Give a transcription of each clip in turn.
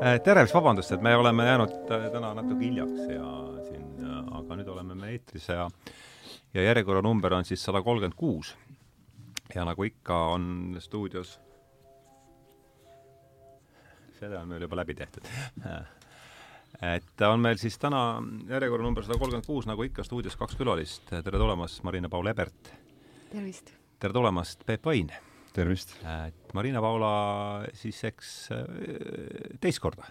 tere, vabandust, et me oleme jäänud äh, täna natuke hiljaks ja siin, äh, aga nüüd oleme me eetris ja ja järjekorranumber on siis sada kolmkümmend kuus. ja nagu ikka, on stuudios see on meil juba läbi tehtud et on meil siis täna järjekorranumber sada kolmkümmend kuus, nagu ikka, stuudios kaks külalist. tere tulemast, Marina-Paul Ebert! tervist! tere tulemast, Peep Vain! Tervist! et Marina-Paula siis eks äh, teist korda.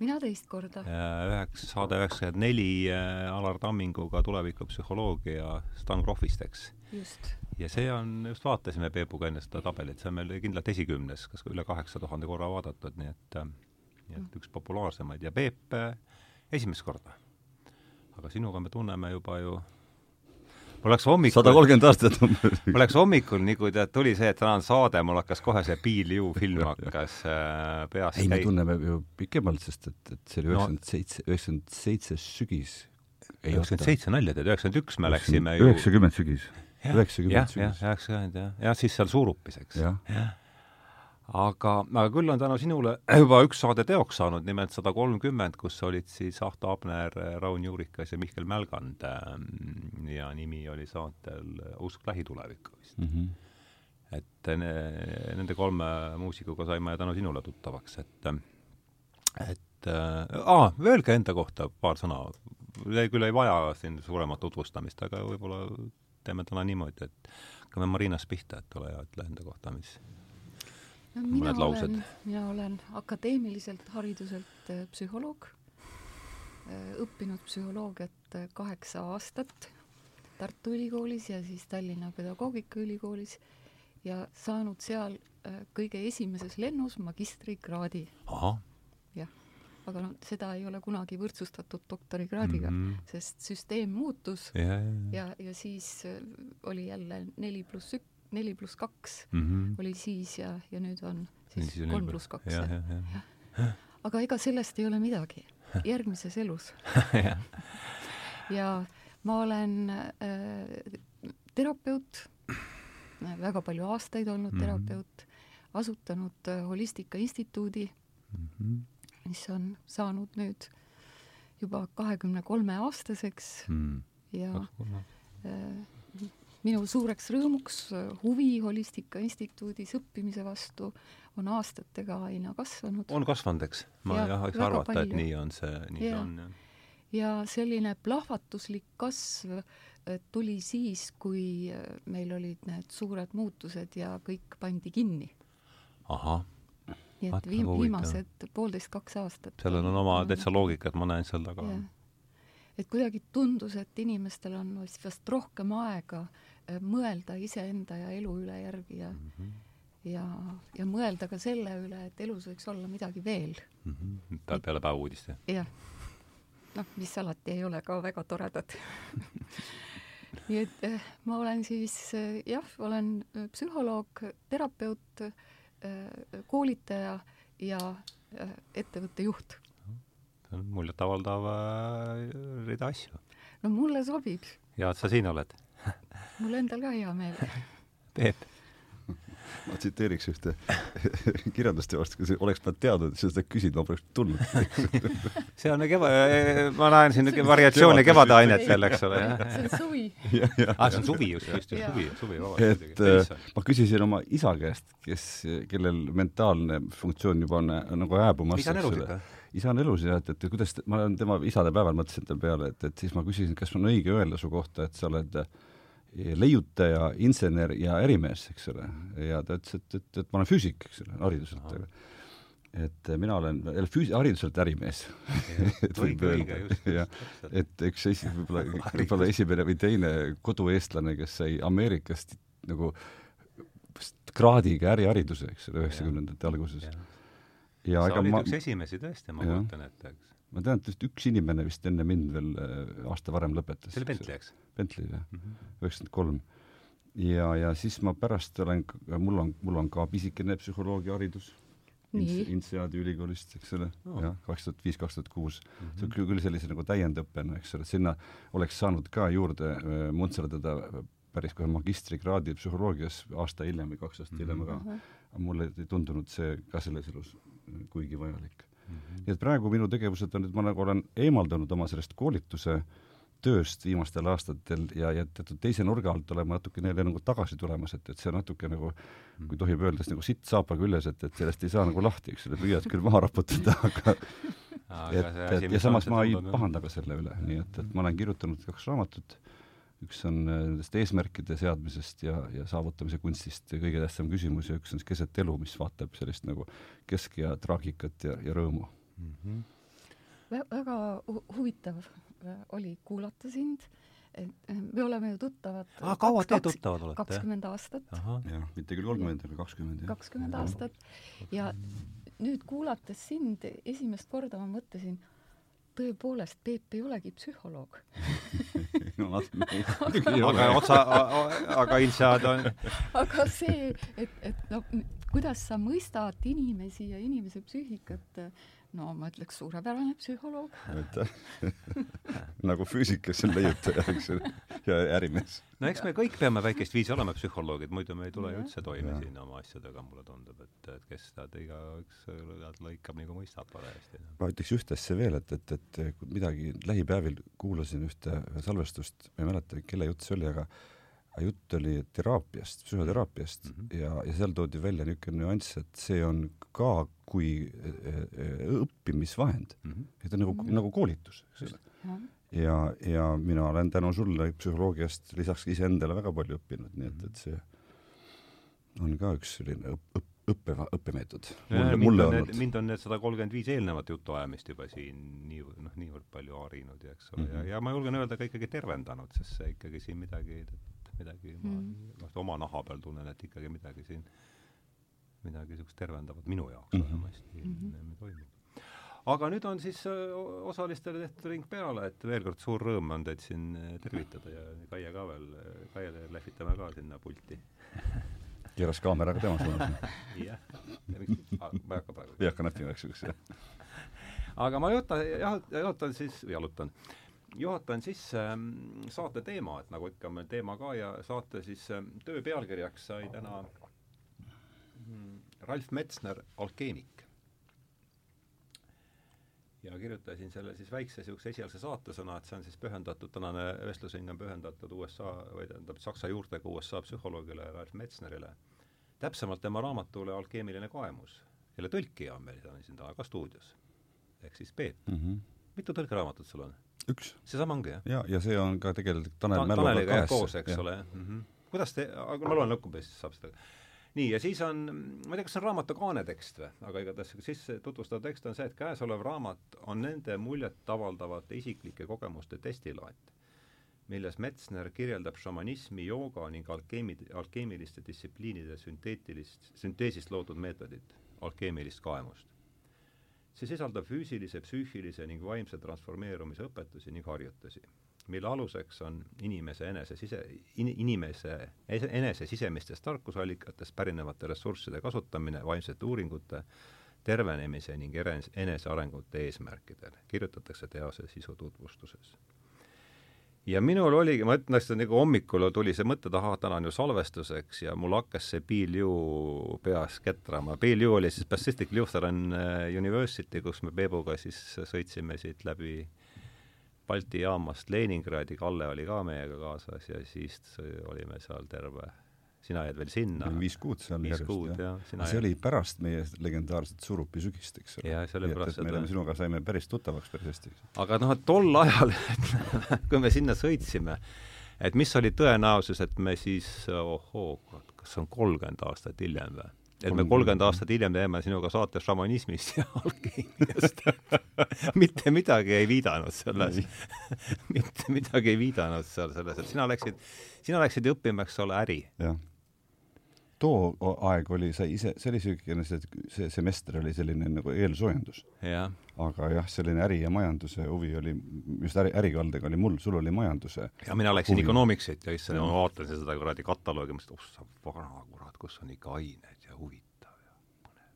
mina teist korda. üheks, saade üheksakümmend neli äh, Alar Tamminguga tulevikupsühholoogia Stan Krohvist, eks. just. ja see on, just vaatasime Peepuga enne seda tabelit, see on meil kindlalt esikümnes, kas üle kaheksa tuhande korra vaadatud, nii et äh, nii et üks populaarsemaid ja Peep esimest korda. aga sinuga me tunneme juba ju mul läks hommikul sada kolmkümmend aastat umbes. mul läks hommikul, nii kui tead, tuli see, et täna on saade, mul hakkas kohe see Bill Ju film hakkas äh, peas ei, me tunneme ju pikemalt, sest et, et see oli üheksakümmend seitse, üheksakümmend seitse sügis. üheksakümmend seitse nalja teed, üheksakümmend üks me läksime ju üheksakümmend sügis. üheksakümmend sügis. jah, üheksakümmend jah, jah, siis seal Suurupis, eks. jah ja aga, aga küll on tänu sinule juba üks saade teoks saanud, nimelt sada kolmkümmend, kus olid siis Ahto Abner, Raun Juurikas ja Mihkel Mälgand ähm, ja nimi oli saatel Usk lähitulevikku vist mm. -hmm. et ne, nende kolme muusikuga saime tänu sinule tuttavaks, et et äh, öelge enda kohta paar sõna. küll ei vaja siin suuremat tutvustamist, aga võib-olla teeme täna niimoodi, et hakkame Marinast pihta, et ole hea, ütle enda kohta, mis no, mina olen, mina olen akadeemiliselt hariduselt äh, psühholoog, äh, õppinud psühholoogiat äh, kaheksa aastat Tartu Ülikoolis ja siis Tallinna Pedagoogikaülikoolis ja saanud seal kõige esimeses lennus magistrikraadi. jah, aga noh, seda ei ole kunagi võrdsustatud doktorikraadiga mm, -hmm. sest süsteem muutus ja, ja, ja, ja siis oli jälle neli pluss üks neli pluss kaks -hmm. oli siis ja, ja nüüd on siis kolm pluss kaks. aga ega sellest ei ole midagi järgmises elus ja ma olen äh, terapeut, väga palju aastaid olnud mm -hmm. terapeut, asutanud äh, Holistika Instituudi mm, -hmm. mis on saanud nüüd juba kahekümne kolme aastaseks mm. ja äh, minu suureks rõõmuks äh, huvi Holistika Instituudis õppimise vastu on aastatega aina kasvanud. on kasvanud, eks? ma ja, jah, võiks arvata, et nii on see, nii ja. see on, jah. ja selline plahvatuslik kasv äh, tuli siis, kui äh, meil olid need suured muutused ja kõik pandi kinni. ahah nii et viim-, viimased poolteist, kaks aastat. sellel on oma täitsa loogika, et ma näen seal taga. et kuidagi tundus, et inimestel on vast rohkem aega Äh, mõelda iseenda ja elu üle järgi ja mm -hmm. ja, ja mõelda ka selle üle, et elus võiks olla midagi veel mm. -hmm. peale päevauudist, jah? noh, mis alati ei ole ka väga toredad nii et eh, ma olen siis eh, jah, olen psühholoog, terapeut eh,, koolitaja ja eh, ettevõtte juht. see on muljetavaldav rida asju. no mulle sobib. hea, et sa siin oled mul endal ka hea meel. Peep ma tsiteeriks ühte kirjandusteost, kui oleks ma teadnud, et sa seda küsid, ma poleks tulnud see on keva-, ma näen siin variatsiooni kevadainetel, eks ole, jah. see on suvi. aa, see on suvi just, just, just suvi, suvi, vabandust. et äh, ma küsisin oma isa käest, kes, kellel mentaalne funktsioon juba on nagu hääbumas. isa on elus ikka? isa on elus ja et, et kuidas, ma olen tema isadepäeval mõtlesin selle peale, et, et siis ma küsisin, kas on õige öelda su kohta, et sa oled äh, leiutaja, insener ja ärimees, eks ole, ja ta ütles, et, et, et ma olen füüsik, eks ole, hariduselt, aga et mina olen füüs-, hariduselt ärimees. et võib öelda, jah, et üks esi-, võib-olla, võib-olla esimene või teine kodueestlane, kes sai Ameerikast nagu kraadiga ärihariduse, eks ole, üheksakümnendate alguses. ja sa olid ma, üks esimesi tõesti, ma kujutan ette, eks ma tean, et vist üks inimene vist enne mind veel äh, aasta varem lõpetas. see oli Bentley, eks? Bentley, jah, mhm. üheksakümmend kolm. ja, ja siis ma pärast olen, mul on, mul on ka pisikene psühholoogiaharidus INSEAD-i ülikoolist, eks ole oh., jah, kaks tuhat viis, kaks tuhat kuus. Mhm. see on küll, küll sellise nagu täiendõppena, eks ole, sinna oleks saanud ka juurde äh, muntserdada päris kohe magistrikraadi psühholoogias aasta hiljem või kaks aastat hiljem mm, -hmm. aga, aga mulle ei tundunud see ka selles elus kuigi vajalik -hmm. nii et praegu minu tegevused on, et ma nagu olen eemaldunud oma sellest koolituse tööst viimastel aastatel ja, ja teatud teise nurga alt olema natuke neile nagu tagasi tulemas, et, et see natuke nagu, kui tohib öelda, siis nagu sitt saapa küljes, et, et sellest ei saa nagu lahti, eks ole, püüad küll maha raputada, aga et, et ja samas ma ei pahanda ka selle üle, nii et, et ma olen kirjutanud kaks raamatut, üks on äh, nendest eesmärkide seadmisest ja, ja saavutamise kunstist kõige tähtsam küsimus ja üks on siis keset elu, mis vaatab sellist nagu kesk- ja traagikat ja, ja rõõmu mm. -hmm. väga hu huvitav äh, oli kuulata sind, et äh, me oleme ju tuttavad ah, kaua te tuttavad olete? kakskümmend aastat. jah, mitte küll kolmkümmend, aga kakskümmend, kakskümmend aastat ja nüüd kuulates sind esimest korda ma mõtlesin, tõepoolest, Peep ei olegi psühholoog. Aga otsa, aga ilmselt on aga see, et, et no kuidas sa mõistad inimesi ja inimese psüühikat, no ma ütleks, suurepärane psühholoog. aitäh nagu füüsikas on leiutaja, eks ole, ja ärimees. no eks me kõik peame väikest viisi olema psühholoogid, muidu me ei tule ju üldse toime ja. siin oma asjadega, mulle tundub, et, et kes tead, igaüks lõikab nagu mõistab parajasti. ma ütleks ühte asja veel, et, et, et midagi lähipäevil kuulasin ühte salvestust, ma ei mäleta, kelle jutt see oli, aga jutt oli teraapiast, psühhoteraapiast mm -hmm. ja, ja seal toodi välja niisugune nüanss, et see on ka kui äh, äh, õppimisvahend mm, -hmm. et ta on nagu mm, -hmm. nagu koolitus, eks ole. ja, ja mina olen tänu sulle psühholoogiast lisaks iseendale väga palju õppinud, nii et, et see on ka üks selline õpp, õpp, õppe, õppemeetod. mulle, mulle on need, mind on need sada kolmkümmend viis eelnevat jutuajamist juba siin nii, noh, niivõrd palju harinud ja eks ole mm, -hmm. ja, ja ma julgen öelda ka ikkagi tervendanud, sest see ikkagi siin midagi midagi mm., ma noh, oma naha peal tunnen, et ikkagi midagi siin, midagi niisugust tervendavat minu jaoks mm -hmm. vähemasti mm -hmm. toimub. aga nüüd on siis osalistele tehtud ring peale, et veel kord suur rõõm on teid siin tervitada ja Kaie ka veel, Kaiele lehvitame ka sinna pulti keeras kaamera ka tema suunas. jah, ma ei hakka praegu. ei hakka näppima, eks ju, eks. aga ma juhatan, jah, jalutan siis, jalutan juhatan sisse ähm, saate teema, et nagu ikka meil teema ka ja saate siis ähm, töö pealkirjaks sai täna mm, Ralf Metsner, alkeemik. ja kirjutasin selle siis väikse niisuguse esialgse saatesõna, et see on siis pühendatud, tänane vestlusring on pühendatud USA või tähendab Saksa juurtega USA psühholoogile Ralf Metsnerile. täpsemalt tema raamatule Alkeemiline kaemus, kelle tõlkija on meil siin täna ka stuudios. ehk siis Peep mm. -hmm. mitu tõlkeraamatut sul on? Üks. seesama ongi, jah? ja, ja see on ka tegelikult Tanel Ta, Mälluga kahes. koos, eks ja. ole, jah mm -hmm.. kuidas te, aga ma loen lõppu, siis saab seda nii, ja siis on, ma ei tea, kas see on raamatu kaanetekst või, aga igatahes sisse tutvustav tekst on see, et käesolev raamat on nende muljetavaldavate isiklike kogemuste testilaat, milles Metsner kirjeldab šamanismi, jooga ning alkeemi, alkeemiliste distsipliinide sünteetilist, sünteesist loodud meetodit, alkeemilist kaemust see sisaldab füüsilise, psüühilise ning vaimse transformeerumise õpetusi ning harjutusi, mille aluseks on inimese enese sise in,, inimese enese sisemistest tarkusallikatest pärinevate ressursside kasutamine vaimsete uuringute, tervenemise ning enesearengute eesmärkidel, kirjutatakse tehase sisu tutvustuses ja minul oligi, ma ütlen, et nagu hommikul tuli see mõte taha, täna on ju salvestuseks ja mul hakkas see Biilju peas ketrama. Biilju oli siis Pacific Lutheran äh, University, kus me Peebuga siis sõitsime siit läbi Balti jaamast Leningradi, Kalle oli ka meiega kaasas ja siis olime seal terve sina jääd veel sinna. viis kuud seal viis kuud, jah. see jääd... oli pärast meie legendaarset Surupi sügist, eks ole. jah, see oli pärast seda. me oleme sinuga, saime päris tuttavaks päris hästi. aga noh, tol ajal kui me sinna sõitsime, et mis oli tõenäosus, et me siis, ohoo, kas see on kolmkümmend aastat hiljem või? et me kolmkümmend aastat hiljem teeme sinuga saates šamanismist ja alkeemiast mitte midagi ei viidanud selles mitte midagi ei viidanud seal selles, et sina läksid, sina läksid õppima, eks ole, äri. Too aeg oli, sa ise, see oli niisugune, see, see semester oli selline nagu eelsoojendus. aga jah, selline äri ja majanduse huvi oli, just äri, ärikaldega oli mul, sul oli majanduse ja mina läksin Economicsit ja issand, ma vaatasin seda kuradi kataloogi, mõtlesin, et oh sa vana kurat, kus on ikka ained ja huvitav ja põnev.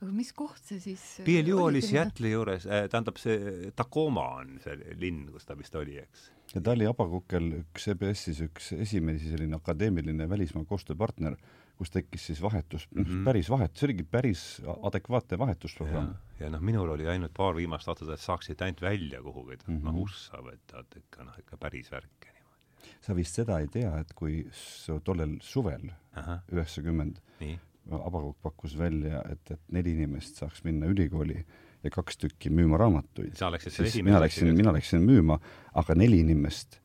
aga mis koht see siis PLU oli Seattle'i juures äh,, tähendab see Tacoma on see linn, kus ta vist oli, eks ja ta oli Abakukel üks EBS-is üks esimesi selline akadeemiline välismaa koostööpartner, kus tekkis siis vahetus mm, -hmm. päris vahet, see oligi päris adekvaatne vahetusprogramm. ja noh, minul oli ainult paar viimast aastat, et saaksid ainult välja kuhugi mm -hmm. noh, ussa võtta, et ikka noh, ikka päris värk sa vist seda ei tea, et kui tollel suvel, üheksakümmend, Abakuk pakkus välja, et, et neli inimest saaks minna ülikooli ja kaks tükki müüma raamatuid. sa läksid siis mina läksin, mina läksin müüma, aga neli inimest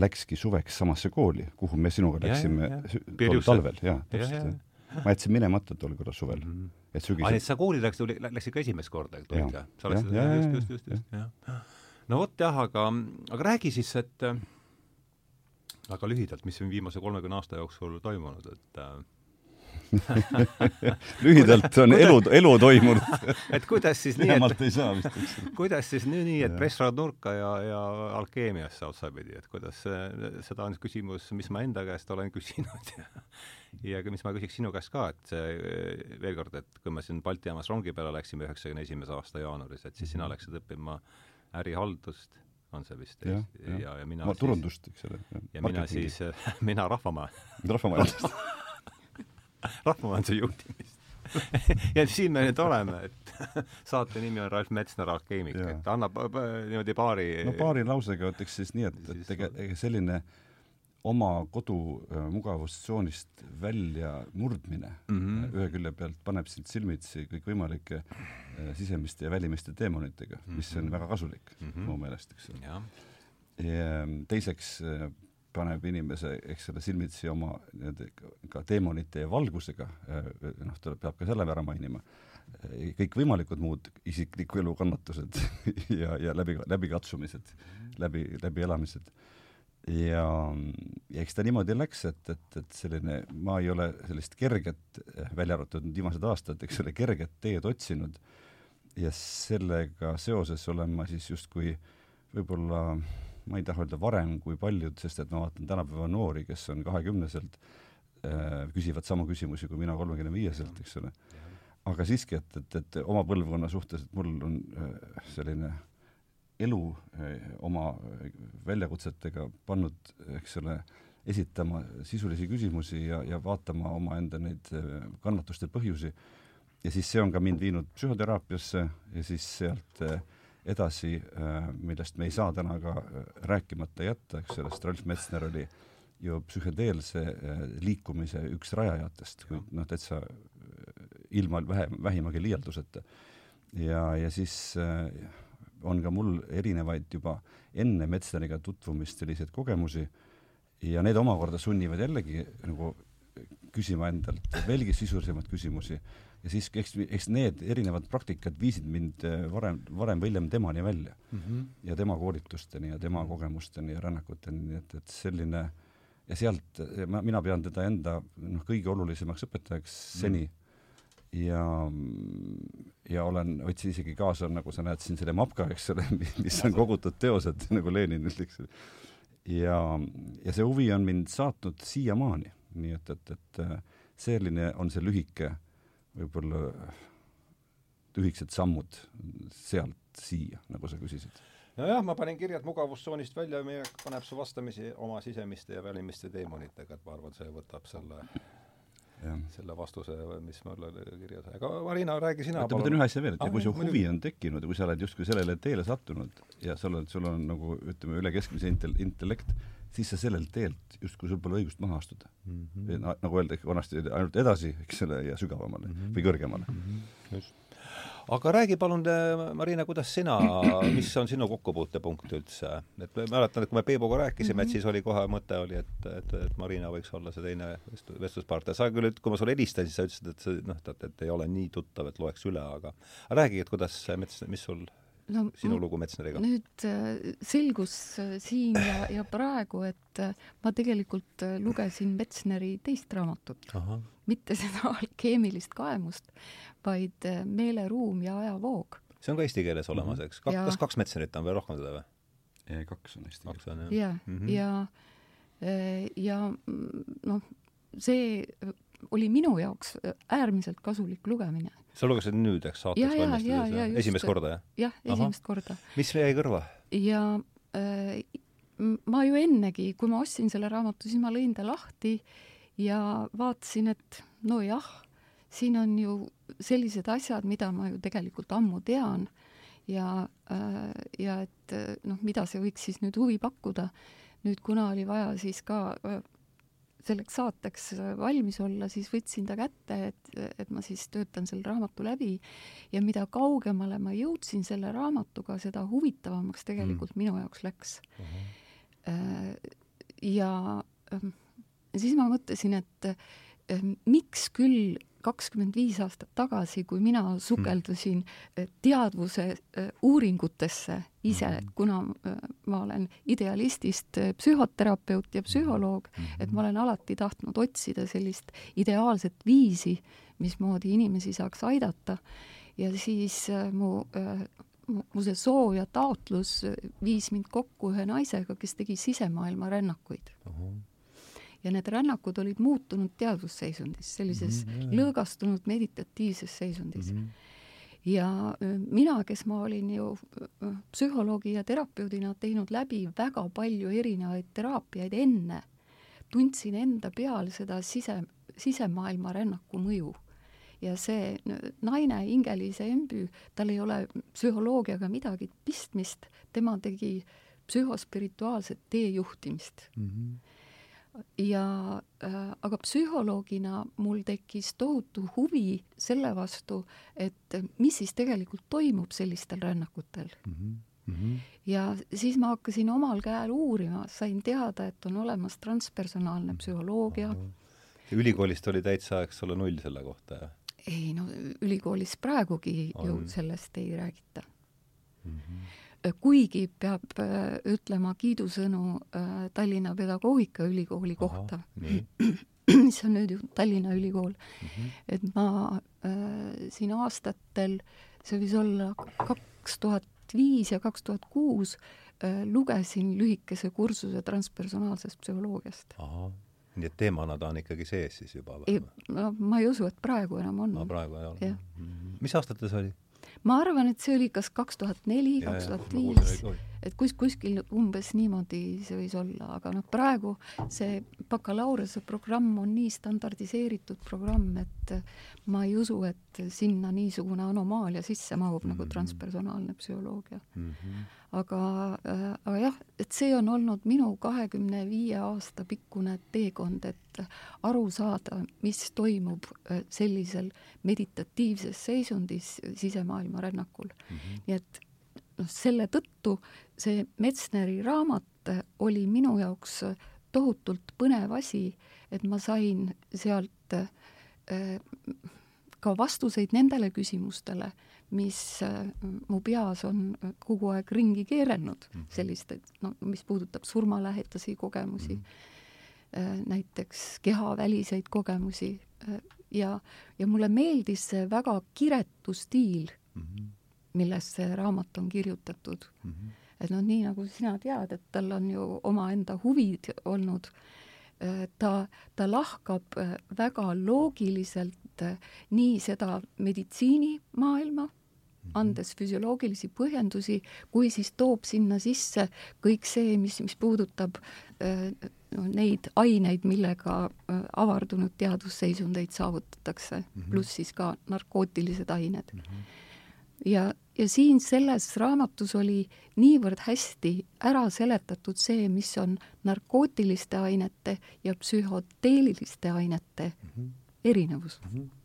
läkski suveks samasse kooli, kuhu me sinuga läksime tol talvel, jaa, täpselt. ma jätsin minemata tol korral suvel mm. -hmm. et sügisel aa, nii et sa kooli läksid, läksid ka esimest korda, tulid ka? sa läksid, just, just, just, just, jah. no vot jah, aga, aga räägi siis, et väga lühidalt, mis on viimase kolmekümne aasta jooksul toimunud, et äh, lühidalt on kuidas, elu, elu toimunud. Et kuidas siis nii, et kuidas siis nii, nii, et pressraad nurka ja, ja alkeemiasse otsapidi, et kuidas seda on küsimus, mis ma enda käest olen küsinud ja ja mis ma küsiks sinu käest ka, et veel kord, et kui me siin Balti jaamas rongi peale läksime üheksakümne esimese aasta jaanuaris, et siis sina mhm. läksid õppima ärihaldust on see vist ja, ja, ja, ja mina ma, turundust, eks ole. ja mina siis, mina rahvamaa rahvamajandust rahvamajanduse juhtimist ja siin me nüüd oleme, et saate nimi on Ralf Metsner Alkeemik, et annab niimoodi paari no paari lausega ütleks siis nii, et, et ega, ega selline oma kodu äh, mugavustsoonist välja murdmine mm -hmm. ühe külje pealt paneb sind silmitsi kõikvõimalike äh, sisemiste ja välimiste teemonitega mm, -hmm. mis on mhm. väga kasulik mm -hmm. mu meelest, eks ole. ja teiseks äh, paneb inimese, eks ole, silmitsi oma nii-öelda ka teemonite ja valgusega, noh, ta peab ka selle ära mainima, kõikvõimalikud muud isikliku elu kannatused ja, ja läbi, läbikatsumised, läbi, läbielamised ja, ja eks ta niimoodi läks, et, et, et selline, ma ei ole sellist kerget, välja arvatud nüüd viimased aastad, eks ole, kerget teed otsinud ja sellega seoses olen ma siis justkui võib-olla, ma ei taha öelda varem kui paljud, sest et ma vaatan tänapäeva noori, kes on kahekümneselt äh,, küsivad samu küsimusi kui mina kolmekümne viieselt, eks ole. aga siiski, et, et, et oma põlvkonna suhtes, et mul on äh, selline äh, elu eh, oma eh, väljakutsetega pannud, eks ole, esitama sisulisi küsimusi ja, ja vaatama omaenda neid eh, kannatuste põhjusi. ja siis see on ka mind viinud psühhoteraapiasse ja siis sealt edasi, millest me ei saa täna ka rääkimata jätta, eks sest Ralf Metsner oli ju psühhedeelse liikumise üks rajajatest, kui noh, täitsa ilma vähe, vähimagi liialduseta. ja, ja siis äh, on ka mul erinevaid juba enne Metsleriga tutvumist selliseid kogemusi ja need omakorda sunnivad jällegi nagu küsima endalt veelgi sisulisemaid küsimusi ja siis eks, eks need erinevad praktikad viisid mind äh, varem, varem või hiljem temani välja mm. -hmm. ja tema koolitusteni ja tema kogemusteni ja rännakuteni, nii et, et selline ja sealt, mina pean teda enda noh, kõige olulisemaks õpetajaks seni mm ja, ja olen, võtsin isegi kaasa, nagu sa näed siin selle mapka, eks ole, mis on kogutud teosed, nagu Lenin ütleks. ja, ja see huvi on mind saatnud siiamaani, nii et, et, et äh, selline on see lühike, võib-olla lühikesed sammud sealt siia, nagu sa küsisid. Nojah, ma panin kirjad mugavustsoonist välja, meie paneb su vastamisi oma sisemiste ja välimiste teemonitega, et ma arvan, see võtab selle selle vastuse, mis mul oli kirjas. aga Marina, räägi sina oota, ma ütlen ühe asja veel, et ah, kui su huvi on tekkinud ja kui sa oled justkui sellele teele sattunud ja sa oled, sul on nagu ütleme, üle keskmise intel-, intellekt, siis sa sellelt teelt justkui sul pole õigust maha astuda mm. -hmm. nagu öeldakse vanasti, ainult edasi, eks ole, ja sügavamale mm -hmm. või kõrgemale mm. -hmm. just aga räägi palun, Marina, kuidas sina, mis on sinu kokkupuutepunkt üldse? et ma mäletan, et kui me Peebuga rääkisime mm, -hmm. et mhm. siis oli kohe mõte oli, et, et, et Marina võiks olla see teine vestluspartner. sa küll, kui ma sulle helistasin, siis sa ütlesid, et see noh, et, et ei ole nii tuttav, et loeks üle, aga aga räägi, et kuidas mis sul no, sinu lugu Metsneriga? nüüd äh, selgus äh, siin ja, ja praegu, et äh, ma tegelikult lugesin Metsneri teist raamatut. mitte seda alkeemilist kaemust, vaid Meeleruum ja ajavoog. see on ka eesti keeles olemas, mhm. eks? kas kaks Metsnerit on või rohkem seda või? kaks on eesti keeles. jah, ja mm, -hmm. ja, ja noh, see oli minu jaoks äärmiselt kasulik lugemine sa lugesid nüüd, eks, saates valmistudes? esimest korda, jah? jah, esimest korda. mis jäi kõrva? ja äh, ma ju ennegi, kui ma ostsin selle raamatu, siis ma lõin ta lahti ja vaatasin, et nojah, siin on ju sellised asjad, mida ma ju tegelikult ammu tean ja, äh, ja et noh, mida see võiks siis nüüd huvi pakkuda. nüüd, kuna oli vaja siis ka äh, selleks saateks valmis olla, siis võtsin ta kätte, et, et ma siis töötan selle raamatu läbi ja mida kaugemale ma jõudsin selle raamatuga, seda huvitavamaks tegelikult mm. minu jaoks läks uh. -huh. ja ähm, siis ma mõtlesin, et ähm, miks küll kakskümmend viis aastat tagasi, kui mina sukeldusin mm. teadvuse äh, uuringutesse ise -hmm. kuna äh, ma olen idealistist psühhoterapeut ja psühholoog -hmm. et ma olen alati tahtnud otsida sellist ideaalset viisi, mismoodi inimesi saaks aidata ja siis mu mu see soov ja taotlus viis mind kokku ühe naisega, kes tegi sisemaailma rännakuid uh. -huh ja need rännakud olid muutunud teadvusseisundis, sellises mm -hmm. lõõgastunud meditatiivses seisundis mm. -hmm ja mina, kes ma olin ju psühholoogi ja terapeudina teinud läbi väga palju erinevaid teraapiaid enne, tundsin enda peal seda sise, sisemaailma rännaku mõju. ja see naine, Inge-Liise Embü, tal ei ole psühholoogiaga midagi pistmist, tema tegi psühhospirituaalset teejuhtimist mm. -hmm ja äh, aga psühholoogina mul tekkis tohutu huvi selle vastu, et mis siis tegelikult toimub sellistel rännakutel mm. -hmm. Mm -hmm. ja siis ma hakkasin omal käel uurima, sain teada, et on olemas transpersonaalne psühholoogia. ülikoolist oli täitsa, eks ole, null selle kohta, jah? ei no ülikoolis praegugi on. ju sellest ei räägita mm. -hmm kuigi peab äh, ütlema kiidusõnu äh, Tallinna Pedagoogikaülikooli kohta, mis on nüüd ju Tallinna Ülikool mm, -hmm. et ma äh, siin aastatel, see võis olla kaks tuhat viis ja kaks tuhat kuus, äh, lugesin lühikese kursuse transpersonaalsest psühholoogiast. nii et teemana ta on ikkagi sees siis juba või? no ma ei usu, et praegu enam on. no praegu ei ole. Mhm. mis aastatel see oli? Ma arvan, et see oli kas kaks tuhat neli, kaks tuhat viis, et kus, kuskil umbes niimoodi see võis olla, aga noh, praegu see bakalaureuse programm on nii standardiseeritud programm, et ma ei usu, et sinna niisugune anomaalia sisse mahub mm -hmm. nagu mhm. transpersonaalne psühholoogia mm. -hmm aga äh,, aga jah, et see on olnud minu kahekümne viie aasta pikkune teekond, et aru saada, mis toimub äh, sellisel meditatiivses seisundis sisemaailma rännakul mm. -hmm. nii et noh, selle tõttu see Metsneri raamat oli minu jaoks tohutult põnev asi, et ma sain sealt äh, ka vastuseid nendele küsimustele mis äh, mu peas on äh, kogu aeg ringi keerelnud mm -hmm. sellist, et no mis puudutab surmalähedasi kogemusi mm, -hmm. näiteks kehaväliseid kogemusi ja, ja mulle meeldis see väga kiretu stiil mm, -hmm. milles see raamat on kirjutatud mm. -hmm. et noh, nii nagu sina tead, et tal on ju omaenda huvid olnud, ta, ta lahkab väga loogiliselt nii seda meditsiinimaailma andes füsioloogilisi põhjendusi, kui siis toob sinna sisse kõik see, mis, mis puudutab no, neid aineid, millega avardunud teadusseisundeid saavutatakse mm, -hmm. pluss siis ka narkootilised ained mm. -hmm. ja, ja siin selles raamatus oli niivõrd hästi ära seletatud see, mis on narkootiliste ainete ja psühhoteeliliste ainete mm -hmm. erinevus mm. -hmm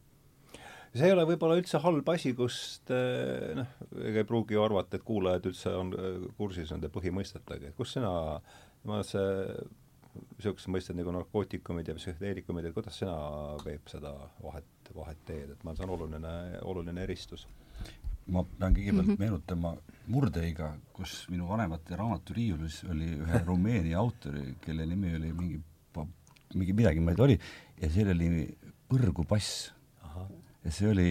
see ei ole võib-olla üldse halb asi, kust eh, noh, ega ei pruugi ju arvata, et kuulajad üldse on eh, kursis nende põhimõistetega, et kus sina, ma see niisugused mõisted nagu narkootikumid ja psühhedeelikumid, et kuidas sina, Peep, seda vahet, vahet teed, et ma arvan, see on oluline, oluline eristus? ma pean kõigepealt mm -hmm. meenutama Murdeiga, kus minu vanemate raamaturiiulis oli ühe Rumeenia autori, kelle nimi oli mingi, mingi midagi moodi oli, ja seal oli Põrgupass ja see oli,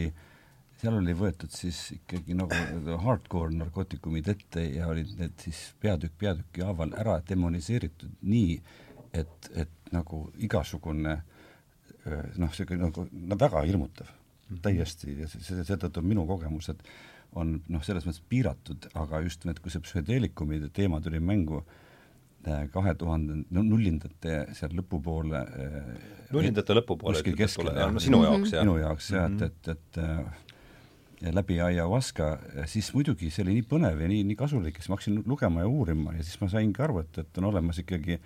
seal oli võetud siis ikkagi nagu hardcore narkootikumid ette ja olid need siis peatükk peatüki haaval ära demoniseeritud nii, et, et nagu igasugune noh, niisugune nagu no väga hirmutav mm, -hmm. täiesti, ja see, seetõttu minu kogemused on noh, selles mõttes piiratud, aga just need, kui see psühhedeelikumide teema tuli mängu, kahe tuhande, nullindate seal lõpupoole nullindate lõpupoole kuskil keskel, jah, sinu jaoks, jah? minu jaoks jah mm, -hmm. et, et, et läbi ayahuasca, siis muidugi see oli nii põnev ja nii, nii kasulik, siis ma hakkasin lugema ja uurima ja siis ma saingi aru, et, et on olemas ikkagi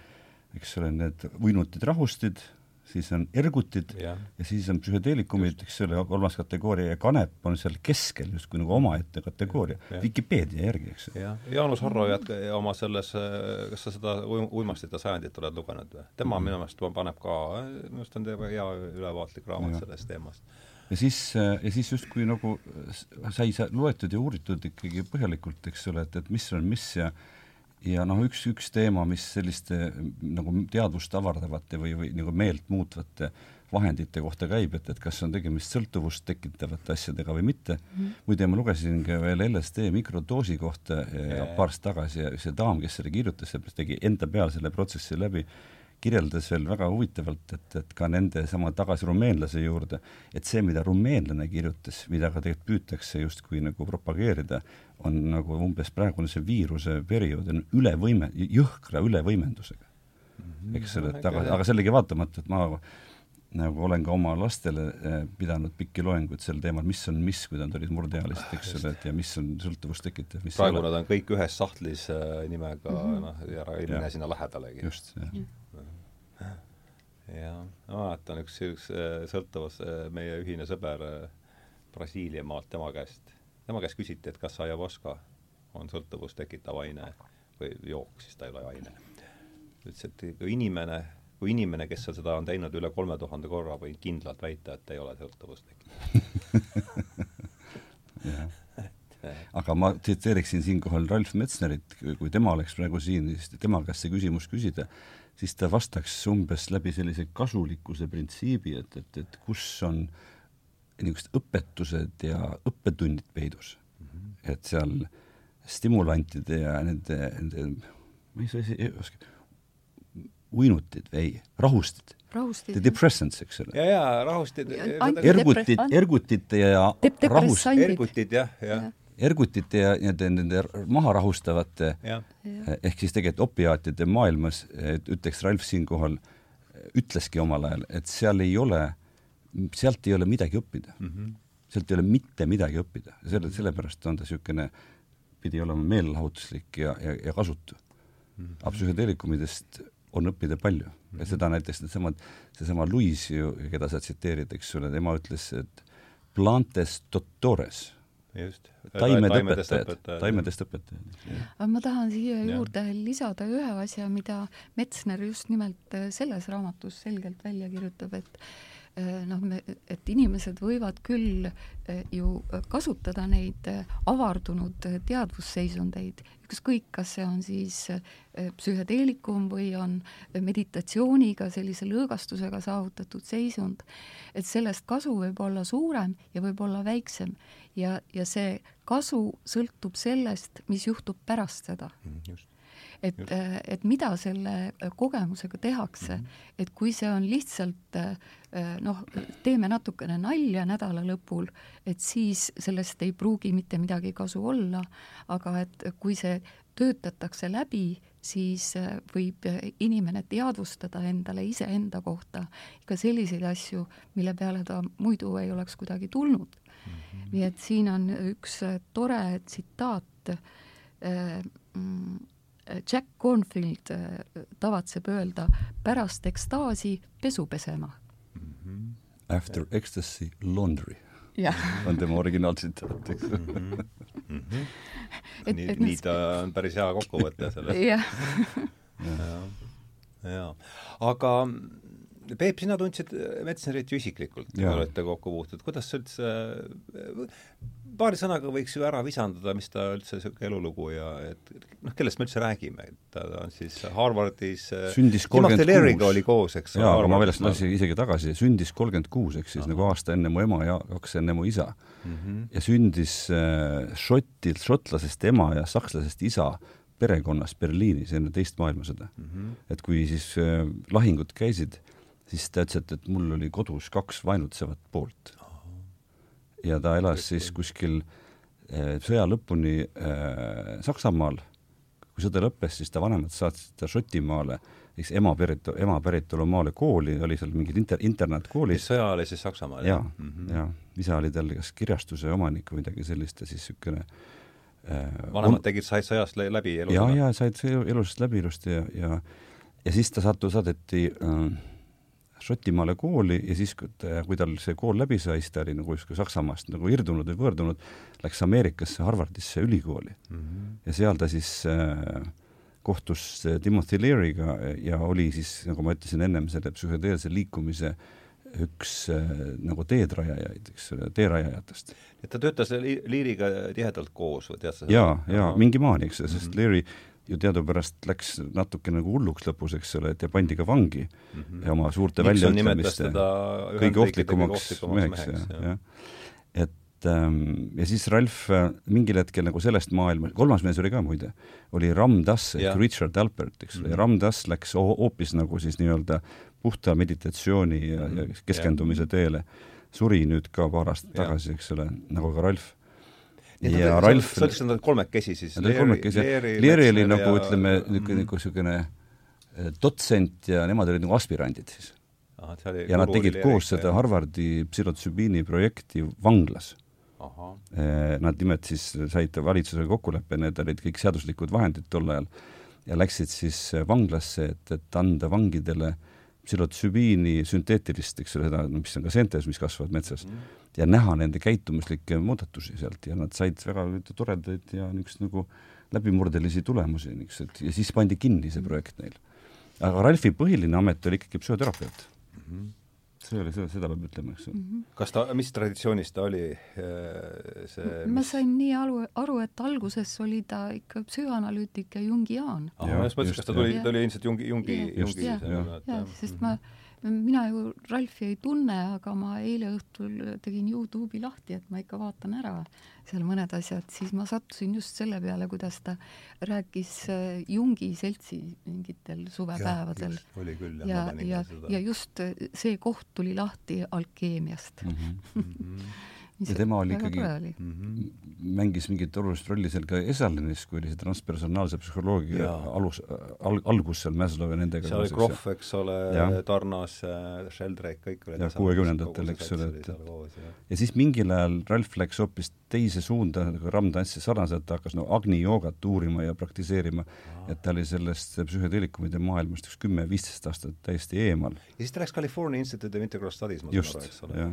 eks ole, need uinutid rahustid, siis on ergutid ja, ja siis on psühhedeelikumid, eks ole, kolmas kategooria ja kanep on seal keskel justkui nagu omaette kategooria, Vikipeedia järgi, eks. jah, Jaanus Harro jätka oma selles, kas sa seda uimastite sajandit oled lugenud või? tema -hmm. minu meelest paneb ka, minu arust on tema hea ülevaatlik raamat sellest teemast. ja siis, ja siis justkui nagu sai loetud ja uuritud ikkagi põhjalikult, eks ole, et, et mis on mis ja ja noh, üks, üks teema, mis selliste nagu teadvust avardavate või, või nagu meelt muutvate vahendite kohta käib, et, et kas on tegemist sõltuvust tekitavate asjadega või mitte mm. -hmm. muide, ma lugesin ka veel LSD mikrodoosi kohta ja, paar aastat tagasi ja see daam, kes selle kirjutas, tegi enda peal selle protsessi läbi kirjeldas veel väga huvitavalt, et, et ka nende sama tagasi rumeenlase juurde, et see, mida rumeenlane kirjutas, mida ka tegelikult püütakse justkui nagu propageerida, on nagu umbes praegune see viiruse periood on ülevõime, jõhkra ülevõimendusega mm. -hmm. eks ole, et aga, aga sellegi vaatamata, et ma nagu olen ka oma lastele eh, pidanud pikki loenguid sel teemal, mis on mis, kui nad olid murdeealised, eks ole, et ja mis on sõltuvust tekitav, mis praegu nad on kõik ühes sahtlis äh, nimega mm -hmm. noh, ja ei mine sinna lähedalegi. just, jah ja jah, ma mäletan üks, üks äh, sõltuvus, äh, meie ühine sõber äh, Brasiilia maalt, tema käest, tema käest küsiti, et kas ayahuasca on sõltuvust tekitav aine või jook, siis ta ei ole aine. ütles, et kui inimene, kui inimene, kes on seda on teinud üle kolme tuhande korra, võib kindlalt väita, et ei ole sõltuvust tekitav. Aga ma tsiteeriksin siinkohal Ralf Metsnerit, kui tema oleks praegu siin, siis tema käest see küsimus küsida, siis ta vastaks umbes läbi sellise kasulikkuse printsiibi, et, et, et kus on niisugused õpetused ja õppetunnid peidus mm. -hmm. et seal stimulantide ja nende, nende, ma ei saa ei oska, uinutid või ei, rahustid. rahustid. The depressants, eks ole. ja, ja rahustid. ergutid, ergutite ja rahust-. ergutid jah, jah ja ergutite ja nende, nende maha rahustavate ehk siis tegelikult opiaatide maailmas, ütleks Ralf siinkohal, ütleski omal ajal, et seal ei ole, sealt ei ole midagi õppida mm. -hmm. sealt ei ole mitte midagi õppida, selle, sellepärast on ta niisugune, pidi olema meelelahutuslik ja, ja, ja kasutu mm. -hmm. aga psühhedeelikumidest on õppida palju mm -hmm. ja seda näiteks needsamad, seesama Luis ju, keda sa tsiteerid, eks ole, tema ütles, et plantes doctores just. taimed õpetajad, taimedest õpetajad. aga ma tahan siia juurde ja. lisada ühe asja, mida Metsner just nimelt äh, selles raamatus selgelt välja kirjutab, et äh, noh, et inimesed võivad küll äh, ju kasutada neid avardunud teadvusseisundeid, ükskõik, kas see on siis psühhedeelikum või on meditatsiooniga, sellise lõõgastusega saavutatud seisund, et sellest kasu võib olla suurem ja võib olla väiksem. Ja, ja see kasu sõltub sellest, mis juhtub pärast seda. Mm,. Et, äh, et mida selle äh, kogemusega tehakse mm, -hmm. et kui see on lihtsalt äh, noh, teeme natukene nalja nädala lõpul, et siis sellest ei pruugi mitte midagi kasu olla, aga et kui see töötatakse läbi, siis võib inimene teadvustada endale iseenda kohta ka selliseid asju, mille peale ta muidu ei oleks kuidagi tulnud -hmm. nii et siin on üks tore tsitaat äh, mm, Jack Cornfield äh, tavatseb öelda pärast ekstaasi pesu pesema mm. -hmm. After ecstasy laundry on tema originaaltsitaat, eks mm. -hmm. Mm -hmm. et, nii, et, nii ta on päris hea kokkuvõte sellest. jah. jaa. aga Peep, sina tundsid äh, Metsnerit ju isiklikult, kui olete kokku puutunud, kuidas sa üldse, äh, paari sõnaga võiks ju ära visandada, mis ta üldse niisugune elulugu ja et noh, kellest me üldse räägime, et ta on siis Harvardis äh, sündis kolmkümmend kuus. oli koos, eks jaa, aga ma veel lasin isegi tagasi, sündis kolmkümmend kuus, ehk siis Aha. nagu aasta enne mu ema ja kaks enne mu isa mm. -hmm. ja sündis äh, šotilt, šotlasest ema ja sakslasest isa perekonnas Berliinis enne teist maailmasõda mm. -hmm. et kui siis äh, lahingud käisid äh, siis ta ütles, et, et mul oli kodus kaks vainutsevat poolt. ja ta elas siis kuskil eh, sõja lõpuni äh, Saksamaal, kui sõda lõppes, siis ta vanemad saatsid ta Šotimaale, siis ema pärit, ema päritolumaale kooli, oli seal mingid inter-, internaatkoolis. sõja oli siis Saksamaal? jaa mm, -hmm. jaa. isa oli tal kas kirjastuse omanik või midagi sellist ja siis niisugune äh, vanemad tegid, said sõjast läbi elu? jaa, jaa, said elusast läbi ilusti ja, ja ja siis ta sattus, saadeti äh, Šotimaale kooli ja siis, kui tal see kool läbi sai, siis ta oli nagu justkui Saksamaast nagu irdunud või võõrdunud, läks Ameerikasse Harvardisse ülikooli mm. -hmm. ja seal ta siis äh, kohtus äh, Timothy Leary'ga ja oli siis, nagu ma ütlesin ennem, selle psühhedeelse liikumise üks äh, nagu teedrajajaid, eks ole, teerajajatest. et ta töötas Leary'ga tihedalt koos või tead sa jaa, jaa, mingi maani, eks, sest mm -hmm. Leary ju teadupärast läks natuke nagu hulluks lõpus, eks ole, et ja pandi ka vangi mm -hmm. ja oma suurte väljaütlemiste kõige ohtlikumaks meheks, jah, jah. et ähm, ja siis Ralf äh, mingil hetkel nagu sellest maailma, kolmas mees oli ka muide, oli Ram Dass ehk Richard Alpert, eks ole mm, -hmm. ja Ram Dass läks hoopis nagu siis nii-öelda puhta meditatsiooni ja, ja keskendumise teele. suri nüüd ka paar aastat tagasi, eks ole, nagu ka Ralf ja Ralf sa ütlesid, et nad olid kolmekesi siis? Nad olid kolmekesi. Leeri oli nagu ja... ütleme, niisugune, niisugune eh, dotsent ja nemad olid nagu aspirandid siis. ja nad tegid koos seda Harvardi psühhotsübiini projekti vanglas. Eh, nad nimelt siis said valitsusega kokkuleppe, need olid kõik seaduslikud vahendid tol ajal, ja läksid siis vanglasse, et, et anda vangidele psühhotsübiini sünteetilist, eks ole, seda, mis on ka seentes, mis kasvavad metsas mm, ja näha nende käitumuslikke muudatusi sealt ja nad said väga toredaid ja niisuguseid nagu läbimurdelisi tulemusi niisugused ja siis pandi kinni see projekt neil. aga Ralfi põhiline amet oli ikkagi psühhoterapeut mm. -hmm see oli, seda, seda peab ütlema, eks mm. -hmm. kas ta, mis traditsioonis ta oli, äh, see ma mis... sain nii aru, aru, et alguses oli ta ikka psühhoanalüütik ja jungiaan. ma just mõtlesin, kas ta tuli, ta oli ilmselt jungi, jungi, jungi. jah, jah, sest ma mina ju Ralfi ei tunne, aga ma eile õhtul tegin Youtube'i lahti, et ma ikka vaatan ära seal mõned asjad, siis ma sattusin just selle peale, kuidas ta rääkis äh, Jungi seltsi mingitel suvepäevadel. oli küll, jah. ja, ja, ja, just see koht tuli lahti alkeemiast mm. -hmm. Ja tema oli ikkagi, mm -hmm. mängis mingit olulist rolli seal ka Esalinis, kui oli see transpersonaalse psühholoogia alus al,, algus seal Maslow ja nendega. seal oli Krohv, eks ole, Tarnas, äh, Sheldrake, kõik olid jah, kuuekümnendatel, eks ole, et ja siis mingil ajal Ralf läks hoopis teise suunda, nagu Ram tantsis sarnaselt, ta hakkas no Agni joogat uurima ja praktiseerima, et ta oli sellest psühhedeelikumide maailmast üks kümme-viisteist aastat täiesti eemal. ja siis ta läks California Institute of Integral Studies, ma saan aru, eks ole?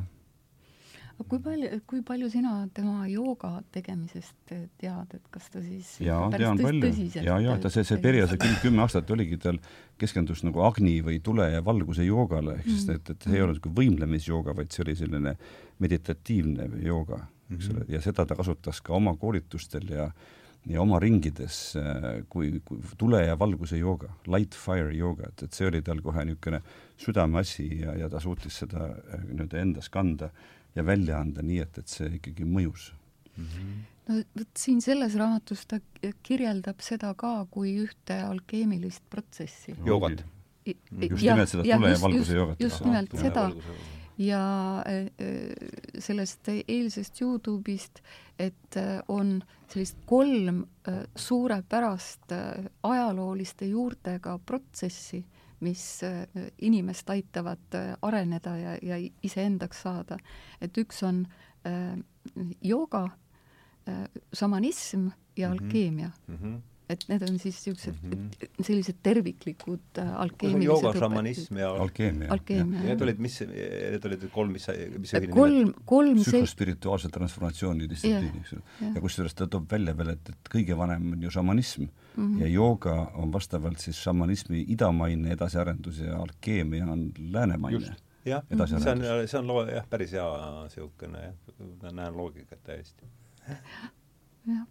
Aga kui palju, kui palju sina tema jooga tegemisest tead, et kas ta siis jaa, tean palju. jaa, jaa, ta see, see periood, see kümme, kümme aastat oligi tal, keskendus nagu agni või tule ja valguse joogale, ehk siis mm. et, et see ei olnud niisugune võimlemisjooga, vaid see oli selline meditatiivne jooga, eks ole mm -hmm., ja seda ta kasutas ka oma koolitustel ja ja oma ringides kui, kui tule ja valguse jooga, light fire jooga, et, et see oli tal kohe niisugune südameasi ja, ja ta suutis seda nii-öelda endas kanda ja välja anda nii, et, et see ikkagi mõjus mm. -hmm. no vot siin selles raamatus ta kirjeldab seda ka kui ühte alkeemilist protsessi. joogat? just nimelt seda tule ja valguse joogat. just nimelt ja, seda ja äh, äh, sellest eilsest Youtube'ist, et äh, on sellist kolm suurepärast ajalooliste juurtega protsessi mis äh, inimest aitavad äh, areneda ja, ja iseendaks saada. et üks on äh, jooga šamanism ja mm -hmm. alkeemia mm. -hmm et need on siis niisugused mm -hmm. sellised terviklikud äh, alkeemilised jooga, šamanism ja alkeemia, alkeemia. Need olid, mis, need olid kolm, mis, mis kolm, kolm psühhospirituaalse transformatsiooni distsipliini, eks ju. ja kusjuures ta toob välja veel, et, et kõige vanem on ju šamanism mm -hmm. ja jooga on vastavalt siis šamanismi idamaine edasiarendus ja alkeemia on läänemaine. jah, see on, see on loo-, jah, päris hea niisugune näen loogikat täiesti. jah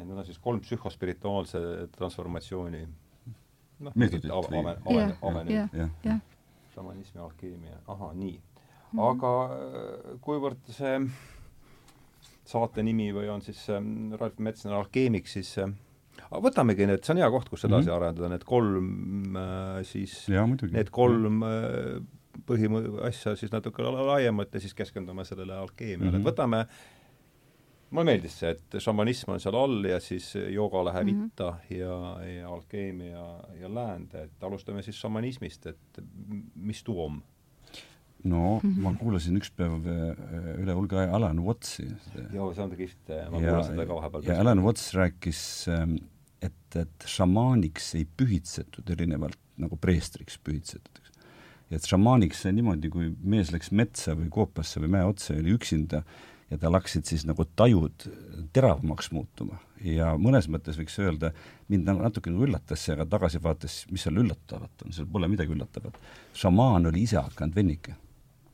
et need on siis kolm psühhospirituaalse transformatsiooni noh, meetodit või aven-, avenid. šamanism ja alkeemia, ahah, nii. Mhm. aga äh, kuivõrd see saate nimi või on siis äh, Ralf Metsner alkeemik, siis äh, võtamegi need, see on hea koht, kus edasi mm -hmm. arendada, need kolm äh, siis, need kolm äh, põhimõ-, asja siis natuke laiemalt ja siis keskendume sellele alkeemiale mm, -hmm. et võtame mulle meeldis see, et šamanism on seal all ja siis jooga läheb mm -hmm. itta ja, ja alkeemia ja läände, et alustame siis šamanismist, et mis tuum? no mm -hmm. ma kuulasin üks päev äh, üle hulga aja Alan Wattsi. joo, see on kihvt, ma kuulasin teda ka vahepeal. ja Alan Watts rääkis, ähm, et, et šamaaniks ei pühitsetud erinevalt nagu preestriks pühitsetud, eks. ja et šamaaniks sai niimoodi, kui mees läks metsa või koopasse või mäe otsa ja oli üksinda, ja tal hakkasid siis nagu tajud teravamaks muutuma ja mõnes mõttes võiks öelda, mind nagu natuke nagu üllatas see, aga tagasi vaadates, mis seal üllatavat on, seal pole midagi üllatavat. šamaan oli ise hakanud vennike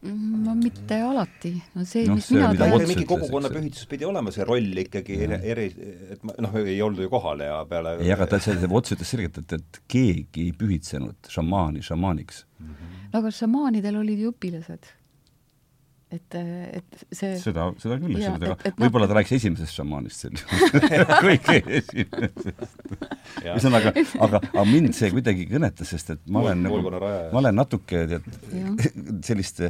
no mitte alati, no see no,, mis see, mina tean mingi kogukonnapühitus pidi olema see roll ikkagi eri, eri, et noh, ei olnud ju kohal ja peale ei, aga ta, see, see Ots ütles selgelt, et, et keegi ei pühitsenud šamaani šamaaniks mm. -hmm. no aga šamaanidel olid ju õpilased et, et see seda, seda küll, eks ole, aga võib-olla ta rääkis esimesest šamaanist sel juhul kõige esimesest. ühesõnaga, aga, aga mind see kuidagi kõnetas, sest et ma olen nagu, ma olen natuke tead, sellist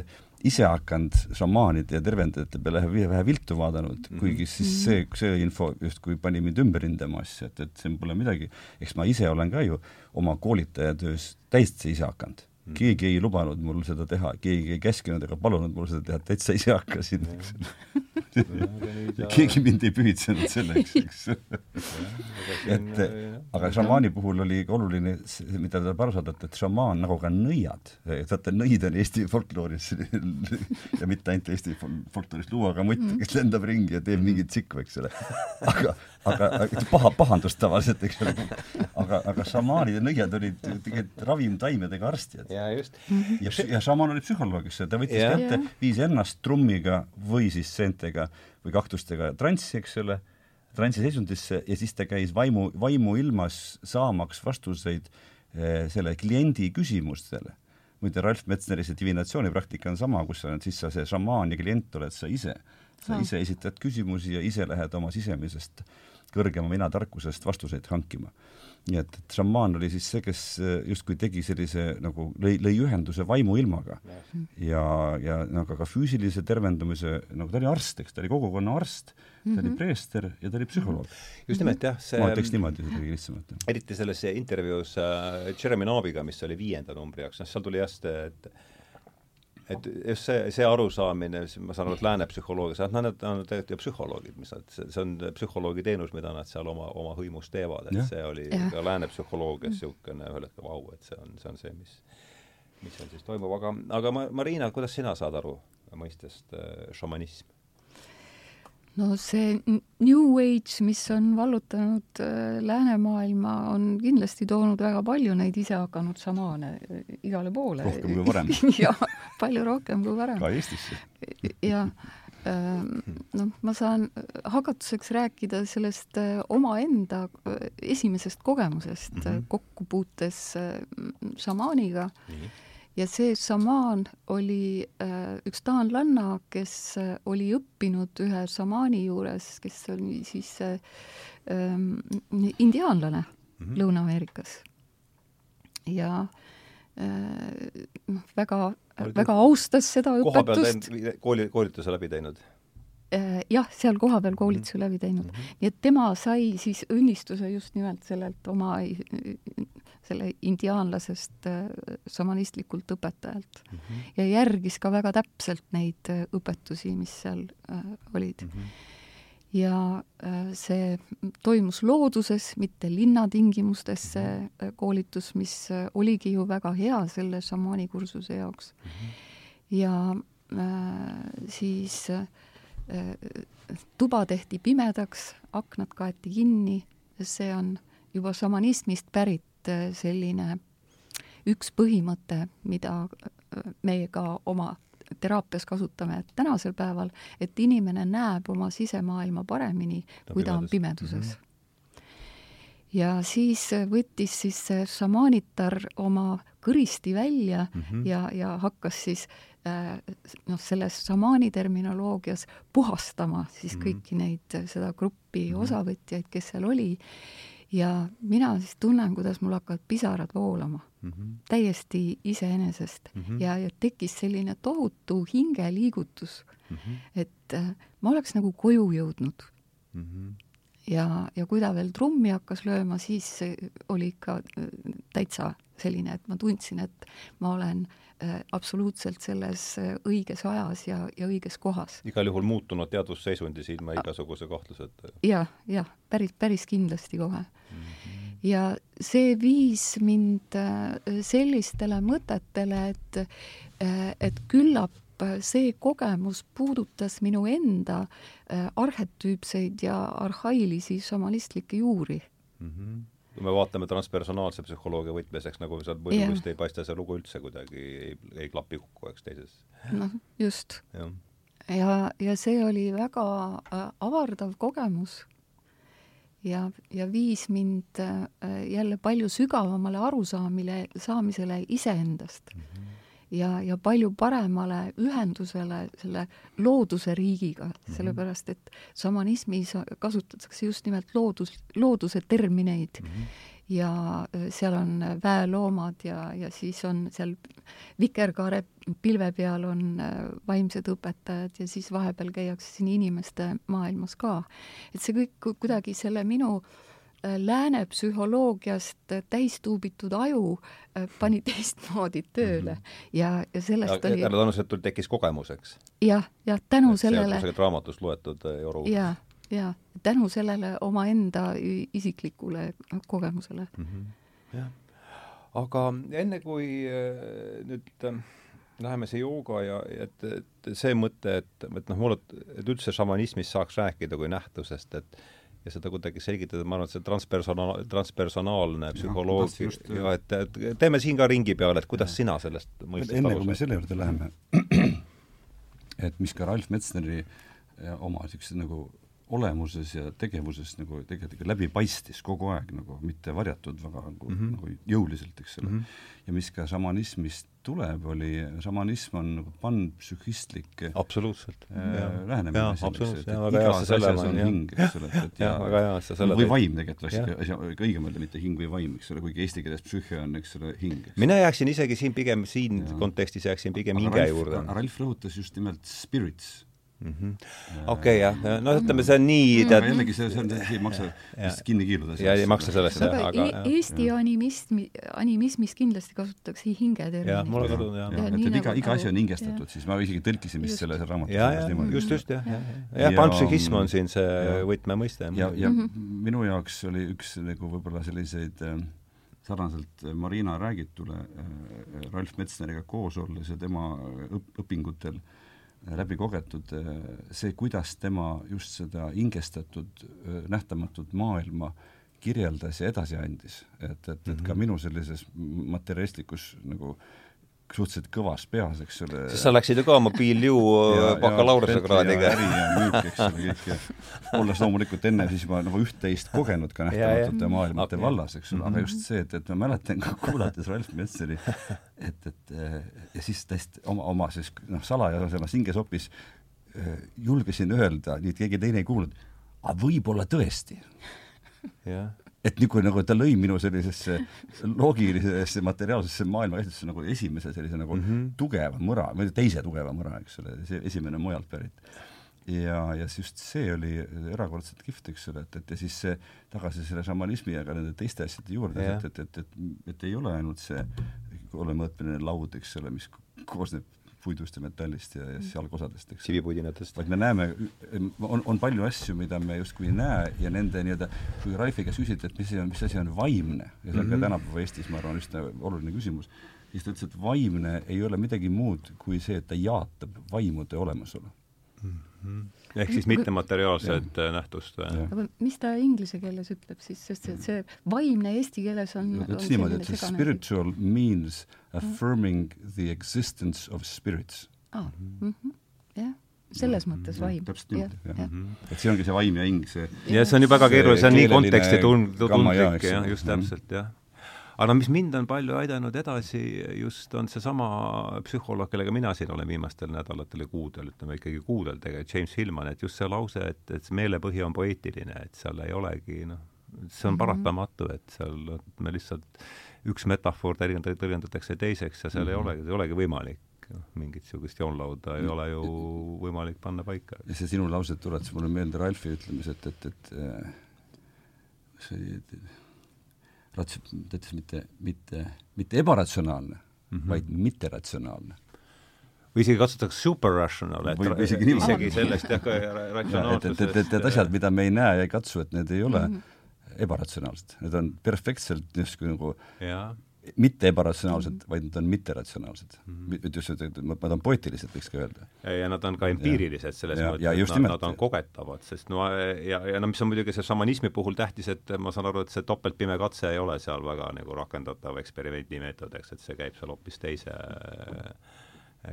ise hakanud šamaanide ja tervendajate peale vähe viltu vaadanud mm, -hmm. kuigi siis mhm. see, see info justkui pani mind ümber hindama asja, et, et siin pole midagi, eks ma ise olen ka ju oma koolitajatöös täiesti ise hakanud. Keegi ei lubanud mul seda teha, keegi ei käskinud ega palunud mul seda teha, täitsa ise hakkasin, eks. Ja keegi mind ei pühitsenud selleks, eks. et aga šamaani puhul oli oluline mida tuleb aru saada, et, et šamaan nagu ka nõiad, vaata nõid on Eesti folklooris ja mitte ainult Eesti folklooris, luuaga mutt, mm. kes lendab ringi ja teeb mingit tsikku, eks ole. aga aga paha, pahandust tavaliselt, eks ole. aga, aga šamaanid ja nõiad olid tegelikult ravimtaimedega arstid. ja just. ja, ja šamaan oli psühholoog, eks ju, ta võttis ja. kätte, viis ennast trummiga või siis seentega või kaktustega transsi, eks ole, transi seisundisse ja siis ta käis vaimu, vaimuilmas saamaks vastuseid eh, selle kliendi küsimustele muide, Ralf Metsneri see divinatsioonipraktika on sama, kus sa oled siis sa see šamaan ja klient oled sa ise. sa ise esitad küsimusi ja ise lähed oma sisemisest kõrgema mina tarkusest vastuseid hankima. nii et, et šamaan oli siis see, kes äh, justkui tegi sellise nagu, lõi, lõi ühenduse vaimuilmaga ja, ja nagu ka füüsilise tervendamise, nagu ta oli arst, eks, ta oli kogukonna arst, ta oli mhm. preester ja ta oli psühholoog. just nimelt jah, see ma ütleks niimoodi kuidagi lihtsamalt. eriti selles intervjuus äh, Jeremy Naabiga, mis oli viienda numbri jaoks, noh seal tuli jah see, et et just see, see arusaamine, ma saan aru, et lääne psühholoogias, nad, nad on tegelikult ju psühholoogid, mis nad, see on psühholoogi teenus, mida nad seal oma, oma hõimus teevad, et ja. see oli ja. ka lääne psühholoogias niisugune ühel hetkel vau, et see on, see on see, mis mis seal siis toimub, aga, aga ma, Marina, kuidas sina saad aru mõistest äh, šamanism? No see New Age, mis on vallutanud äh, läänemaailma, on kindlasti toonud väga palju neid isehakanud šamaane äh, igale poole. rohkem kui varem jah, palju rohkem kui varem. ka Eestisse. ja ähm, noh, ma saan hakatuseks rääkida sellest äh, omaenda esimesest kogemusest mm -hmm. kokkupuutes šamaaniga mm. -hmm ja see šamaan oli äh, üks taanlanna, kes äh, oli õppinud ühe šamaani juures, kes oli siis äh, äh, indiaanlane mm -hmm. Lõuna-Ameerikas. ja äh, noh, väga, väga austas seda õpetust. kooli, koolituse läbi teinud äh, jah, seal kohapeal koolituse läbi teinud mm. -hmm. nii et tema sai siis õnnistuse just nimelt sellelt oma selle indiaanlasest äh, šamanistlikult õpetajalt mm. -hmm. ja järgis ka väga täpselt neid äh, õpetusi, mis seal äh, olid mm. -hmm. ja see toimus looduses, mitte linnatingimustes, see -hmm. koolitus, mis oligi ju väga hea selle šamaanikursuse jaoks mm. -hmm. ja äh, siis äh, tuba tehti pimedaks, aknad kaeti kinni, see on juba šamanismist pärit Äh, selline üks põhimõte, mida äh, meie ka oma teraapias kasutame tänasel päeval, et inimene näeb oma sisemaailma paremini, kui ta on pimeduses mm. -hmm. ja siis võttis siis see šamaanitar oma kõristi välja mm -hmm. ja, ja hakkas siis äh, noh, selles šamaani terminoloogias puhastama siis mm -hmm. kõiki neid, seda gruppi mm -hmm. osavõtjaid, kes seal oli ja mina siis tunnen, kuidas mul hakkavad pisarad voolama mm. -hmm. täiesti iseenesest mm. -hmm. ja, ja tekkis selline tohutu hingeliigutus mm. -hmm. et äh, ma oleks nagu koju jõudnud mm. -hmm. ja, ja kui ta veel trummi hakkas lööma, siis oli ikka äh, täitsa selline, et ma tundsin, et ma olen äh, absoluutselt selles äh, õiges ajas ja, ja õiges kohas. igal juhul muutunud teadvusseisundis ilma igasuguse kahtluseta ja,. jah, jah, päris, päris kindlasti kohe mm. -hmm ja see viis mind sellistele mõtetele, et, et küllap see kogemus puudutas minu enda äh, arhetüüpseid ja arhailisi šamanistlikke juuri mm. -hmm kui me vaatame transpersonaalse psühholoogia võtmes, eks nagu sealt vist ei paista see lugu üldse kuidagi, ei, ei klapi kokku, eks teises. noh, just. ja, ja, ja see oli väga äh, avardav kogemus ja, ja viis mind äh, jälle palju sügavamale arusaamile, saamisele iseendast mm. -hmm ja, ja palju paremale ühendusele selle looduse riigiga -hmm. sellepärast et šamanismis kasutatakse just nimelt loodus, looduse termineid mm. -hmm ja äh, seal on väeloomad ja, ja siis on seal vikerkaare pilve peal on äh, vaimsed õpetajad ja siis vahepeal käiakse siin inimeste maailmas ka. et see kõik kuidagi selle minu Äh, lääne psühholoogiast täis tuubitud aju äh, pani teistmoodi tööle mm -hmm. ja, ja sellest ja, oli härra Tanusetul tekkis kogemus, eks? jah, jah, tänu et sellele see on raamatust loetud äh, Joru ja, ja tänu sellele omaenda isiklikule kogemusele mm. -hmm. jah, aga enne kui nüüd läheme see jooga ja et, et see mõte, et, et noh, mulle, et üldse šamanismist saaks rääkida kui nähtusest, et ja seda kuidagi selgitada, ma arvan, et see transpersona-, transpersonaalne psühholoogia ja, ja et, et teeme siin ka ringi peale, et kuidas ja. sina sellest mõistest enne kui me selle juurde läheme, et mis ka Ralf Metsneri oma niisuguse nagu olemuses ja tegevuses nagu tegelikult läbi paistis kogu aeg nagu, mitte varjatud väga nagu mm, -hmm. nagu jõuliselt, eks ole mm. -hmm. ja mis ka šamanismist tuleb, oli, šamanism on nagu panpsühhistlik absoluutselt äh, lähenemine või vaim tegelikult oleks asja, õigem öelda mitte hing või vaim, eks ole, kuigi eesti keeles psüühia on, eks ole, hing. mina jääksin isegi siin pigem, siin ja. kontekstis jääksin pigem hinge Ralf, juurde. Ralf rõhutas just nimelt spirits. Okei okay, jah, no ütleme, see on nii mm. tead jällegi see, see on, ei maksa vist kinni kiiluda. ja ei maksa sellest jah, aga Eesti ja. animismi, animismis kindlasti kasutatakse hinge terminit. jah, mulle kadus jah. et, et iga, iga asi on hingestatud, siis ma isegi tõlkisin vist selle raamatu ja, ja, just, just jah, jah, jah, panpsühhism on siin see võtmemõiste. ja, ja mm -hmm. minu jaoks oli üks nagu võib-olla selliseid äh, sarnaselt Marina räägitule äh, Ralf Metsneriga koos olles ja tema õp õpingutel äh, läbi kogetud see, kuidas tema just seda hingestatud nähtamatut maailma kirjeldas ja edasi andis. et, et, et ka mhm. minu sellises materialistlikus nagu suhteliselt kõvas peas, eks ole. sest sa läksid ju ka mobiiliu bakalaureusekraadiga. äri ja müük, eks ole, kõik ja olles loomulikult enne siis juba nagu üht-teist kogenud ka nähtamatute maailmate okay. vallas, eks ole, aga just see, et, et ma mäletan ka kuulates Ralf Metseri, et, et ja siis täiesti oma, oma siis noh, salaja selles hingesopis julgesin öelda, nii et keegi teine ei kuulnud, aga võib-olla tõesti. jah et nagu, nagu ta lõi minu sellisesse loogilisesse materiaalsesse maailmakäsitlusse nagu esimese sellise nagu mm -hmm. tugeva mõra, või teise tugeva mõra, eks ole, see esimene mujalt pärit. ja, ja just see oli erakordselt kihvt, eks ole, et, et ja siis see tagasi selle šamanismi ja ka nende teiste asjade juurde, et, et, et, et, et ei ole ainult see kolmemõõtmeline laud, eks ole, mis koosneb puidust ja metallist ja, ja jalgosadest, eks. kivipuidinatest. vaid me näeme, on, on palju asju, mida me justkui ei näe ja nende nii-öelda, kui Raifi käest küsiti, et mis asi on, mis asi on vaimne, ja see on mm -hmm. ka mhm. tänapäeva Eestis, ma arvan, üsna oluline küsimus, siis ta ütles, et vaimne ei ole midagi muud kui see, et ta jaatab vaimude olemasolu mm. -hmm ehk siis mittemateriaalset äh, nähtust või? aga mis ta inglise keeles ütleb siis, sest et see vaimne eesti keeles on ütles niimoodi, et see spiritual means affirming the existence of spirits. aa, mhm. jah selles mõttes vaim. täpselt niimoodi, jah ja. Mm. et see ongi see vaim ja hing, see ja see on ju väga keeruline, see on nii konteksti tundlik, tundlik jah, just täpselt, jah aga no mis mind on palju aidanud edasi, just on seesama psühholoog, kellega mina siin olen viimastel nädalatel ja kuudel, ütleme ikkagi kuudel tegelikult, James Hillman, et just see lause, et, et meelepõhi on poeetiline, et seal ei olegi noh, see on mhm. paratamatu, et seal me lihtsalt, üks metafoor tõlgendatakse teiseks ja seal mm -hmm. ei mhm. olegi, ei olegi võimalik noh, mingit niisugust joonlauda ei ole ju võimalik panna paika. ja see sinu lause tuletas mulle meelde Ralfi ütlemised, et, et, et see oli, Rats, ta ütles mitte, mitte, mitte ebaratsionaalne mm, -hmm. vaid mitteratsionaalne. või isegi kasutatakse super rational, et või isegi, isegi sellest jah, ratsionaalsusest et, et, et need asjad, mida me ei näe ja ei katsu, et need ei ole mm -hmm. ebaratsionaalsed, need on perfektselt justkui nagu ja mitte ebaratsionaalsed mm, -hmm. vaid nad on mitteratsionaalsed mm. -hmm. just, et ma tahan poeetiliselt, võiks ka öelda. ja nad on ka empiirilised selles ja, mõttes, et nad, nad on kogetavad, sest no ja, ja no mis on muidugi see šamanismi puhul tähtis, et ma saan aru, et see topeltpime katse ei ole seal väga nagu rakendatav eksperimendimeetod, eks, et see käib seal hoopis teise,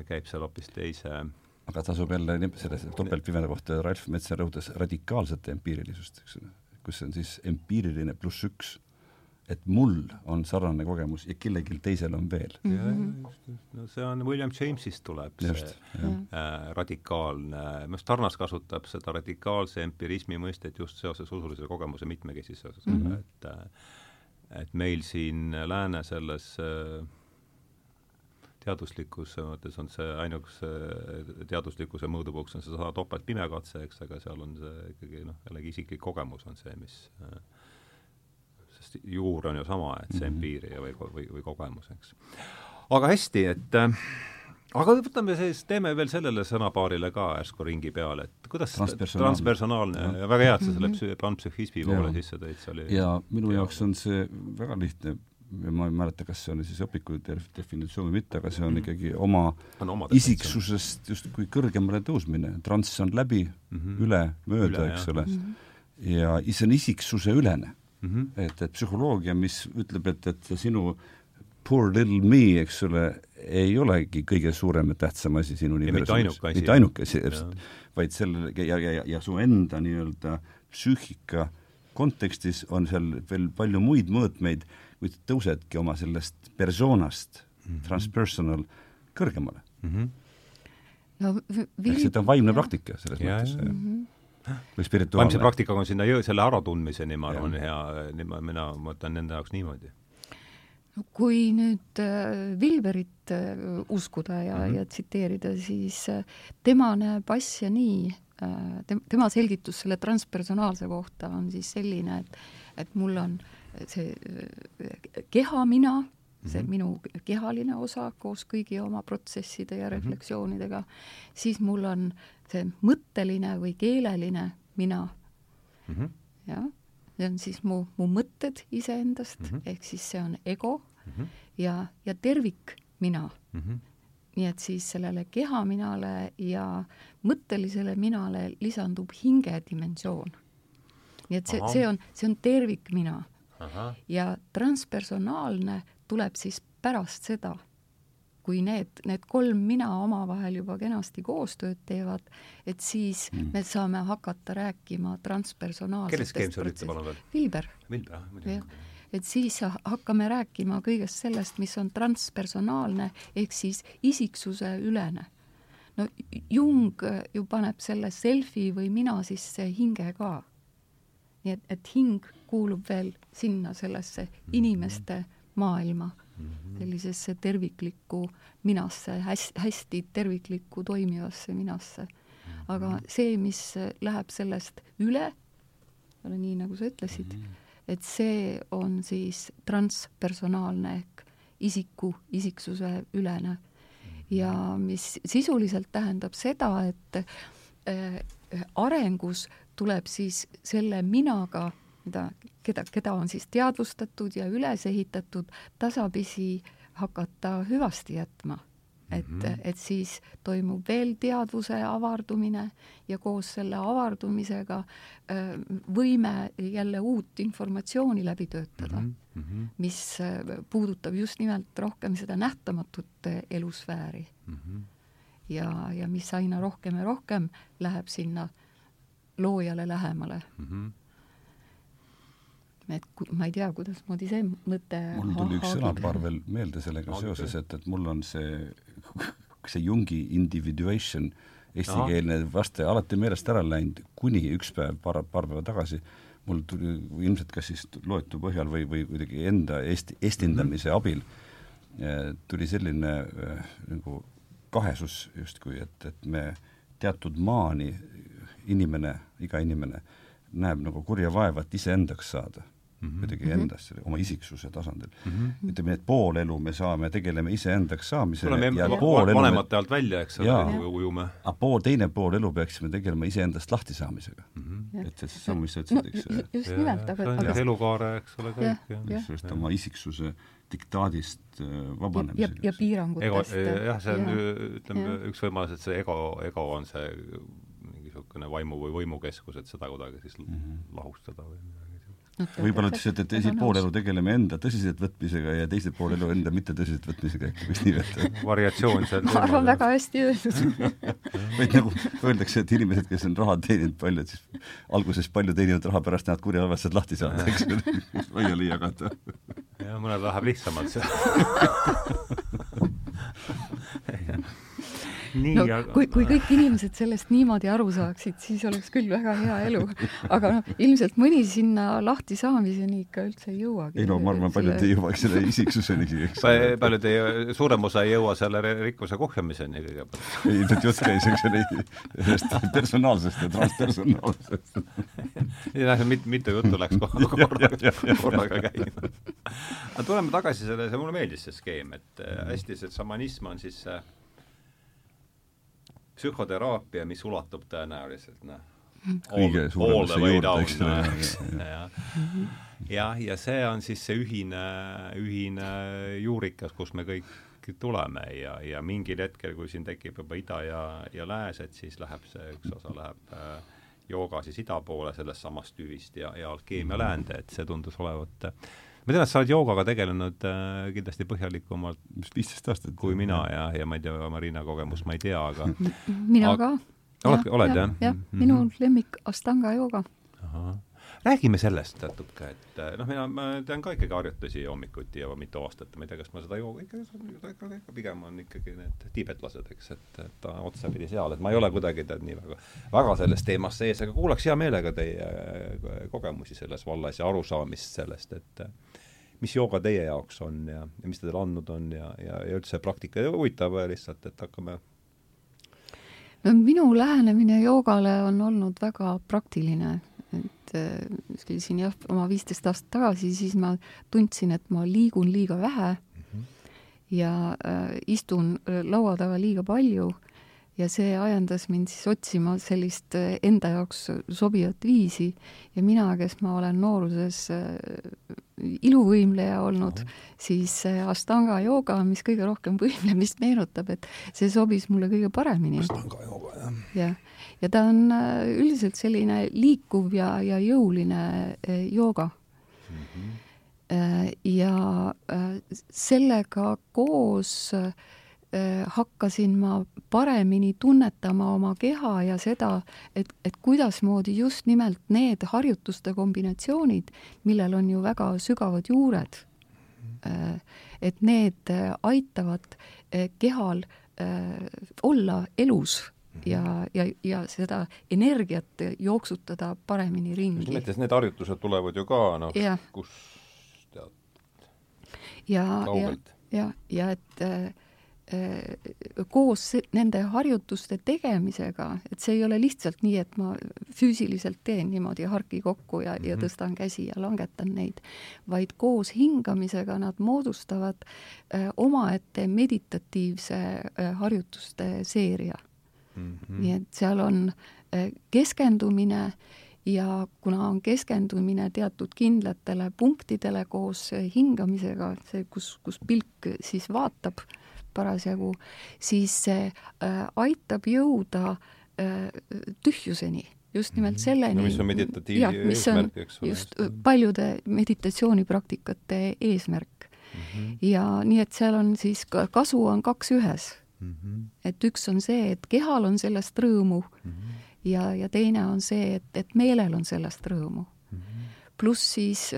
käib seal hoopis teise aga tasub jälle selle topeltpimeda kohta, Ralf Metser rõhutas radikaalset empiirilisust, eks ole, kus on siis empiiriline pluss üks et mul on sarnane kogemus ja kellelgi teisel on veel mm. -hmm. just, just, no see on William Jamesist tuleb just, see äh, radikaalne, minu arust Tarnas kasutab seda radikaalse empirismi mõistet just seoses usulise kogemuse mitmekesisusega mm, -hmm. et äh, et meil siin lääne selles äh, teaduslikus mõttes on see ainukese teaduslikkuse mõõdupuuks on seesama topeltpimekatse, eks, aga seal on see ikkagi noh, jällegi isiklik kogemus on see, mis äh, sest juur on ju sama, et see empiiria mhm. või, või, või kogemus, eks. aga hästi, et äh, aga võtame siis, teeme veel sellele sõnapaarile ka järsku ringi peale, et kuidas transpersonaalne, transpersonaalne ja väga hea, et sa selle psü-, panpsühhismi poole sisse tõid, see oli ja minu jaoks on see väga lihtne, ma ei mäleta, kas see on siis õpiku definitsioon või mitte, aga see on mhm. ikkagi oma, oma isiksusest justkui kõrgemale tõusmine, transs on läbi mm, -hmm. üle, mööda, eks ole, ja see on isiksuse ülene mm. -hmm. et, et psühholoogia, mis ütleb, et, et sinu poor little me, eks ole, ei olegi kõige suurem ja tähtsam asi sinu universumis. mitte ainuke asi, vaid selle ja, ja, ja, ja su enda nii-öelda psüühika kontekstis on seal veel palju muid mõõtmeid, kuid tõusedki oma sellest persoonast mm, -hmm. transpersonal, kõrgemale mm. -hmm. no Vil... ehk see on vaimne praktika selles ja, mõttes. Vaimse praktikaga on sinna jõu-, selle äratundmiseni, ma arvan, hea, mina mõtlen nende jaoks niimoodi. no kui nüüd äh, Vilberit äh, uskuda ja mm, -hmm. ja tsiteerida, siis äh, tema näeb asja nii äh,, tem-, tema selgitus selle transpersonaalse kohta on siis selline, et et mul on see äh, keha mina, see mm -hmm. minu kehaline osa koos kõigi oma protsesside ja mhm. refleksioonidega mm, -hmm. siis mul on see mõtteline või keeleline mina mm. -hmm. jah, see on siis mu, mu mõtted iseendast mm, -hmm. ehk siis see on ego mm -hmm. ja, ja tervik mina mm. -hmm. nii et siis sellele kehaminale ja mõttelisele minale lisandub hingedimensioon. nii et see, see on, see on tervikmina. ja transpersonaalne tuleb siis pärast seda kui need, need kolm mina omavahel juba kenasti koostööd teevad, et siis mm. me saame hakata rääkima transpersonaalsetest veel? Vilber. Vilber, jah, muidugi. et siis hakkame rääkima kõigest sellest, mis on transpersonaalne, ehk siis isiksuse ülene. no Jung ju paneb selle selfi või mina sisse hinge ka. nii et, et hing kuulub veel sinna sellesse mm. inimeste maailma Mhm. sellisesse terviklikku minasse, hästi, hästi terviklikku toimivasse minasse. aga mhm. see, mis läheb sellest üle, nii nagu sa ütlesid, mhm. et see on siis transpersonaalne ehk isiku, isiksuse ülene. ja mis sisuliselt tähendab seda, et äh, arengus tuleb siis selle minaga mida, keda, keda on siis teadvustatud ja üles ehitatud, tasapisi hakata hüvasti jätma. et mm, -hmm. et siis toimub veel teadvuse avardumine ja koos selle avardumisega võime jälle uut informatsiooni läbi töötada mm, -hmm. mis puudutab just nimelt rohkem seda nähtamatut elusfääri mm. -hmm. ja, ja mis aina rohkem ja rohkem läheb sinna loojale lähemale mm. -hmm et ma ei tea, kuidasmoodi see mõte mul tuli üks sõnapaar veel meelde sellega seoses, et, et mul on see, see Jungi individuation, eestikeelne vaste alati meelest ära läinud, kuni üks päev, paar, paar päeva tagasi, mul tuli ilmselt kas siis loetu põhjal või, või kuidagi enda eesti, estindamise mm -hmm. abil tuli selline äh, nagu kahesus justkui, et, et me teatud maani, inimene, iga inimene näeb nagu kurja vaeva, et iseendaks saada. Kuidagi mm -hmm. endast, oma isiksuse tasandil mm. -hmm. ütleme, et pool elu me saame, tegeleme iseendaks saamisele tuleme ja pool elu vanemate alt välja, eks ole, ujume. aga pool, teine pool elu peaksime tegelema iseendast lahtisaamisega mm. -hmm. et see sama, mis sa ütlesid, eks no,. just nimelt, aga aga elukaare, eks ole, kõik, jah. just, oma isiksuse diktaadist äh, vabanemisega. ja, ja piirangutest. jah, see on, ütleme, üks võimalus, et see ego, ego on see mingisugune vaimu või võimukeskus, et seda kuidagi siis mm -hmm. lahustada või no, võib-olla ütles, et, et esimene pool elu tegeleme enda tõsiseltvõtmisega ja teise pool elu enda mitte tõsiseltvõtmisega, äkki võiks nii öelda. variatsioon seal ma arvan, väga hästi öeldud. Vaid nagu öeldakse, et inimesed, kes on raha teeninud palju, et siis alguses palju teeninud raha pärast näevad kurja halvasti lahti saada, eks ole, laiali jagada. jah, mõnel läheb lihtsamalt see nii no, aga... kui, kui kõik inimesed sellest niimoodi aru saaksid, siis oleks küll väga hea elu. aga noh, ilmselt mõni sinna lahti saamiseni ikka üldse ei jõuagi. ei no ma arvan, paljud ei jõuaks selle isiksuseni, eks paljud ei, suurem osa ei jõua selle rikkuse kohjamiseni kõigepealt. ei, ilmselt jutt käis, eks ole, sellest personaalsest ja transpersonaalsest. jah, mit-, mitu juttu läks korraga, korraga käima. aga tuleme tagasi selle, see mulle meeldis see skeem, et hästi see šamanism on siis äh, psühhoteraapia, mis ulatub tõenäoliselt noh, kõige suuremasse juurde, eks ole. jah, ja, ja see on siis see ühine, ühine juurikas, kus me kõik tuleme ja, ja mingil hetkel, kui siin tekib juba ida ja, ja lääs, et siis läheb see, üks osa läheb äh, jooga siis ida poole sellest samast tüvist ja, ja alkeemia läände, et see tundus olevat äh, ma tean, et sa oled joogaga tegelenud äh, kindlasti põhjalikumalt vist viisteist aastat kui mina ja, ja ma ei tea, Marina kogemust ma ei tea, aga mina aga... ka. oled, oled jah? jah, minu -hmm. lemmik Astanga jooga. Räägime sellest natuke, et äh, noh, mina, ma tean ka ikkagi harjutusi hommikuti ja mitu aastat, ma ei tea, kas ma seda jooga ikka, ikka, ikka pigem on ikkagi need tiibetlased, eks, et, et otsapidi seal, et ma ei ole kuidagi tead nii väga, väga selles teemas sees, aga kuulaks hea meelega teie äh, kogemusi selles vallas ja arusaamist sellest, et mis jooga teie jaoks on ja, ja mis ta teile andnud on ja, ja, ja üldse praktika huvitav lihtsalt, et hakkame no minu lähenemine joogale on olnud väga praktiline, et äh, siin jah, oma viisteist aastat tagasi, siis ma tundsin, et ma liigun liiga vähe mm -hmm. ja äh, istun äh, laua taga liiga palju ja see ajendas mind siis otsima sellist äh, enda jaoks sobivat viisi ja mina, kes ma olen nooruses iluvõimleja olnud -hmm. siis Astanga jooga, mis kõige rohkem võimlemist meenutab, et see sobis mulle kõige paremini. Astanga jooga, jah. jah, ja ta on äh, üldiselt selline liikuv ja, ja jõuline äh, jooga mm. -hmm. ja sellega koos hakkasin ma paremini tunnetama oma keha ja seda, et, et kuidasmoodi just nimelt need harjutuste kombinatsioonid, millel on ju väga sügavad juured, et need aitavad kehal olla elus ja, ja, ja seda energiat jooksutada paremini ringi. just nimelt, need harjutused tulevad ju ka noh, kus tead, ja, kaugelt. ja, ja, et äh, Äh, koos nende harjutuste tegemisega, et see ei ole lihtsalt nii, et ma füüsiliselt teen niimoodi harki kokku ja mm, -hmm. ja mhm. tõstan käsi ja langetan neid, vaid koos hingamisega nad moodustavad äh, omaette meditatiivse äh, harjutuste seeria mm. -hmm. nii et seal on äh, keskendumine ja kuna on keskendumine teatud kindlatele punktidele koos hingamisega, see, kus, kus pilk siis vaatab parasjagu, siis see äh, aitab jõuda tühjuseni just nimelt mhm. selleni no,. mis on meditatiivne eesmärk, eks ole. just paljude meditatsioonipraktikate eesmärk mm. -hmm. ja nii, et seal on siis, kasu on kaks ühes mm. -hmm. et üks on see, et kehal on sellest rõõmu mm -hmm. ja, ja teine on see, et, et meelel on sellest rõõmu mm -hmm. pluss siis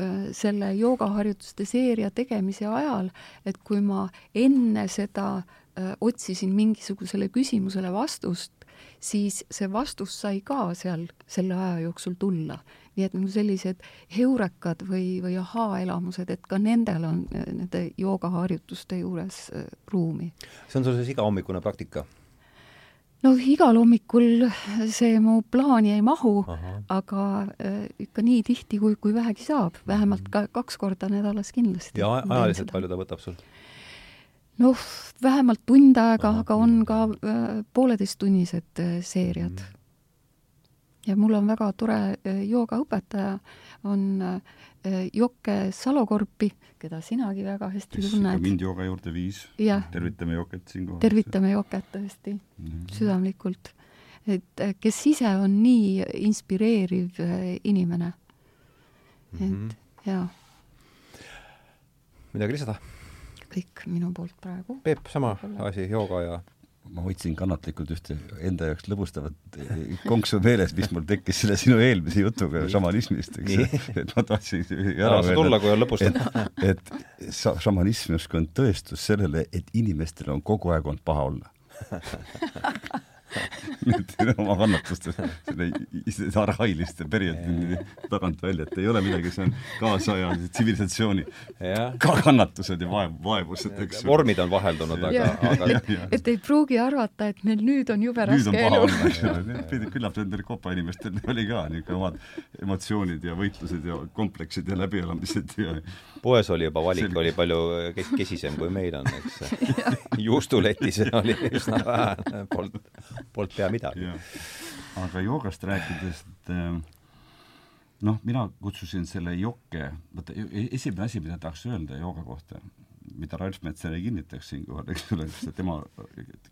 Äh, selle joogaharjutuste seeria tegemise ajal, et kui ma enne seda äh, otsisin mingisugusele küsimusele vastust, siis see vastus sai ka seal selle aja jooksul tulla. Nii et nagu sellised heurekad või, või ahaa-elamused, et ka nendel on nende joogaharjutuste juures ruumi. see on sul siis igahommikune praktika? no igal hommikul see mu plaani ei mahu, aga äh, ikka nii tihti, kui, kui vähegi saab, vähemalt ka kaks korda nädalas kindlasti. ja ajaliselt palju ta võtab sul? noh, vähemalt tund aega, aga on ka äh, pooleteisttunnised äh, seeriad mm. Ja mul on väga tore äh, joogaõpetaja, on äh, Jokke Salokorpi, keda sinagi väga hästi tunned. mind jooga juurde viis. tervitame Joket siinkohal. tervitame Joket tõesti mm -hmm. südamlikult. et äh, kes ise on nii inspireeriv inimene mm. -hmm. et jaa. midagi lisada? kõik minu poolt praegu. Peep, sama asi, jooga ja ma hoidsin kannatlikult ühte enda jaoks lõbustavat konksu meeles, mis mul tekkis selle sinu eelmise jutuga šamanismist, eks, et ma tahtsin ära öelda, et, et šamanism justkui on tõestus sellele, et inimestel on kogu aeg olnud paha olla oma kannatustes selle arhailiste perioodi tagant välja, et ei ole midagi, see on kaasaja tsivilisatsiooni ka kannatused ja vaev, vaevused, eks. vormid on vaheldunud, aga, aga et, et ei pruugi arvata, et meil nüüd on jube raske elu. küllap nendel kopa inimestel oli ka niisugune omad emotsioonid ja võitlused ja kompleksid ja läbielamised ja poes oli juba valik, oli palju kes-, kesisem kui meil on, eks. Juustuletis oli üsna vähe, polnud polnud pea midagi. aga joogast rääkides, et äh, noh, mina kutsusin selle jokke, vaata e-, esimene asi, mida tahaks öelda jooga kohta, mida Ralf Metser ei kinnitaks siinkohal, eks ole, tema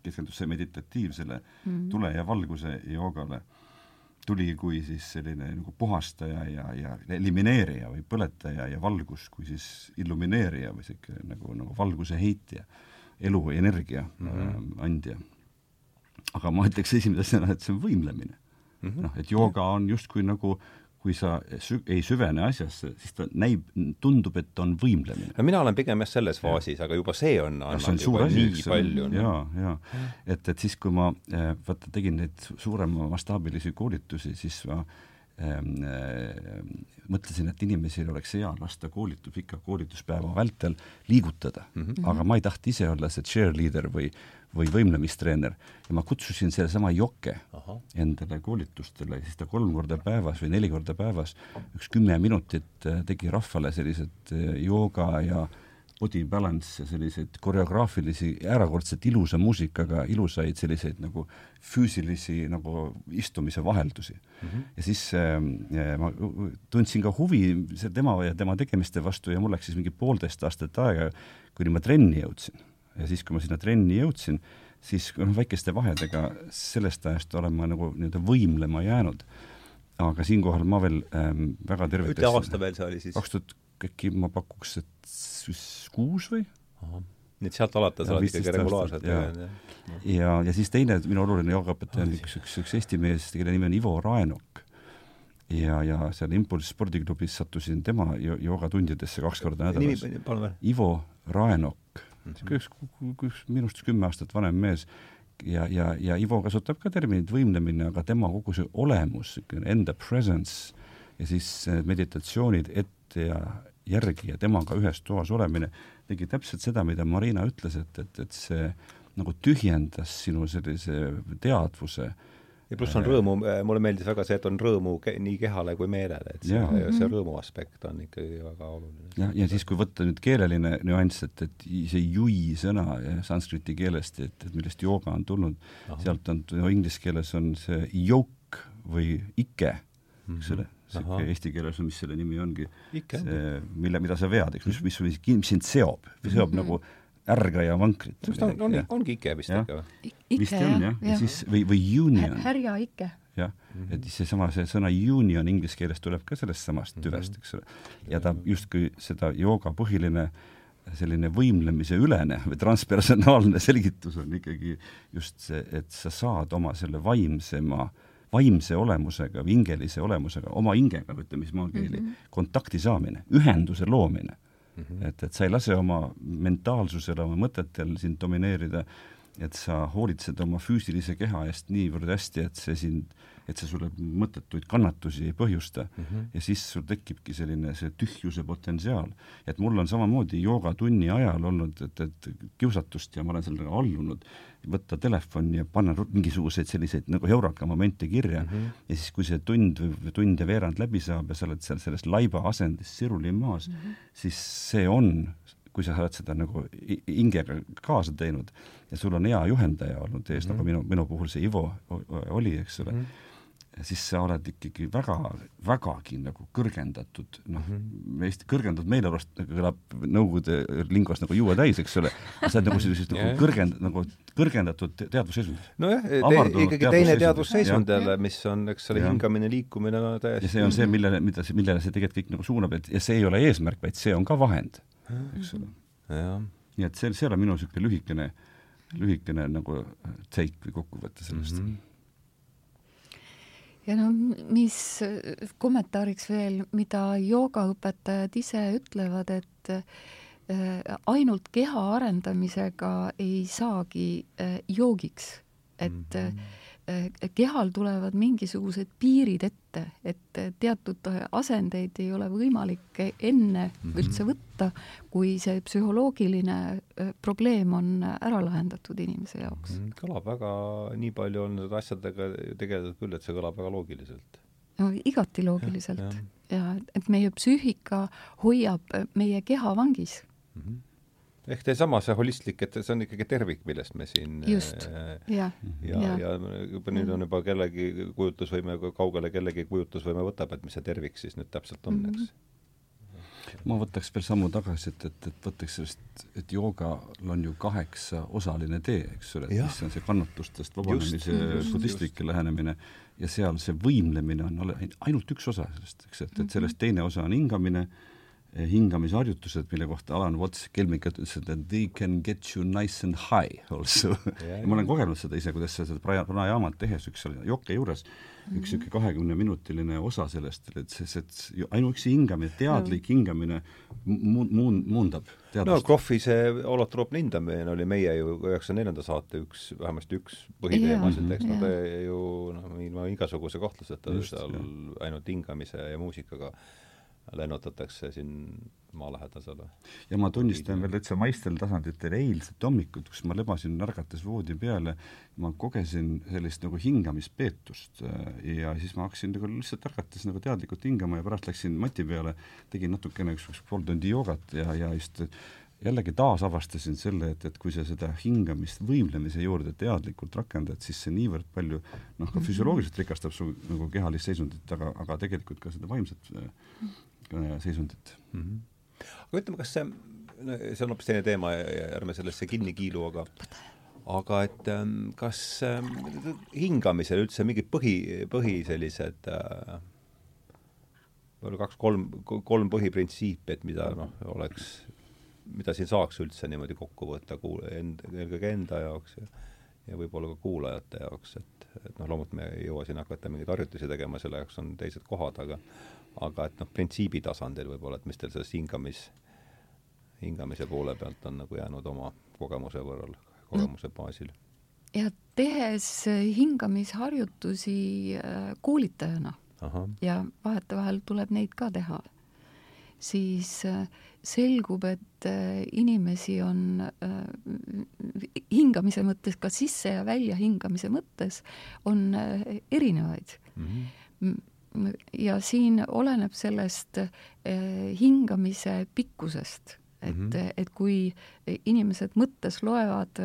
keskendus meditatiivsele mm -hmm. tule ja valguse joogale, tuli kui siis selline nagu puhastaja ja, ja elimineerija või põletaja ja valgus kui siis illumineerija või niisugune nagu, nagu valguse heitja, elu või energia mm -hmm. andja. Aga ma ütleks esimese asjana, et see on võimlemine. Mm -hmm.. noh, et jooga on justkui nagu kui sa sü-, ei süvene asjasse, siis ta näib, tundub, et on võimlemine. no mina olen pigem jah selles faasis, aga juba see on annab juba asi, nii palju. jaa, jaa. et, et siis, kui ma eh, vaata, tegin neid suurema mastaabilisi koolitusi, siis ma ähm, äh, mõtlesin, et inimesel oleks hea lasta koolitus, pika koolituspäeva vältel liigutada mm, -hmm. aga ma ei tahtnud ise olla see cheerleader või või võimlemistreener ja ma kutsusin sellesama Jokke Aha. endale koolitustele, siis ta kolm korda päevas või neli korda päevas üks kümme minutit äh, tegi rahvale sellised äh, jooga ja body balance ja selliseid koreograafilisi, erakordselt ilusa muusikaga ilusaid selliseid nagu füüsilisi nagu istumise vaheldusi mm. -hmm. ja siis äh, ma tundsin ka huvi tema ja tema tegemiste vastu ja mul läks siis mingi poolteist aastat aega, kuni ma trenni jõudsin ja siis, kui ma sinna trenni jõudsin, siis noh, väikeste vahedega sellest ajast olen ma nagu nii-öelda võimlema jäänud. aga siinkohal ma veel ähm, väga tervitasin ütle aasta veel see oli siis? kaks tuhat, äkki ma pakuks, et kuus või? nii et sealt alates oled ikkagi regulaarselt ja, ja, ja, ja siis teine minu oluline joogaõpetaja on üks, üks, üks eesti mees, kelle nimi on Ivo Raenok. ja, ja seal Impulss spordiklubis sattusin tema joogatundidesse kaks korda nädalas. Ivo Raenok üks, üks minust kümme aastat vanem mees ja, ja, ja Ivo kasutab ka terminit võimlemine, aga tema kogu see olemus, enda presence ja siis meditatsioonid ette ja järgi ja temaga ühes toas olemine tegi täpselt seda, mida Marina ütles, et, et, et see nagu tühjendas sinu sellise teadvuse äh, ja pluss on rõõmu, äh, mulle meeldis väga see, et on rõõmu nii kehale kui meelele, et see, see mhm. rõõmu aspekt on ikkagi väga oluline. jah, ja siis, kui võtta nüüd keeleline nüanss, et, et see jui sõna sanskriti keelest, et, et millest jooga on tulnud, sealt on no,, inglise keeles on see yoke või ike, eks ole, sihuke eesti keeles on, mis selle nimi ongi, see, mille, mida sa vead, eks, mis, mis, mis, mis sind seob, seob mm -hmm. nagu ärga ja vankrit. ta on, on, ongi Ike vist ikka või? vist on jah, ja siis või, või union. härja Ike. jah -hmm., et seesama, see sõna union inglise keeles tuleb ka sellest samast mm -hmm. tüvest, eks ole. ja ta justkui seda jooga põhiline selline võimlemise ülene või transpersonaalne selgitus on ikkagi just see, et sa saad oma selle vaimsema, vaimse olemusega või hingelise olemusega, oma hingega, ütleme siis maakeeli mm, -hmm. kontakti saamine, ühenduse loomine. -hmm. et, et sa ei lase oma mentaalsusel, oma mõtetel sind domineerida et sa hoolitsed oma füüsilise keha eest niivõrd hästi, et see sind, et see sulle mõttetuid kannatusi ei põhjusta mm. -hmm. ja siis sul tekibki selline see tühjuse potentsiaal. et mul on samamoodi joogatunni ajal olnud, et, et kiusatust ja ma olen sellele allunud, võtta telefon ja panna mingisuguseid selliseid nagu heuraka momente kirja mm -hmm. ja siis, kui see tund või tund ja veerand läbi saab ja sa oled seal selles laiba asendis siruli maas mm, -hmm. siis see on kui sa oled seda nagu hingega kaasa teinud ja sul on hea juhendaja olnud ees mm, -hmm. nagu minu, minu puhul see Ivo oli, eks ole mm, -hmm siis sa oled ikkagi väga, vägagi nagu kõrgendatud, noh mm -hmm., Eesti kõrgendatud meeleolust kõlab Nõukogude lingvas nagu juua täis, eks ole, sa oled nagu sellises nagu kõrgend-, nagu kõrgendatud teadvusseisund. nojah, ikkagi teine teadvusseisund jälle, mis on, eks ole, hingamine, liikumine no, täiesti ja see on see, millele, mida millele see tegelikult kõik nagu suunab, et ja see ei ole eesmärk, vaid see on ka vahend eks ole. nii et see, see on minu niisugune lühikene, lühikene nagu take või kokkuvõte sellest mm. -hmm ja no mis kommentaariks veel, mida joogaõpetajad ise ütlevad, et äh, ainult keha arendamisega ei saagi äh, joogiks, et mm -hmm kehal tulevad mingisugused piirid ette, et teatud asendeid ei ole võimalik enne mm -hmm. üldse võtta, kui see psühholoogiline eh, probleem on ära lahendatud inimese jaoks. -hmm. kõlab väga, nii palju on nende asjadega tegeletud küll, et see kõlab väga loogiliselt. no igati loogiliselt ja, ja. ja et meie psüühika hoiab meie keha vangis mm. -hmm ehk seesama, see holistlik, et see on ikkagi tervik, millest me siin just. äh,, jah. ja, ja, ja juba nüüd on juba kellegi kujutlusvõime, kui kaugele kellegi kujutlusvõime võtab, et mis see tervik siis nüüd täpselt on, eks. Mm. -hmm. ma võtaks veel sammu tagasi, et, et, et võtaks sellest, et joogal on ju kaheksaosaline tee, eks ole, mis on see kannatustest vabanemise budistlik lähenemine. Ja seal see võimlemine on ainult üks osa sellest, eks, et, et sellest teine osa on hingamine hingamisharjutused, mille kohta Alan Watts kelmikalt ütles, et they can get you nice and high also. Ja ma olen kogenud seda ise, kuidas sa seda pranajaamat tehes, üks seal jokke juures, üks niisugune kahekümne minutiline osa sellest, et see, see ainuüksi hingamine, teadlik hingamine mu-, muun-, muundab teadvust. no Krohvi see holotroopne hindamine oli meie ju üheksakümne neljanda saate üks, vähemasti üks põhiteemasid, eks no ta ju noh, ilma igasuguse kahtluseta seal ainult hingamise ja muusikaga lennutatakse siin maalähedasele. ja ma tunnistan veel täitsa maistel tasanditel eilset hommikut, kus ma lebasin ärgates voodi peale, ma kogesin sellist nagu hingamispeetust ja siis ma hakkasin nagu lihtsalt ärgates nagu teadlikult hingama ja pärast läksin mati peale, tegin natukene üks, üks pool tundi joogat ja, ja just jällegi taasavastasin selle, et, et kui sa seda hingamist võimlemise juurde teadlikult rakendad, siis see niivõrd palju noh, ka mhm. füsioloogiliselt rikastab su nagu kehalist seisundit, aga, aga tegelikult ka seda vaimset seisundit mm. -hmm. aga ütleme, kas see, no see on hoopis teine teema ja, ärme sellesse kinni kiilu, aga aga et ähm, kas ähm, hingamisel üldse mingid põhi, põhi sellised äh, võib-olla kaks-kolm, kolm põhiprintsiipi, et mida noh, oleks, mida siin saaks üldse niimoodi kokku võtta kuul-, end-, eelkõige enda jaoks ja ja võib-olla ka kuulajate jaoks, et, et noh, loomulikult me ei jõua siin hakata mingeid harjutusi tegema, selle jaoks on teised kohad, aga aga et noh, printsiibi tasandil võib-olla, et mis teil sellest hingamis, hingamise poole pealt on nagu jäänud oma kogemuse võrral, kogemuse baasil? ja tehes hingamisharjutusi äh, koolitajana Aha. ja vahetevahel tuleb neid ka teha, siis äh, selgub, et äh, inimesi on hingamise mõttes, ka sisse- ja väljahingamise mõttes, on erinevaid mm. -hmm ja siin oleneb sellest hingamise pikkusest et mm, -hmm. et kui inimesed mõttes loevad,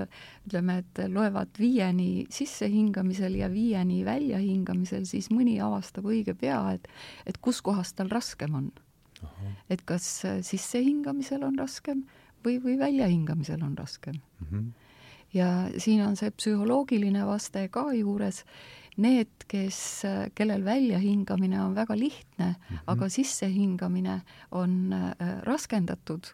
ütleme, et loevad viieni sissehingamisel ja viieni väljahingamisel, siis mõni avastab õige pea, et, et kus kohas tal raskem on. Et kas sissehingamisel on raskem või, või väljahingamisel on raskem mm. -hmm. ja siin on see psühholoogiline vaste ka juures need, kes, kellel väljahingamine on väga lihtne mm, -hmm. aga sissehingamine on äh, raskendatud,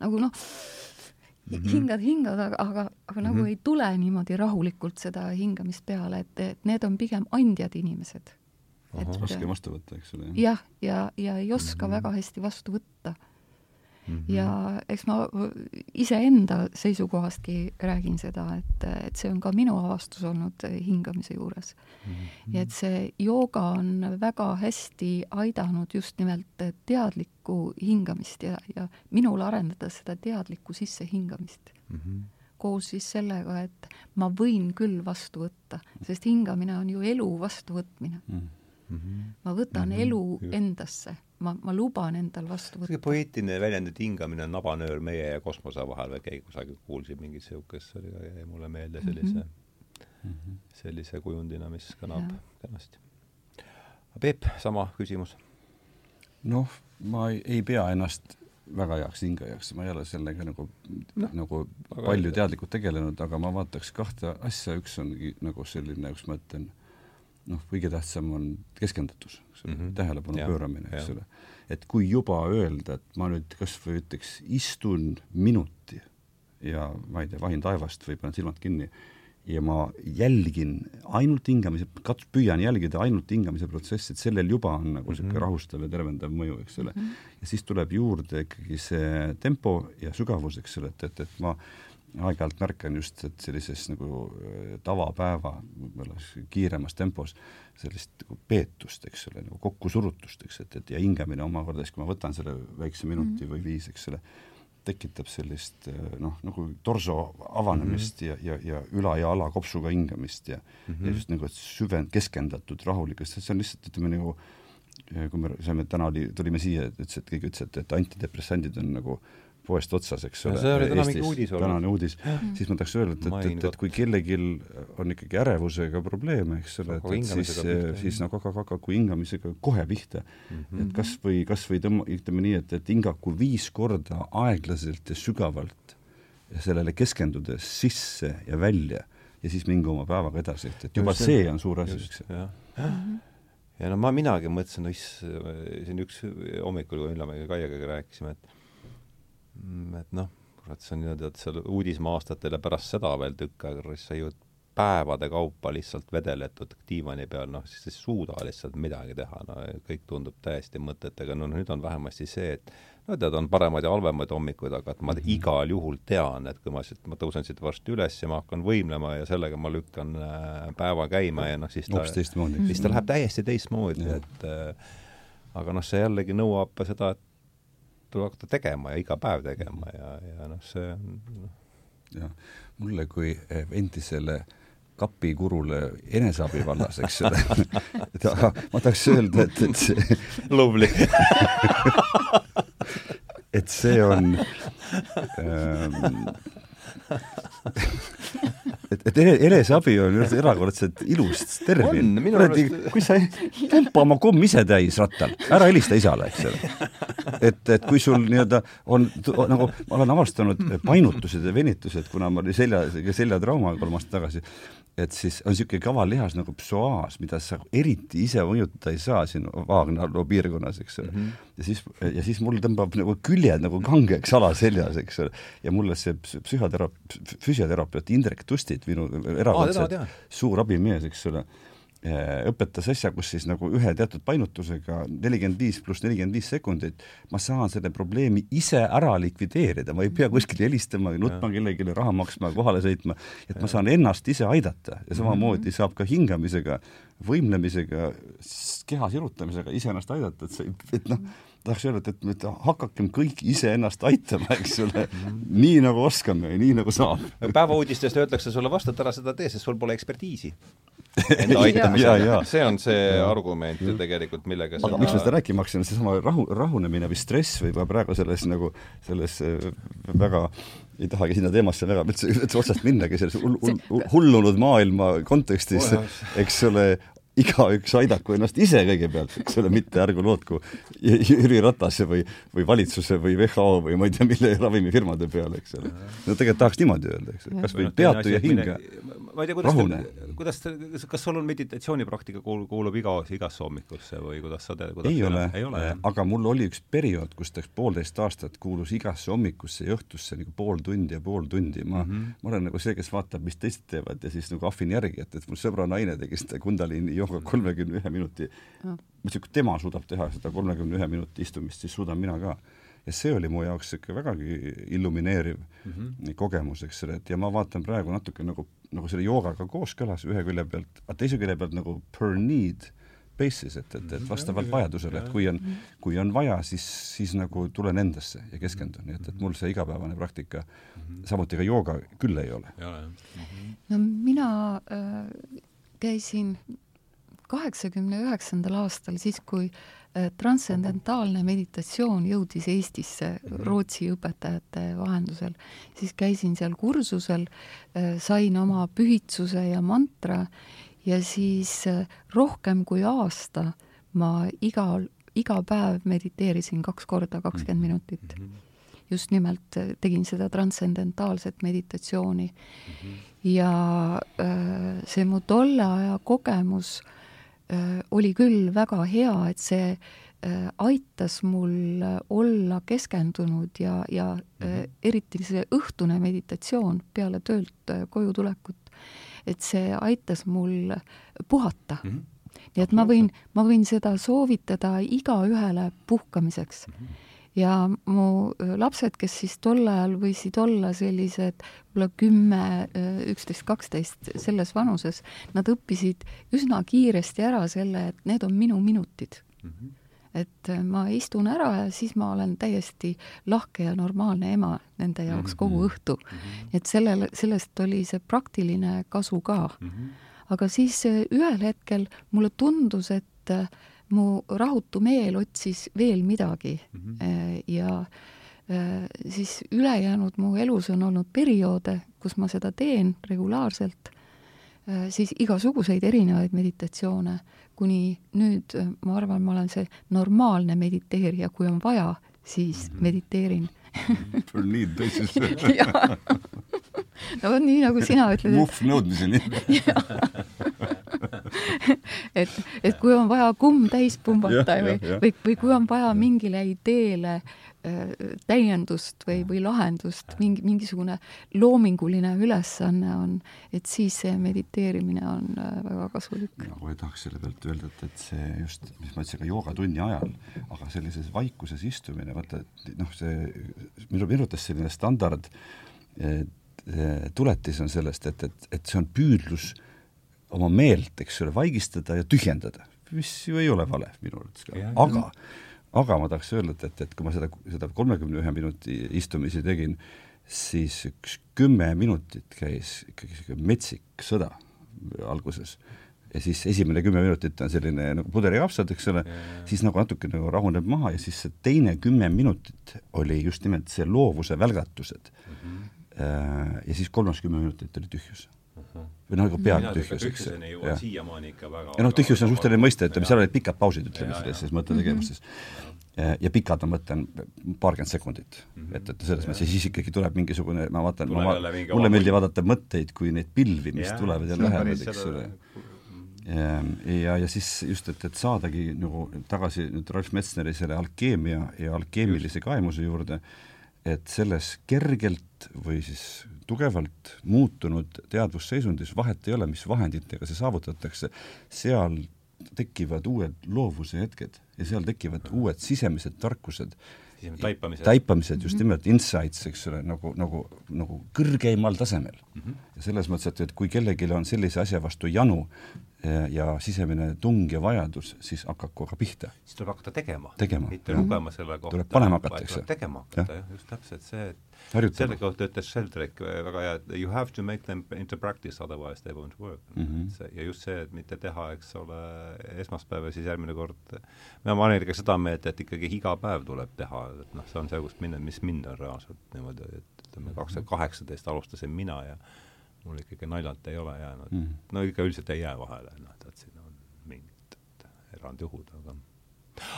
nagu noh mm, -hmm. hingad, hingad, aga, aga, aga mm -hmm. nagu ei tule niimoodi rahulikult seda hingamist peale, et, et need on pigem andjad inimesed. Et raske vastu võtta, eks ole. jah, ja, ja, ja ei oska mm -hmm. väga hästi vastu võtta. Mm -hmm. ja eks ma iseenda seisukohastki räägin seda, et, et see on ka minu avastus olnud hingamise juures mm. -hmm. ja et see jooga on väga hästi aidanud just nimelt teadlikku hingamist ja, ja minul arendada seda teadlikku sissehingamist mm. -hmm koos siis sellega, et ma võin küll vastu võtta, sest hingamine on ju elu vastuvõtmine mm. -hmm. Ma võtan mm -hmm. elu endasse ma, ma luban endal vastu võtta. poeetiline väljend, et hingamine on nabanöör meie ja kosmose vahel või keegi kusagil kuulsin mingit niisugust, see oli, jäi mulle meelde sellise mm, -hmm. sellise kujundina, mis kõlab kenasti. Peep, sama küsimus? noh, ma ei, ei pea ennast väga heaks hingajaks, ma ei ole sellega nagu no, nagu palju teadlikult tegelenud, aga ma vaataks kahte asja, üks ongi nagu selline, kus ma ütlen, noh, kõige tähtsam on keskendatus, eks ole mm -hmm., tähelepanu ja, pööramine, eks ole. et kui juba öelda, et ma nüüd kas või ütleks, istun minuti ja ma ei tea, vahin taevast või panen silmad kinni ja ma jälgin ainult hingamise, kat-, püüan jälgida ainult hingamise protsessi, et sellel juba on nagu niisugune mm -hmm. rahustav ja tervendav mõju, eks ole mm. -hmm. ja siis tuleb juurde ikkagi see tempo ja sügavus, eks ole, et, et, et ma aeg-ajalt märkan just, et sellises nagu äh, tavapäeva võib-olla kiiremas tempos sellist nagu peetust, eks ole, nagu kokkusurutust, eks, et, et ja hingamine omakorda, siis kui ma võtan selle väikse minuti mm -hmm. või viis, eks ole, tekitab sellist äh, noh, nagu torso avanemist mm -hmm. ja, ja, ja üla ja ala kopsuga hingamist ja mm, -hmm. ja just nagu süven-, keskendatud, rahulik, sest see on lihtsalt, ütleme nagu äh, kui me saime, täna oli, tulime siia, ütles, et keegi ütles, et, et antidepressandid on nagu äh, poest otsas, eks ole. see oli täna mingi uudis olnud. tänane uudis. siis ma tahaks öelda, et, et, et, et kui kellelgi on ikkagi ärevusega probleeme, eks ole, et, et siis, siis nagu aga, aga kui hingamisega kohe pihta mm. -hmm. et kas või, kas või tõmba, ütleme nii, et, et hingaku viis korda aeglaselt ja sügavalt ja sellele keskendudes sisse ja välja ja siis minge oma päevaga edasi, et, et juba just, see on suur asi, eks ju ja no ma, minagi mõtlesin, no iss, siin üks hommikul, kui Üllamäe Kaiaga rääkisime, et Mm, et noh, kurat, see on niimoodi, et seal uudismaa aastatel ja pärast seda veel tükk aega, sa ju päevade kaupa lihtsalt vedeletud diivani peal, noh, siis ei suuda lihtsalt midagi teha, no kõik tundub täiesti mõttetega, no nüüd on vähemasti see, et no tead, on paremaid ja halvemaid hommikuid, aga et ma mm -hmm. igal juhul tean, et kui ma siit, ma tõusen siit varsti üles ja ma hakkan võimlema ja sellega ma lükkan äh, päeva käima ja noh, siis ta, siis ta läheb täiesti teistmoodi, et äh, aga noh, see jällegi nõuab seda, et tuleb hakata tegema ja iga päev tegema ja, ja noh, see on noh. jah, mulle kui eh, endisele kapikurule eneseabi vallas, eks ole et aga ma tahaks öelda, et, et see Lovely et see on ähm, et, eneseabi on erakordselt ilus termin. kuradi, kui sa pumpa oma komm ise täis rattal, ära helista isale, eks ole. et, et kui sul nii-öelda on, nagu ma olen avastanud painutused ja venitused, kuna mul oli selja, seljatrauma kolm aastat tagasi, et siis on niisugune kavalihas nagu psoaas, mida sa eriti ise mõjutada ei saa siin Vaagnalo piirkonnas, eks ole mm. -hmm. ja siis, ja siis mul tõmbab nagu küljed nagu kangeks alaseljas, eks ole. ja mulle see psühhoteraap-, füsioterapeut Indrek Tustit, minu erakordselt oh, suur abimees, eks ole õpetas asja, kus siis nagu ühe teatud painutusega nelikümmend viis pluss nelikümmend viis sekundit ma saan selle probleemi ise ära likvideerida, ma ei pea kuskile helistama, nutma kellelegi, raha maksma, kohale sõitma, et ma saan ennast ise aidata. Ja samamoodi mhm. saab ka hingamisega, võimlemisega, keha sirutamisega ise ennast aidata, et see, et noh, tahaks öelda, et, et hakakem kõik iseennast aitama, eks ole. -hmm. nii nagu oskame ja nii nagu saab. päevauudistest öeldakse sulle vastu, et ära seda tee, sest sul pole ekspertiisi enda aitamisega. see on see argument ju tegelikult, millega aga miks ma seda rääkima hakkasin, seesama rahu, rahunemine või stress või ma praegu selles nagu, selles äh, väga ei tahagi sinna teemasse väga üldse, üldse otsast minnagi, selles hull, hull, hullunud maailma kontekstis, eks ole, igaüks aidaku ennast ise kõigepealt, eks ole, mitte ärgu lootku Jüri Ratase või, või valitsuse või WHO või ma ei tea, mille ravimifirmade peale, eks ole. no tegelikult tahaks niimoodi öelda, eks ole, kas või peatu ja ei tea, kuidas, kas sul on meditatsioonipraktika kuulub, kuulub iga, igasse hommikusse või kuidas sa ole, ei ole, aga mul oli üks periood, kus ta poolteist aastat kuulus igasse hommikusse ja õhtusse nagu pool tundi ja pool tundi. ma mm, -hmm. ma olen nagu see, kes vaatab, mis teised teevad ja siis nagu ahvin järgi, et, et mul sõbra naine tegi seda Kundalini jooga kolmekümne ühe minuti kui tema suudab teha seda kolmekümne ühe minuti istumist, siis suudan mina ka ja see oli mu jaoks niisugune vägagi illumineeriv mm -hmm. kogemus, eks ole, et ja ma vaatan praegu natuke nagu, nagu selle joogaga kooskõlas ühe külje pealt, aga teise külje pealt nagu per need basis, et, et, et mhm. vastavalt vajadusele, et kui on, kui on vaja, siis, siis nagu tulen endasse ja keskendun, nii et, et mul see igapäevane praktika mm, -hmm. samuti ka jooga küll ei ole. no mina äh, käisin kaheksakümne üheksandal aastal, siis kui äh, transcendentaalne meditatsioon jõudis Eestisse mhm. Rootsi õpetajate vahendusel, siis käisin seal kursusel, äh, sain oma pühitsuse ja mantra ja siis äh, rohkem kui aasta ma igal, iga päev mediteerisin kaks korda kakskümmend mhm. minutit. Mhm. just nimelt tegin seda transcendentaalset meditatsiooni mm. -hmm. ja see mu tolle aja kogemus äh, Äh, oli küll väga hea, et see äh, aitas mul olla keskendunud ja, ja mm -hmm. eriti see õhtune meditatsioon peale töölt koju tulekut, et see aitas mul puhata mm. -hmm. nii et ma võin, ma võin seda soovitada igaühele puhkamiseks mm. -hmm ja mu lapsed, kes siis tol ajal võisid olla sellised võib-olla kümme, üksteist, kaksteist selles vanuses, nad õppisid üsna kiiresti ära selle, et need on minu minutid mm. -hmm et ma istun ära ja siis ma olen täiesti lahke ja normaalne ema nende jaoks mm -hmm. kogu õhtu mm. -hmm. et sellele, sellest oli see praktiline kasu ka mm. -hmm. aga siis ühel hetkel mulle tundus, et äh, mu rahutu meel otsis veel midagi. Mm -hmm. ja äh, siis ülejäänud mu elus on olnud perioode, kus ma seda teen regulaarselt, äh, siis igasuguseid erinevaid meditatsioone, kuni nüüd ma arvan, ma olen see normaalne mediteerija, kui on vaja, siis mm -hmm. mediteerin For need basis no nii, nagu sina ütled. muhv nõudmiseni et, et kui on vaja kumm täis pumbata ja, või, või, või kui on vaja mingile ideele äh, täiendust või, või lahendust, mingi, mingisugune loominguline ülesanne on, et siis see mediteerimine on äh, väga kasulik. mina kohe tahaks selle pealt öelda, et, et see just, mis ma ütlesin ka joogatunni ajal, aga sellises vaikuses istumine, vaata, et noh, see minu, minu arvates selline standard et, tuletis on sellest, et, et, et see on püüdlus äh, oma meelt, eks ole, vaigistada ja tühjendada, mis ju ei ole vale minu arvates ka, aga aga ma tahaks öelda, et, et, kui ma seda, seda kolmekümne ühe minuti istumisi tegin, siis üks kümme minutit käis ikkagi niisugune metsik sõda alguses. ja siis esimene kümme minutit on selline nagu puderikapsad, eks ole, siis nagu natuke nagu rahuneb maha ja siis see teine kümme minutit oli just nimelt see loovuse välgatused mm. -hmm. ja siis kolmas kümme minutit oli tühjus või noh, nagu peaaegu tühjus, eks. jõuan siiamaani ikka väga ja noh, tühjus on suhteline mõiste, ütleme, seal olid pikad pausid, ütleme, selles mõttetegevustes. ja pikad, ma mõtlen, paarkümmend sekundit mm. -hmm. et, et selles mõttes ja siis ikkagi tuleb mingisugune, ma vaatan, ma, mulle meeldib vaadata mõtteid kui neid pilvi, mis ja, tulevad ja lähevad, eks ole. ja, ja, ja siis just, et, et saadagi nagu tagasi nüüd Ralf Metsneri selle alkeemia ja alkeemilise kaemuse juurde, et selles kergelt või siis tugevalt muutunud teadvusseisundis, vahet ei ole, mis vahenditega see saavutatakse, seal tekivad uued loovuse hetked ja seal tekivad uued sisemised tarkused, taipamised, taipamised, just mhm. nimelt insights, eks ole, nagu, nagu, nagu kõrgeimal tasemel mm. -hmm. ja selles mõttes, et, et kui kellelgi on sellise asja vastu janu ja, ja sisemine tung ja vajadus, siis hakaku aga pihta. siis tuleb hakata tegema, tegema. mitte lugema selle kohta. tuleb panema hakata, eks ju. tegema hakata, jah, just täpselt see, et Harjutama. selle kohta ütles Sheldrake väga hea, et you have to make them into practice, otherwise they won't work mm. -hmm. see, ja just see, et mitte teha, eks ole, esmaspäev ja siis järgmine kord, mina olen ikka seda meelt, et ikkagi iga päev tuleb teha, et noh, see on see, kust minna, mis mind on reaalselt niimoodi, et ütleme, kaks tuhat kaheksateist alustasin mina ja mul ikkagi naljalt ei ole jäänud mm. -hmm. no ikka üldiselt ei jää vahele, noh, et siin on mingid erandjuhud, aga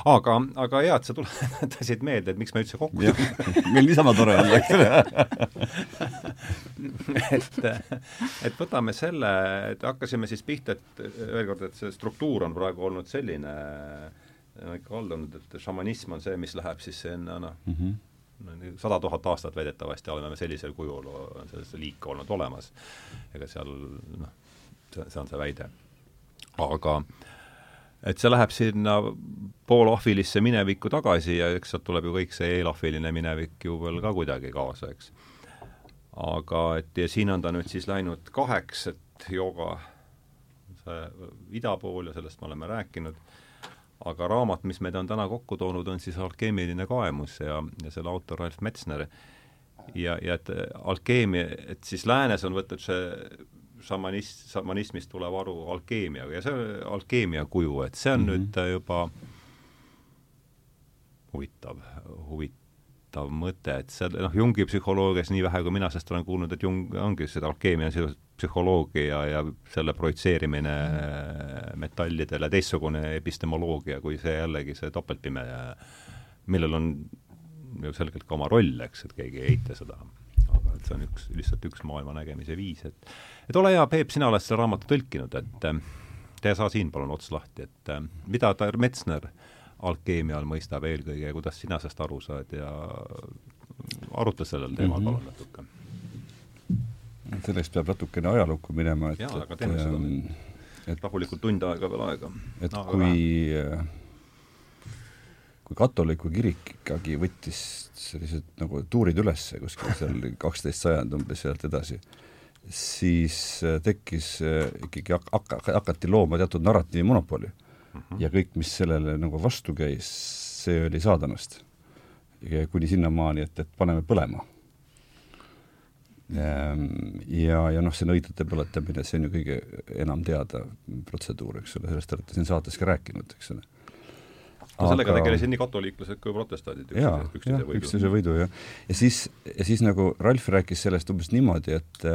aga, aga hea, et sa tuletasid meelde, et miks me üldse kokku tulime meil niisama tore on, eks ole et, et võtame selle, et hakkasime siis pihta, et veel kord, et see struktuur on praegu olnud selline, ikka olnud, et šamanism on see, mis läheb siis sinna noh mm -hmm., sada tuhat aastat väidetavasti oleme me sellisel kujul, on see liik olnud olemas. ega seal noh, see, on see väide. aga et see läheb sinna poolahvilisse minevikku tagasi ja eks sealt tuleb ju kõik see eelahviline minevik ju veel ka kuidagi kaasa, eks. aga et ja siin on ta nüüd siis läinud kaheks, et jooga see ida pool ja sellest me oleme rääkinud, aga raamat, mis meid on täna kokku toonud, on siis Alkeemiline kaemus ja, ja selle autor Ralf Metsner. ja, ja et alkeemia, et siis läänes on võetud see šamanist, šamanismist tulev aru alkeemiaga ja see alkeemia kuju, et see on mm -hmm. nüüd juba huvitav, huvitav mõte, et seal noh, Jungi psühholoogias nii vähe, kui mina sellest olen kuulnud, et Jung ongi seda alkeemia selline psühholoogia ja selle projitseerimine metallidele, teistsugune epistemoloogia kui see jällegi see topeltpime, millel on ju selgelt ka oma roll, eks, et keegi ei eita seda aga et see on üks, lihtsalt üks maailma nägemise viis, et et ole hea, Peep, sina oled selle raamatu tõlkinud, et äh, tee sa siin palun ots lahti, et äh, mida ta Metsner alkeemia all mõistab eelkõige ja kuidas sina sellest aru saad ja arutle sellel teemal mm -hmm. palun natuke. selleks peab natukene ajalukku minema, et jaa, aga teeme seda nüüd. et rahulikult tund aega veel aega. et no, kui aga kui katoliku kirik ikkagi võttis sellised nagu tuurid üles kuskil seal kaksteist sajand umbes sealt edasi, siis äh, tekkis äh, ikkagi hak-, hak-, hakati looma teatud narratiivi monopoli mm. -hmm. ja kõik, mis sellele nagu vastu käis, see oli saadanast. kuni sinnamaani, et, et paneme põlema. Ehm, ja, ja noh, see nõidade põletamine, see on ju kõige enam teada protseduur, eks ole, sellest te olete siin saates ka rääkinud, eks ole no sellega aga... tegelesid nii katoliiklased kui protestandid üksteise võidu. üksteise võidu, jah. ja siis, ja siis nagu Ralf rääkis sellest umbes niimoodi, et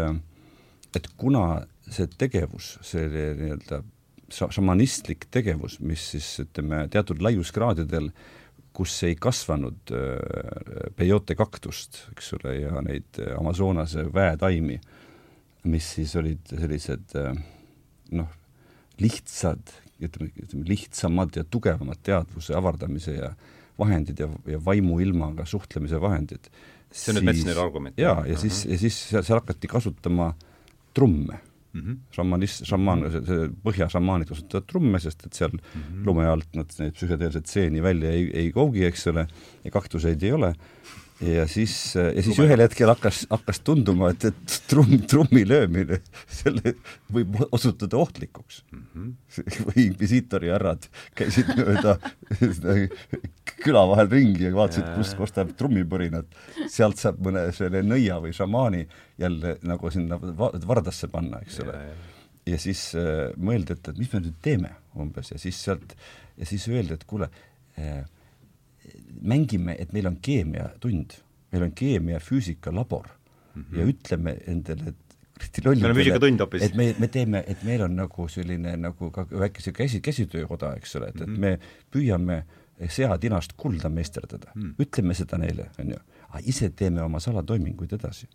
et kuna see tegevus, see nii-öelda šamanistlik tegevus, mis siis ütleme, teatud laiuskraadidel, kus ei kasvanud äh, peyote kaktust, eks ole, ja neid Amazonase väetaimi, mis siis olid sellised äh, noh, lihtsad ütleme, ütleme lihtsamad ja tugevamad teadvuse avardamise ja vahendid ja, ja vaimuilmaga suhtlemise vahendid. see on nüüd Metsneri argument? jaa, ja uh -huh. siis, ja siis seal, seal hakati kasutama trumme mm -hmm. šamanist, šamaan see, see põhjašamaanid kasutavad trumme, sest et seal mm -hmm. lume alt nad neid psühhedeelset seeni välja ei, ei koogi, eks ole, ja kaktuseid ei ole ja siis, ja siis ühel hetkel hakkas, hakkas tunduma, et, et trumm, trummi löömine, selle võib osutuda ohtlikuks mm. -hmm. või inkvisiitori härrad käisid mööda küla vahel ringi ja vaatasid, kust kostab trummipõrinat. sealt saab mõne selle nõia või šamaani jälle nagu sinna vardasse panna, eks ole. ja siis äh, mõeldi, et, et mis me nüüd teeme umbes ja siis sealt, ja siis öeldi, et kuule äh,, mängime, et meil on keemiatund, meil on keemia-füüsikalabor mm -hmm. ja ütleme endale, et kuradi lollidele, et me, me teeme, et meil on nagu selline nagu ka väike käsi, käsitöökoda, eks ole, et mm, -hmm. et mhm. me püüame seatinast kulda meisterdada mm. -hmm. ütleme seda neile, on ju, aga ise teeme oma salatoiminguid edasi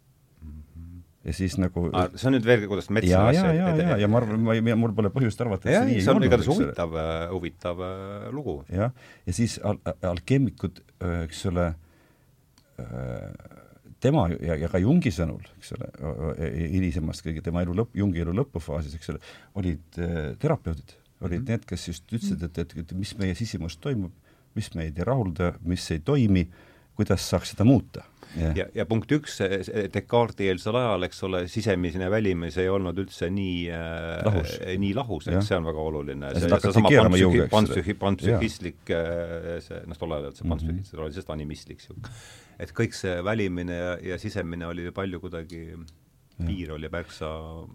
ja siis nagu ah, see on nüüd veel, kuidas metsa ja, ja, ja, ja, ja ma arvan, ma ei, mul pole põhjust arvata, et ja, see nii ei olnud. igatahes huvitav, äh, huvitav äh, lugu. jah, ja siis al-, alkeemikud, äh, eks ole, tema ja, ja ka Jungi sõnul, eks ole, hilisemast kõige tema elu lõpp, Jungi elu lõpufaasis, eks ole, olid terapeudid, olid mm -hmm. need, kes just ütlesid, et, et, et mis meie sisimas toimub, mis meid ei rahulda, mis ei toimi, kuidas saaks seda muuta yeah.. ja, ja punkt üks, Descartesi eelsel ajal, eks ole, sisemine välimus ei olnud üldse nii äh, lahus, nii lahus, eks see on väga oluline. panpsühhistlik äh, see, noh, tol ajal see panpsühhist mm -hmm. oli sellest animistlik niisugune. et kõik see välimine ja, ja sisemine oli palju kuidagi piir oli märksa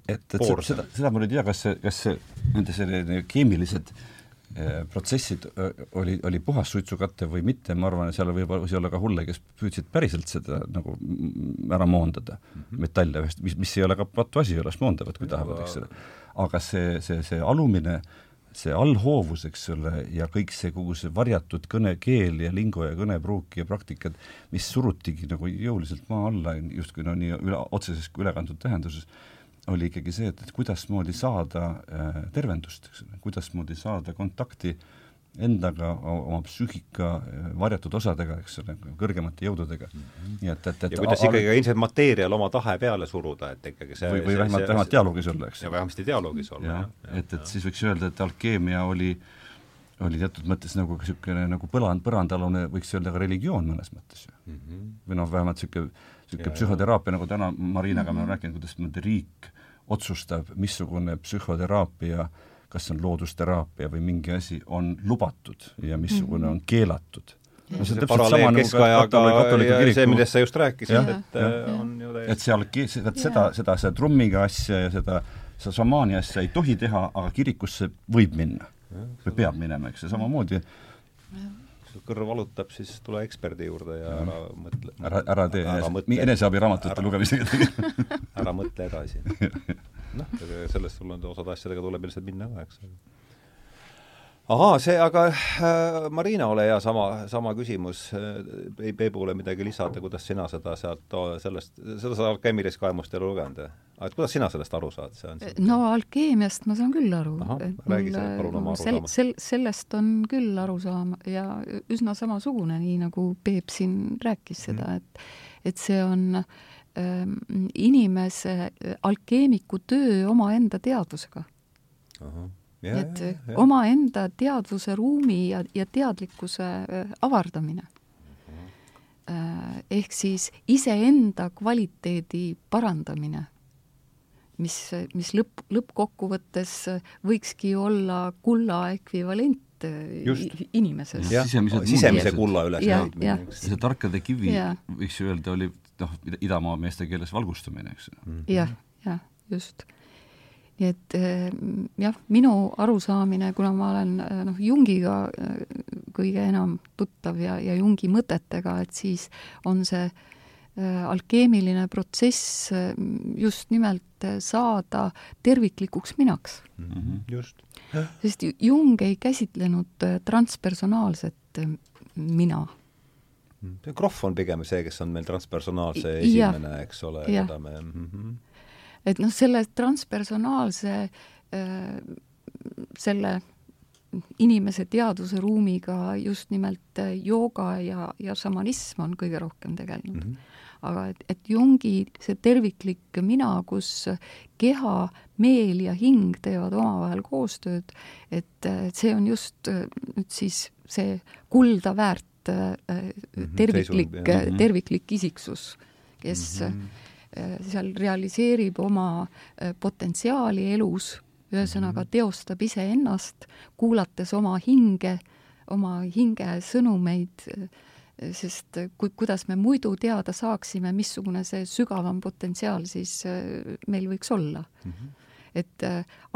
et, et seda, seda, seda ma nüüd ei tea, kas see, kas see, nende selline keemilised Äh, protsessid oli, oli puhas suitsukate või mitte, ma arvan, seal võib olla ka hulle, kes püüdsid päriselt seda nagu ära moondada mm -hmm. metalle, mis, mis ei ole ka patu asi, alles moondavad, kui tahavad, eks ole. aga see, see, see alumine, see allhoovus, eks ole, ja kõik see, kogu see varjatud kõnekeel ja lingo ja kõnepruuk ja praktikad, mis surutigi nagu jõuliselt maa alla, justkui no nii üle, otseses kui ülekantud tähenduses, oli ikkagi see, et, et kuidasmoodi saada äh, tervendust, eks ole, kuidasmoodi saada kontakti endaga, oma psüühika äh, varjatud osadega, eks ole, kõrgemate jõududega mm. -hmm. nii et, et, et ja kuidas ikkagi ilmselt materjal oma tahe peale suruda, et ikkagi see või, või vähemalt, vähemalt dialoogis olla, eks. ja vähemasti dialoogis olla, jah. et, et siis võiks öelda, et alkeemia oli oli teatud mõttes nagu niisugune nagu põland, põrandaalune, võiks öelda ka religioon mõnes mõttes ju mm. -hmm. või noh, vähemalt niisugune, niisugune psühhoteraapia, nagu täna Marinaga me oleme rääkinud, kuidas niimoodi riik otsustab, missugune psühhoteraapia, kas see on loodusteraapia või mingi asi, on lubatud ja missugune on keelatud. No see on täpselt sama nagu keskajaga ja see, millest sa just rääkisid, et ja, äh, on ju täiesti et seal, vot seda, seda, seda trummiga asja ja seda, seda šamaani asja ei tohi teha, aga kirikusse võib minna. Või peab minema, eks, ja samamoodi kõrv valutab, siis tule eksperdi juurde ja ära mõtle. ära, ära tee eneseabiraamatute lugemisega ära mõtle edasi. noh, sellest sul on, osade asjadega tuleb lihtsalt minna ka, eks ahaa, see, aga äh, Marina, ole hea, sama, sama küsimus. Äh,, ei Peebule midagi lisada, kuidas sina seda sealt, sellest, seda sa alkeemilist kaemust ei ole lugenud, et kuidas sina sellest aru saad, see on see? no alkeemiast ma saan küll aru. räägi see, palun oma arusaamast sel,. Sel, sellest on küll arusaam ja üsna samasugune, nii nagu Peep siin rääkis seda mm., et et see on ähm, inimese, alkeemiku töö omaenda teadvusega. et omaenda teadvuse ruumi ja, ja teadlikkuse avardamine. -hmm. ehk siis iseenda kvaliteedi parandamine, mis, mis lõpp, lõppkokkuvõttes võikski olla kulla ekvivalent äh, Just. inimeses. sisemise kulla ülesnäitmine. see tarkade kivi, võiks ju öelda, oli noh, idamaa meeste keeles valgustamine, eks. jah, jah, just nii et eh, jah, minu arusaamine, kuna ma olen eh, noh, Jungiga kõige enam tuttav ja, ja Jungi mõtetega, et siis on see alkeemiline protsess just nimelt saada terviklikuks minaks. Mm. -hmm, just. sest Jung ei käsitlenud transpersonaalset mina. Krohv on pigem see, kes on meil transpersonaalse esimene, eks ole, keda me mm -hmm et noh, selle transpersonaalse äh, selle inimese teadvusruumiga just nimelt äh, jooga ja, ja šamanism on kõige rohkem tegelenud. Mm. -hmm aga et, et Jungi see terviklik mina, kus keha, meel ja hing teevad omavahel koostööd, et, et see on just äh, nüüd siis see kulda väärt mhm, terviklik, mhm. terviklik isiksus, kes mm -hmm Äh, seal realiseerib oma äh, potentsiaali elus, ühesõnaga mhm. teostab iseennast, kuulates oma hinge, oma hinge sõnumeid, äh, sest ku-, kuidas me muidu teada saaksime, missugune see sügavam potentsiaal siis meil võiks olla mm. -hmm et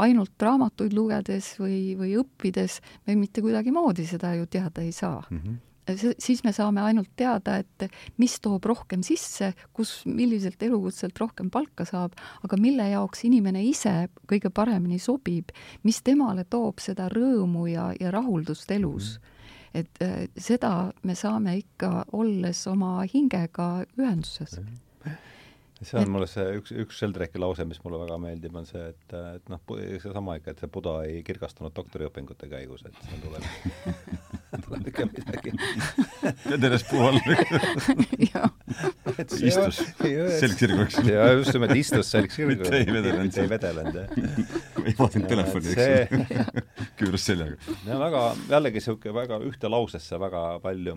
ainult raamatuid lugedes või, või õppides me mitte kuidagimoodi seda ju teada ei saa mm. -hmm siis me saame ainult teada, et mis toob rohkem sisse, kus, milliselt elukutselt rohkem palka saab, aga mille jaoks inimene ise kõige paremini sobib, mis temale toob seda rõõmu ja, ja rahuldust elus. Mhm. Et äh, seda me saame ikka, olles oma hingega ühenduses see on mulle see üks, üks Sheldrake'i lause, mis mulle väga meeldib, on see, et, et noh, seesama ikka, et see Buda ei kirgastunud doktoriõpingute käigus, et seal tuleb tuleb ikka midagi. vedeles puu all. istus selg sirgu, eks. ja just nimelt istus selg sirgu. mitte ei vedelenud. mitte ei vedelenud, jah. ei vaadanud telefoni, eks ju. küürus seljaga. ja väga, jällegi niisugune väga ühte lausesse väga palju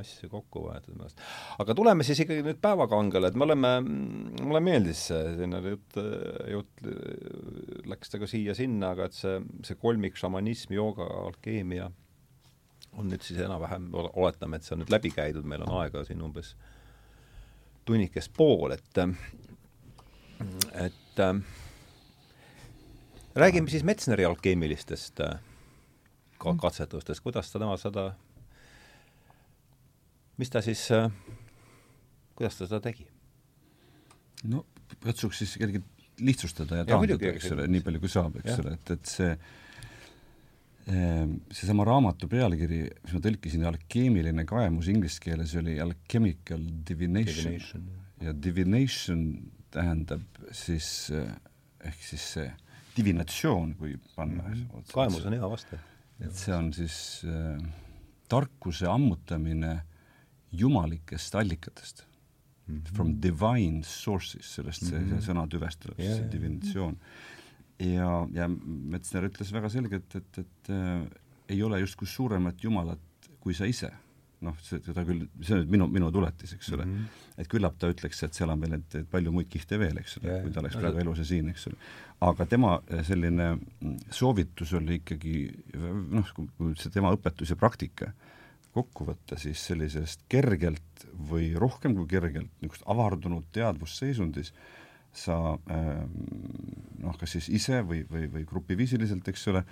asju kokku võetud minu arust. aga tuleme siis ikkagi nüüd päevakangele, et me oleme, mulle meeldis see selline jutt, jutt läks nagu siia-sinna, aga et see, see kolmik šamanism, jooga, alkeemia on nüüd siis enam-vähem, oletame, et see on nüüd läbi käidud, meil on aega siin umbes tunnikest pool, et et äh, räägime siis Metsneri alkeemilistest äh, katsetustest, kuidas ta tema seda mis ta siis, äh, kuidas ta seda tegi? no katsuks siis kergelt lihtsustada ja taandada, eks ole, nii palju kui saab, eks ole, et, et see ähm, seesama raamatu pealkiri, mis ma tõlkisin, alkeemiline kaemus inglise keeles oli alchemical divination, divination. ja divination tähendab siis äh, ehk siis see divinatsioon, kui panna mm -hmm. kaemus on hea vaste. et see on siis äh, tarkuse ammutamine äh, jumalikest allikatest mm, -hmm. from divine sources, sellest see -hmm. see sõna tüvest tuleb yeah., see divinatsioon. ja, ja Metsner ütles väga selgelt, et, et äh, ei ole justkui suuremat jumalat kui sa ise. noh, seda küll, see on nüüd minu, minu tuletis, eks ole mm. -hmm. et küllap ta ütleks, et seal on veel et palju muid kihte veel, eks ole, kui ta oleks praegu elus ja siin, eks ole. aga tema äh, selline mm, soovitus oli ikkagi noh, tema õpetus ja praktika kokku võtta, siis sellisest kergelt või rohkem kui kergelt niisugust avardunud teadvusseisundis sa ähm, noh, kas siis ise või, või, või grupiviisiliselt, eks ole,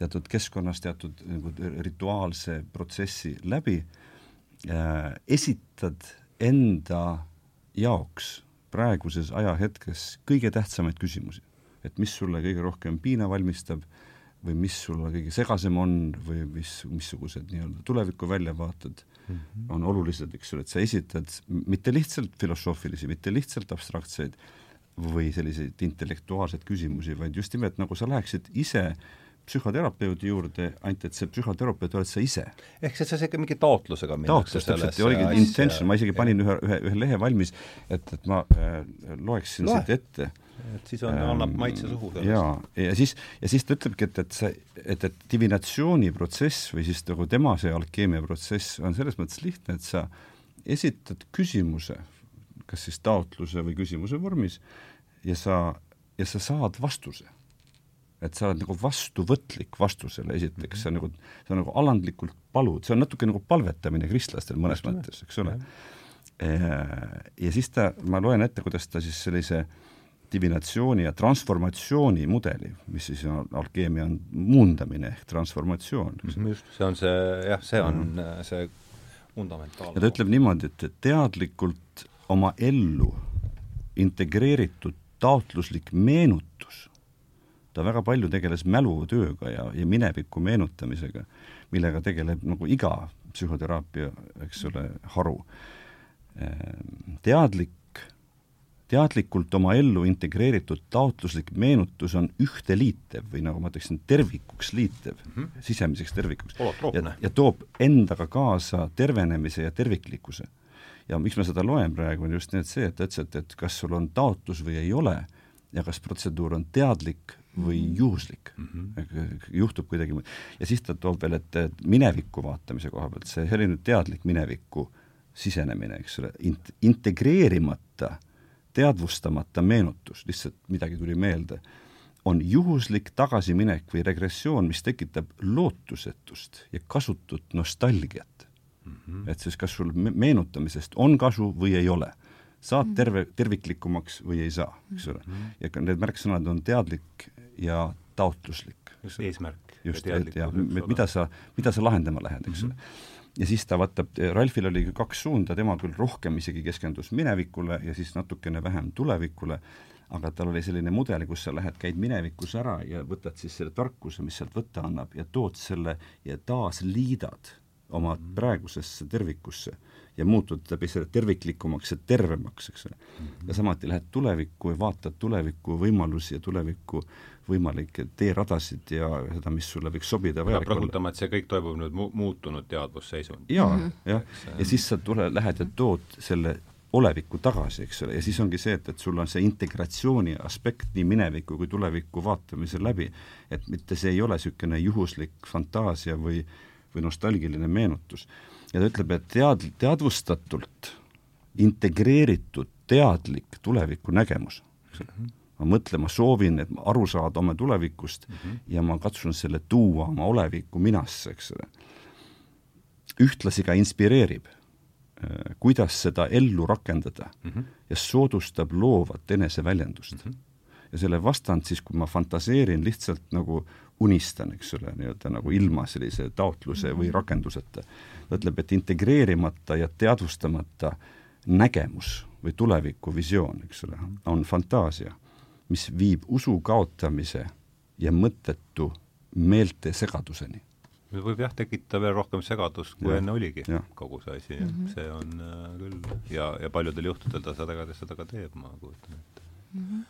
teatud keskkonnas teatud nagu rituaalse protsessi läbi äh, esitad enda jaoks praeguses ajahetkes kõige tähtsamaid küsimusi. et mis sulle kõige rohkem piina valmistab või mis sulle kõige segasem on või mis, missugused nii-öelda tulevikuväljavaated mm -hmm. on olulised, eks ole, et sa esitad mitte lihtsalt filosoofilisi, mitte lihtsalt abstraktseid või selliseid intellektuaalseid küsimusi, vaid just nimelt nagu sa läheksid ise psühhoterapeudi juurde, ainult et see psühhoterapeut oled sa ise. ehk siis see ikka mingi taotlusega taotlus täpselt, oligi intention, ma isegi panin ühe, ühe, ühe lehe valmis, et, et ma äh, loeksin Loe. siit ette. Et siis on ähm,, annab maitse suhu sellest. jaa, ja siis, ja siis ta ütlebki, et, et see, et, et divinatsiooniprotsess või siis nagu tema see alkeemiaprotsess on selles mõttes lihtne, et sa esitad küsimuse, kas siis taotluse või küsimuse vormis, ja sa, ja sa saad vastuse. et sa oled nagu vastuvõtlik vastusele esiteks, see on nagu, on nagu alandlikult palud, see on natuke nagu palvetamine kristlastel mõnes Just mõttes, eks ole. ja siis ta, ma loen ette, kuidas ta siis sellise divinatsiooni ja transformatsiooni mudeli, mis siis on, alkeemia on muundamine ehk transformatsioon. just, see on see, jah, see on mm -hmm. see fundamentaalne. ja ta ütleb niimoodi, et teadlikult oma ellu integreeritud taotluslik meenutus, ta väga palju tegeles mälutööga ja, ja mineviku meenutamisega, millega tegeleb nagu iga psühhoteraapia, eks ole, haru. Ehm, teadlik, teadlikult oma ellu integreeritud taotluslik meenutus on ühteliitev või nagu ma ütleksin, tervikuks liitev mm, -hmm. sisemiseks tervikuks. ja, ja toob endaga kaasa tervenemise ja terviklikkuse ja miks ma seda loen praegu, on just nimelt see, et ta ütles, et, et kas sul on taotlus või ei ole ja kas protseduur on teadlik või mhm. juhuslik mm, -hmm. juhtub kuidagi ja siis ta toob veel, et, mineviku vaatamise koha pealt, see selline teadlik minevikku sisenemine, eks ole, int-, integreerimata, teadvustamata meenutus, lihtsalt midagi tuli meelde, on juhuslik tagasiminek või regressioon, mis tekitab lootusetust ja kasutut nostalgiat mm. -hmm. et siis kas sul meenutamisest on kasu või ei ole. saad -hmm. terve, terviklikumaks või ei saa, eks ole mm. -hmm. ja need märksõnad on teadlik ja taotluslik. eesmärk. just, et ja mida sa, mida sa lahendama lähed, eks ole mm -hmm. Ja siis ta vaatab, Ralfil oli kaks suunda, tema küll rohkem isegi keskendus minevikule ja siis natukene vähem tulevikule, aga tal oli selline mudel, kus sa lähed, käid minevikus ära ja võtad siis selle tarkuse, mis sealt võtta annab ja tood selle ja taas liidad oma praegusesse tervikusse ja muutud läbi selle terviklikumaks ja tervemaks, eks ole. ja samuti lähed tulevikku ja vaatad tuleviku võimalusi ja tuleviku võimalikke teeradasid ja seda, mis sulle võiks sobida. peab rõhutama, et see kõik toimub nüüd mu-, muutunud teadvusseisund. jaa, mhm. jah, ja siis sa tule, lähed ja tood selle olevikku tagasi, eks ole, ja siis ongi see, et, et sul on see integratsiooni aspekt nii mineviku kui tuleviku vaatamisel läbi, et mitte see ei ole niisugune juhuslik fantaasia või või nostalgiline meenutus. ja ta ütleb, et tead-, teadvustatult integreeritud teadlik tulevikunägemus, eks ole mm -hmm ma mõtlen, ma soovin, et ma aru saada oma tulevikust mm -hmm. ja ma katsun selle tuua oma oleviku minasse, eks ole. ühtlasi ka inspireerib, äh, kuidas seda ellu rakendada mm -hmm. ja soodustab loovat eneseväljendust mm. -hmm. ja selle vastand siis, kui ma fantaseerin lihtsalt nagu unistan, eks ole, nii-öelda nagu ilma sellise taotluse või mhm. rakenduseta. ta ütleb, et integreerimata ja teadvustamata nägemus või tulevikuvisioon, eks ole, on fantaasia, mis viib usu kaotamise ja mõttetu meelte segaduseni. võib jah, tekitada veel rohkem segadust, kui ja, enne oligi ja. kogu see asi mm, -hmm. see on äh, küll ja, ja paljudel juhtudel ta seda ka, seda ka teeb, ma kujutan ette mm. -hmm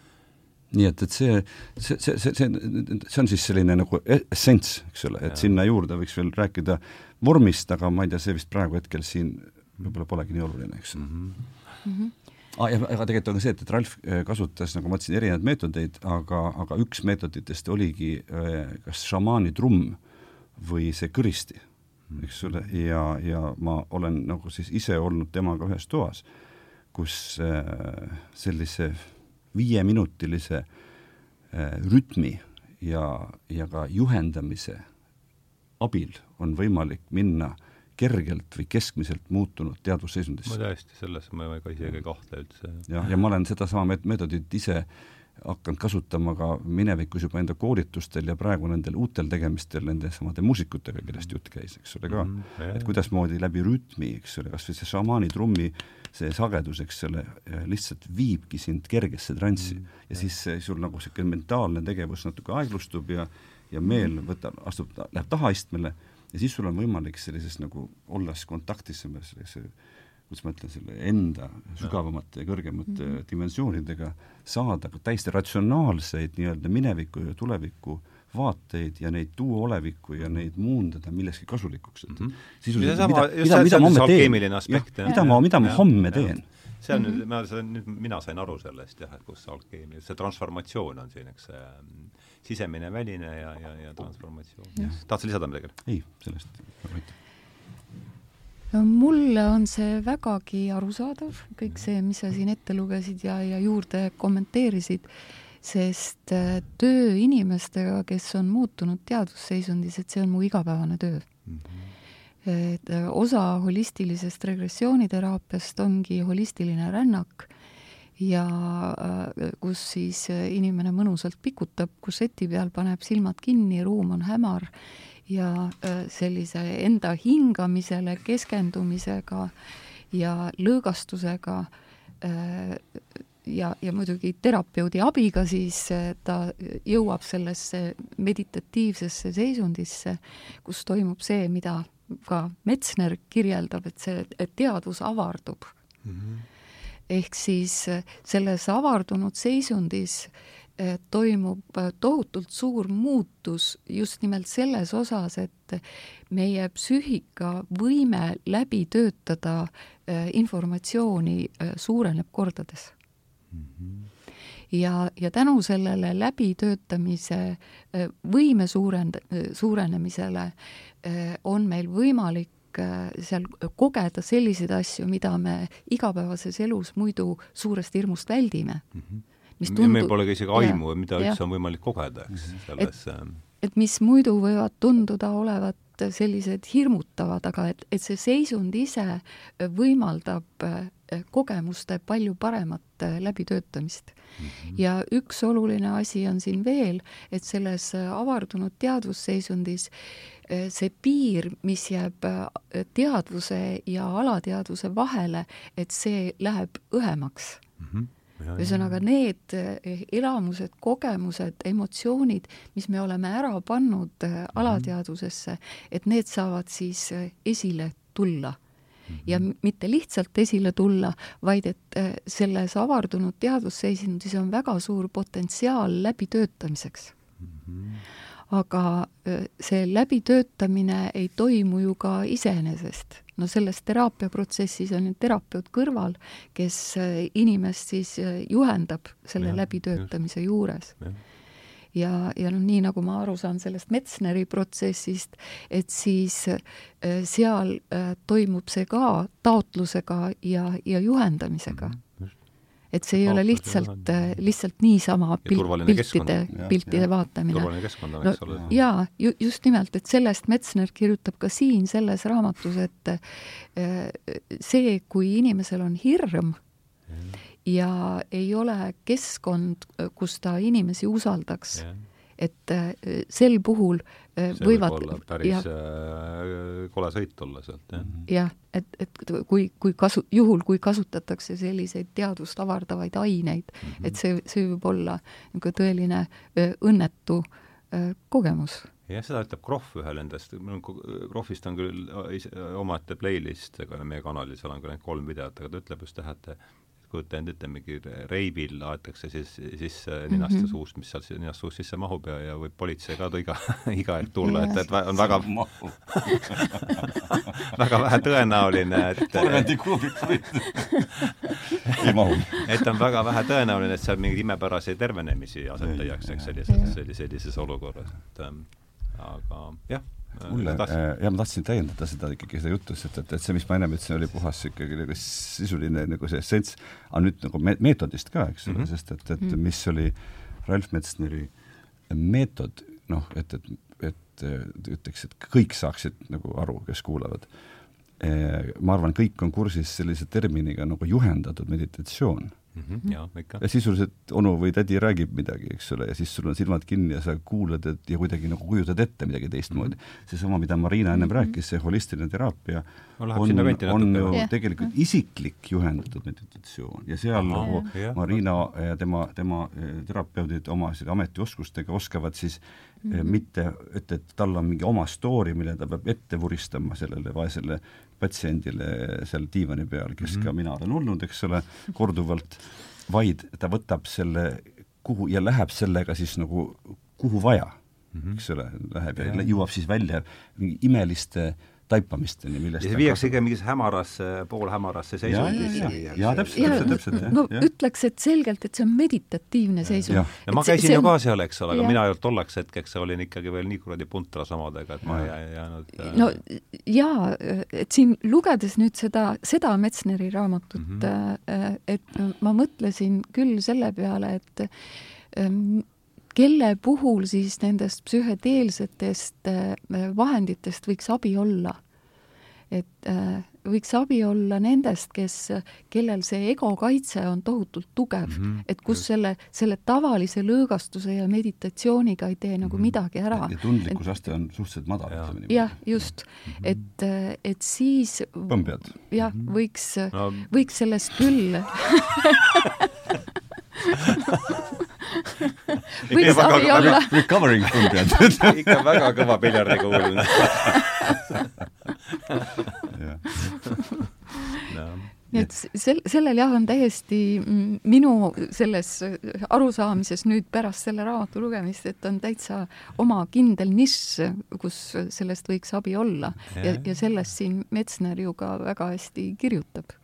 nii et, et see, see, see, see, see, see on siis selline nagu essents, eks ole, et ja. sinna juurde võiks veel rääkida vormist, aga ma ei tea, see vist praegu hetkel siin võib-olla polegi nii oluline, eks mm. -hmm. Mm -hmm. Ah,. aga tegelikult on ka see, et, et Ralf äh, kasutas, nagu ma ütlesin, erinevaid meetodeid, aga, aga üks meetoditest oligi äh, kas šamaani trumm või see kõristi, eks ole, ja, ja ma olen nagu siis ise olnud temaga ühes toas, kus äh, sellise viieminutilise rütmi ja, ja ka juhendamise abil on võimalik minna äh, kergelt või keskmiselt muutunud teadvusseisundisse. ma tõesti, selles ma ka isegi ei kahtle üldse. jah, ja ma olen sedasama meet-, meetodit ise hakanud kasutama ka minevikus juba enda koolitustel ja praegu nendel uutel tegemistel nende samade muusikutega, kellest jutt käis, eks ole ka mm, -hmm. et kuidasmoodi läbi rütmi, eks ole, kas või see šamaani trummi see sagedus, eks ole, lihtsalt viibki sind kergesse transsi mm -hmm. ja siis sul nagu niisugune mentaalne tegevus natuke aeglustub ja ja meel võtab, astub, läheb tahaistmele ja siis sul on võimalik sellises nagu olles kontaktis sellise kuidas ma ütlen, selle enda sügavamate ja kõrgemate mm -hmm. dimensioonidega saada ka täiesti ratsionaalseid nii-öelda mineviku ja tuleviku vaateid ja neid tuua olevikku ja neid muundada millekski kasulikuks, et mm -hmm. sisuliselt mida, mida, mida ma homme teen, mida ma, mida ma homme teen see on mm -hmm. nüüd, ma, see on nüüd, mina sain aru sellest jah, et kus see alkeemia, see transformatsioon on siin, eks see sisemine, väline ja, ja, ja transformatsioon. tahad sa lisada midagi? ei, sellest aitäh no mulle on see vägagi arusaadav, kõik see, mis sa siin ette lugesid ja, ja juurde kommenteerisid, sest äh, töö inimestega, kes on muutunud teadvusseisundis, et see on mu igapäevane töö mm. -hmm. et äh, osa holistilisest regressiooniteraapiast ongi holistiline rännak ja äh, kus siis äh, inimene mõnusalt pikutab kusseti peal, paneb silmad kinni, ruum on hämar ja äh, sellise enda hingamisele keskendumisega ja lõõgastusega ja, ja muidugi terapeudi abiga siis ta jõuab sellesse meditatiivsesse seisundisse, kus toimub see, mida ka Metsner kirjeldab, et see et teadvus avardub mm. -hmm ehk siis äh, selles avardunud seisundis äh, toimub äh, tohutult suur muutus just nimelt selles osas, et meie psüühika võime läbi töötada informatsiooni suureneb kordades mm. -hmm. ja, ja tänu sellele läbitöötamise võime suurend-, suurenemisele on meil võimalik seal kogeda selliseid asju, mida me igapäevases elus muidu suurest hirmust väldime mm. -hmm. mis tundub meil pole ka isegi aimu, mida ja. üldse on võimalik kogeda, eks, mhm. selles et, et mis muidu võivad tunduda olevat sellised hirmutavad, aga et, et see seisund ise võimaldab äh, kogemuste palju paremat äh, läbitöötamist mm. -hmm. ja üks oluline asi on siin veel, et selles avardunud teadvusseisundis Äh, see piir, mis jääb äh, teadvuse ja alateadvuse vahele, et see läheb õhemaks mm. -hmm ühesõnaga need äh, elamused, kogemused, emotsioonid, mis me oleme ära pannud mhm. alateadvusesse, et need saavad siis esile tulla mm. -hmm. ja mitte lihtsalt esile tulla, vaid et selles avardunud teadvusseisundis on väga suur potentsiaal läbitöötamiseks mm. -hmm aga see läbitöötamine ei toimu ju ka iseenesest. no selles teraapiaprotsessis on ju terapeut kõrval, kes inimest siis juhendab selle ja, läbitöötamise just. juures ja ja, ja noh, nii nagu ma aru saan sellest Metsneri protsessist, et siis seal toimub see ka taotlusega ja, ja juhendamisega mm. -hmm et see ei ole lihtsalt, äh, lihtsalt niisama pilt, piltide, piltide ja, vaatamine. turvaline keskkond on no,, eks ole. jaa, ju-, just nimelt, et sellest Metsner kirjutab ka siin selles raamatus, et äh, see, kui inimesel on hirm ja, ja ei ole keskkond, kus ta inimesi usaldaks, et äh, sel puhul äh, see võivad võib olla päris ja, äh, kole sõit olla sealt, jah. Mhm. jah, et, et kui, kui kasu, juhul, kui kasutatakse selliseid teadvust avardavaid aineid mm, -hmm. et see, see võib olla niisugune tõeline õnnetu kogemus jah, seda ütleb Krohv ühe nendest, Krohvist on küll omaette playlist, ega meie kanalil, seal on ka need kolm videot, aga ta ütleb just jah, et kujuta ette, ütleme mingi reibil laetakse siis sisse ninast ja mhm. suust, mis seal ninast suust sisse mahub ja, ja võib politsei ka iga, iga hetk tulla, et, et on väga väga vähe tõenäoline, et põlendi kuubikuid ei mahu. et on väga vähe tõenäoline, et seal mingeid imepäraseid tervenemisi aset leiaks, eks, sellises, sellises, sellises olukorras, et ähm, aga jah mulle, äh, ja ma tahtsin täiendada seda ikkagi, seda juttu, et, et, et see, mis ma ennem ütlesin, oli puhas ikkagi nagu sisuline nagu see essents, aga nüüd nagu me-, meetodist ka, eks ole mm -hmm., sest et, et -hmm. mis oli Ralf Metsneri meetod, noh, et, et, et ütleks, et kõik saaksid nagu aru, kes kuulavad. Äh, ma arvan, kõik on kursis sellise terminiga nagu juhendatud meditatsioon mm. -hmm. ja, ikka. ja sisuliselt onu või tädi räägib midagi, eks ole, ja siis sul on silmad kinni ja sa kuulad, et ja kuidagi nagu kujutad ette midagi teistmoodi mm -hmm.. seesama, mida Marina ennem mm -hmm. rääkis, see holistiline teraapia no, on, on ju yeah. tegelikult isiklik juhendatud meditatsioon ja seal Aha, nagu yeah. Marina ja tema, tema eh, terapeudid oma selle ametioskustega oskavad siis mm -hmm. mitte, et, et tal on mingi oma story, mille ta peab ette vuristama sellele vaesele patsiendile seal diivani peal, kes mm -hmm. ka mina olen olnud, eks ole, korduvalt, vaid ta võtab selle kuhu ja läheb sellega siis nagu kuhu vaja mm, -hmm. eks ole, läheb ja, ja jõuab siis välja mingi imeliste äh, taipamisteni, millest ja see viiakse ikka mingisse hämarasse, poolhämarasse seisundisse. ja, ja täpselt, täpselt, täpselt, no ja. ütleks, et selgelt, et see on meditatiivne seisund. no ma käisin see, ju ka seal, eks ole, aga mina ei olnud tolleks hetkeks, olin ikkagi veel nii kuradi puntras omadega, et ma ei jäänud äh... no jaa, et siin lugedes nüüd seda, seda Metsneri raamatut mm, -hmm. et ma mõtlesin küll selle peale, et ähm, kelle puhul siis nendest psühhedeelsetest äh, vahenditest võiks abi olla? et äh, võiks abi olla nendest, kes, kellel see ego kaitse on tohutult tugev mm, -hmm. et kus selle, selle tavalise lõõgastuse ja meditatsiooniga ei tee nagu mm -hmm. midagi ära. ja tundlikkusaste on suhteliselt madal, jah, just mm, -hmm. et, äh, et siis põmbjad. jah, mhm. võiks no., võiks sellest küll võiks abi olla. Recovering tundjad ikka väga kõva piljardikuulne nii et sel, sellel jah, on täiesti minu selles arusaamises nüüd pärast selle raamatu lugemist, et on täitsa oma kindel nišš, kus sellest võiks abi olla. Ja, ja sellest siin Metsner ju ka väga hästi kirjutab.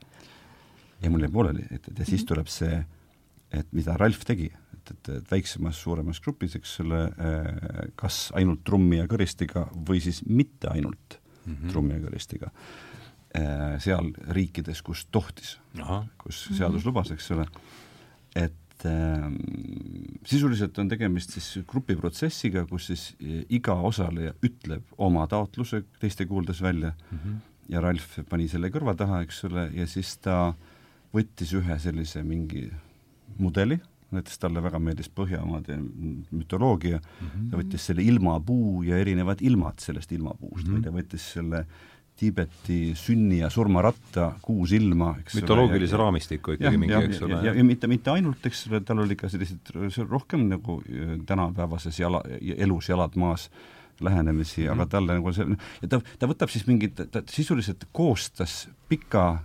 ja mul jäi pooleli, et, et ja siis tuleb see, et mida Ralf tegi et, et, et väiksemas, suuremas grupis, eks ole, äh, kas ainult trummi ja kõristiga või siis mitte ainult mm -hmm. trummi ja kõristiga. Äh, seal riikides, kus tohtis, kus seadus mhm. lubas, eks ole, et äh, sisuliselt on tegemist siis grupiprotsessiga, kus siis iga osaleja ütleb oma taotluse teiste kuuldes välja mm -hmm. ja Ralf pani selle kõrva taha, eks ole, ja siis ta võttis ühe sellise mingi mudeli näiteks talle väga meeldis Põhjamaade mütoloogia mm, -hmm. ta võttis selle ilmapuu ja erinevad ilmad sellest ilmapuust mm, -hmm. ta võttis selle Tiibeti sünni- ja surmaratta kuus ilma, eks mütoloogilise raamistiku ikkagi mingi, eks ole. ja, ja, ja mitte, mitte ainult, eks ole, tal oli ka selliseid, rohkem nagu äh, tänapäevases jala, elus jalad maas lähenemisi mm, -hmm. aga talle nagu see, ja ta, ta võtab siis mingit, ta sisuliselt koostas pika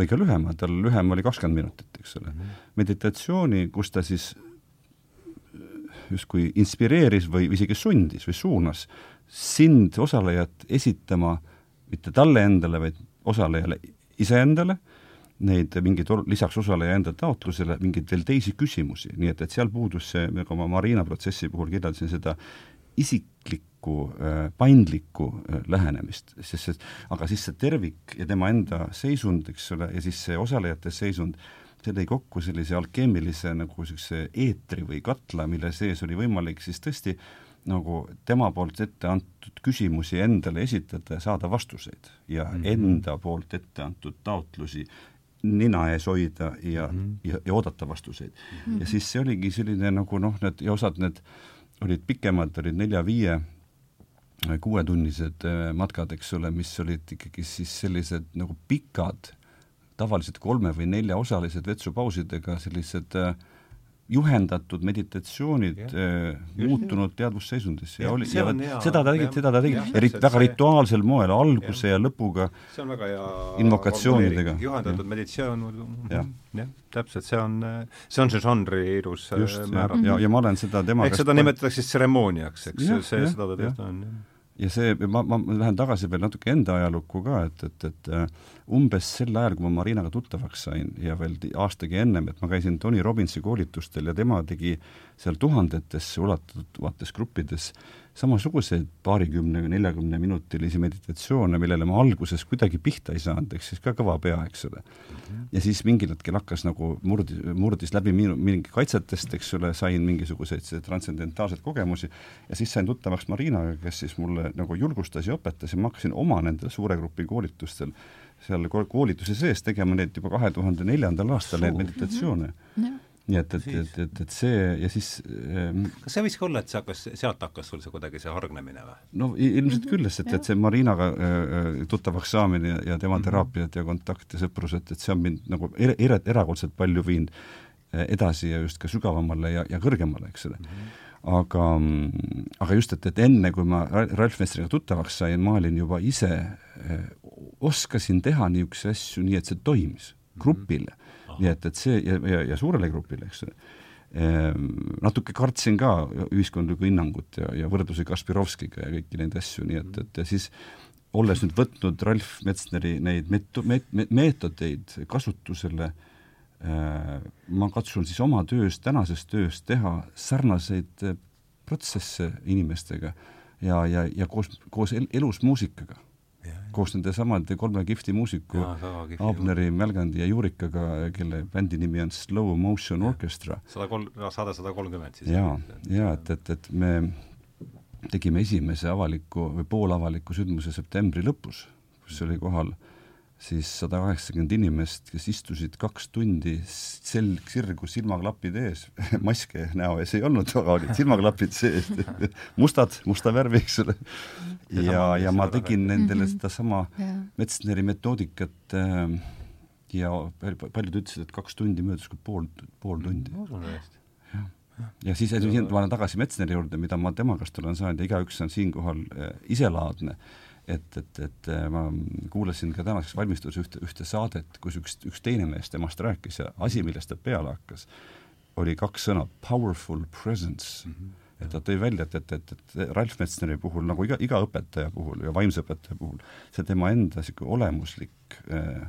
või ka lühema, tal lühem oli kakskümmend minutit, eks ole mm. -hmm. meditatsiooni, kus ta siis justkui inspireeris või isegi sundis või suunas sind, osalejat, esitama mitte talle endale, vaid osalejale iseendale, neid mingeid lisaks osaleja enda taotlusele mingeid veel teisi küsimusi, nii et, et seal puudus see, nagu ma Marina protsessi puhul kirjeldasin seda isiklik paindlikku, äh, paindlikku äh, lähenemist, sest see, aga siis see tervik ja tema enda seisund, eks ole, ja siis see osalejate seisund, see tõi kokku sellise alkeemilise nagu niisuguse eetri või katla, mille sees oli võimalik siis tõesti nagu tema poolt ette antud küsimusi endale esitada ja saada vastuseid ja mm -hmm. enda poolt ette antud taotlusi nina ees hoida ja mm, -hmm. ja, ja oodata vastuseid mm. -hmm. ja siis see oligi selline nagu noh, need ja osad need olid pikemad, olid nelja-viie kuuetunnised äh, matkad, eks ole, mis olid ikkagi siis sellised nagu pikad, tavaliselt kolme- või neljaosalised vetsupausidega sellised äh, juhendatud meditatsioonid äh, muutunud teadvusseisundis. Ja, ja oli, ja hea, seda ta tegi, seda ta tegi, eri-, väga see, rituaalsel moel, alguse ja, ja lõpuga, see on väga hea invokatsioonidega. juhendatud meditatsioon, jah, täpselt, see on, see on see žanri ilus määratlus. ja, ja ma olen seda tema eks seda nimetatakse tseremooniaks, eks, see, seda ta tõesti on, jah ja see, ma, ma lähen tagasi veel natuke enda ajalukku ka, et, et, et äh, umbes sel ajal, kui ma Marinaga tuttavaks sain ja veel aastagi ennem, et ma käisin Tony Robbinsi koolitustel ja tema tegi seal tuhandetesse ulatuvates gruppides samasuguseid paarikümne või neljakümne minutilisi meditatsioone, millele ma alguses kuidagi pihta ei saanud, ehk siis ka kõva pea, eks ole. -hmm. ja siis mingil hetkel hakkas nagu murdis, murdis läbi minu, mingi kaitsetest, eks ole, sain mingisuguseid transcendentaalseid kogemusi ja siis sain tuttavaks Marinaga, kes siis mulle nagu julgustas ja õpetas ja ma hakkasin oma nendel suure grupi koolitustel seal koolituse sees tegema neid juba kahe tuhande neljandal aastal, neid meditatsioone mm. -hmm nii et, et, et, et, et see ja siis ähm, kas see võis ka olla, et see hakkas, sealt hakkas sul see kuidagi see hargnemine või? no ilmselt küll, sest et see Marinaga äh, tuttavaks saamine ja, ja tema mm -hmm. teraapiad ja kontakt ja sõprus, et, et see on mind nagu er, er, erakordselt palju viinud edasi ja just ka sügavamale ja, ja kõrgemale, eks ole mm. -hmm aga, aga just, et, et enne, kui ma Ralf Mestriga tuttavaks sain, ma olin juba ise, äh, oskasin teha niisuguseid asju nii, et see toimis mhm. grupile nii et, et see ja, ja, ja suurele grupile, eks. Ehm, natuke kartsin ka ühiskondlikku hinnangut ja, ja võrdlusi Kaspirovskiga ja kõiki neid asju, nii et, et ja siis olles nüüd võtnud Ralf Metsneri neid meto-, met-, meetodeid kasutusele äh,, ma katsun siis oma töös, tänases töös teha sarnaseid äh, protsesse inimestega ja, ja, ja koos, koos el, elus muusikaga koos nende samade kolme kihvti muusiku, Abneri, Mälgandi ja Juurikaga, kelle bändi nimi on Slow Motion Orchestra. sada kolm, saade sada kolmkümmend siis. jaa, jaa, et, et, et me tegime esimese avaliku või poolavaliku sündmuse septembri lõpus, kus oli kohal äh, siis sada kaheksakümmend inimest, kes istusid kaks tundi selg sirgu, silmaklapid ees maske näo ees. Ei olnud, aga olid silmaklapid sees. Mustad, musta värvi, eks ole. ja, ja ma tegin nendele mhm. sedasama Metsneri metoodikat äh, ja paljud ütlesid, et kaks tundi möödus kui pool, pool tundi. ma usun täiesti ja siis ma olen tagasi Metsneri juurde, mida ma tema käest olen saanud ja igaüks on siinkohal äh, iselaadne et, et, et äh, ma kuulasin ka tänaseks valmistudes ühte, ühte saadet, kus üks, üks teine mees temast rääkis ja asi, millest ta peale hakkas, oli kaks sõna, powerful presence mm. -hmm et ta tõi välja, et, et, et, et Ralf Metsneri puhul, nagu iga, iga õpetaja puhul ja vaimse õpetaja puhul, see tema enda niisugune olemuslik äh,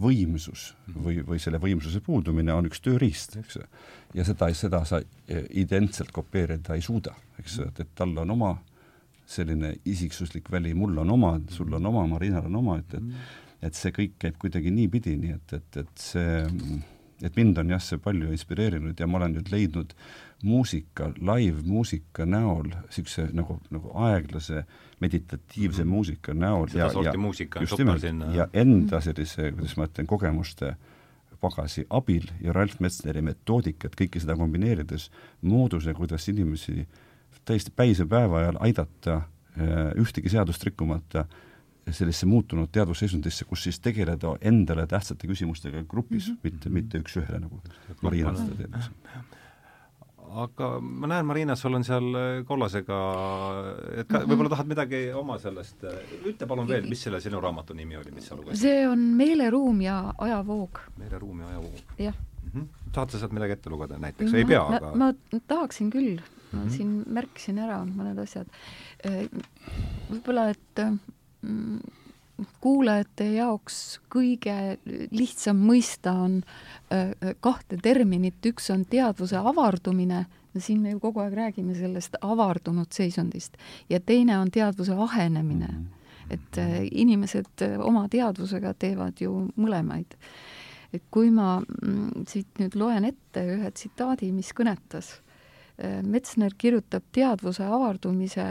võimsus mhm. või, või selle võimsuse puudumine on üks tööriist, eks ja seda, seda sa äh, identselt kopeerida ei suuda, eks ju, et, et tal on oma selline isiksuslik väli, mul on oma, sul on oma, Marinal on oma, et, et mm. et see kõik käib kuidagi niipidi, nii et, et, et see, et mind on jah, see palju inspireerinud ja ma olen nüüd leidnud muusika, live-muusika näol niisuguse nagu, nagu aeglase meditatiivse mm -hmm. muusika näol seda ja, ja just nimelt, ja enda sellise, kuidas ma ütlen, kogemuste pagasi abil ja Ralf Metsneri metoodikat, kõike seda kombineerides, mooduse, kuidas inimesi äh, täiesti päise päeva ajal aidata äh, ühtegi seadust rikkumata sellisesse muutunud teadvusseisundisse, kus siis tegeleda endale tähtsate küsimustega grupis mm, -hmm. mitte, mitte üks-ühele, nagu Marina seda teeb, eks aga ma näen, Marina, sul on seal äh, kollasega, et ka, mhm. võib-olla tahad midagi oma sellest, äh, ütle palun veel, mis selle sinu raamatu nimi oli, mis sa lugesid? see on Meeleruum ja ajavoog. meeleruum ja ajavoog. jah mm -hmm.. tahad sa sealt midagi ette lugeda näiteks mm, -hmm. ei pea, aga ma tahaksin küll mm -hmm. siin märkisin ära mõned asjad. Äh, võib-olla, et mm, kuulajate jaoks kõige lihtsam mõista on äh, kahte terminit, üks on teadvuse avardumine, siin me ju kogu aeg räägime sellest avardunud seisundist, ja teine on teadvuse ahenemine mm. -hmm. et äh, inimesed oma teadvusega teevad ju mõlemaid. et kui ma mm, siit nüüd loen ette ühe tsitaadi, mis kõnetas Metsner kirjutab teadvuse avardumise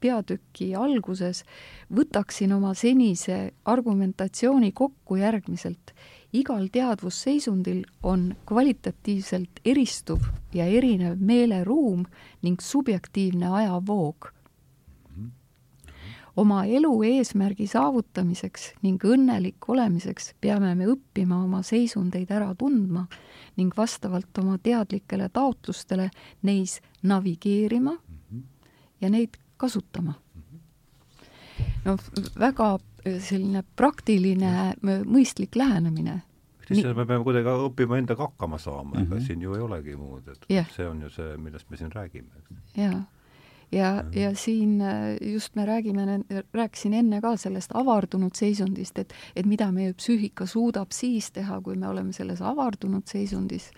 peatüki alguses, võtaksin oma senise argumentatsiooni kokku järgmiselt. igal teadvusseisundil on kvalitatiivselt eristuv ja erinev meeleruum ning subjektiivne ajavoog. oma elu eesmärgi saavutamiseks ning õnnelik olemiseks peame me õppima oma seisundeid ära tundma ning vastavalt oma teadlikele taotlustele neis navigeerima mhm. ja neid kasutama. no väga äh, selline praktiline, mõistlik lähenemine Nii. me peame kuidagi õppima endaga hakkama saama mm, -hmm. ega siin ju ei olegi muud, et yeah. see on ju see, millest me siin räägime. jaa ja, ja siin äh, just me räägime, rääkisin enne ka sellest avardunud seisundist, et, et mida meie psüühika suudab siis teha, kui me oleme selles avardunud seisundis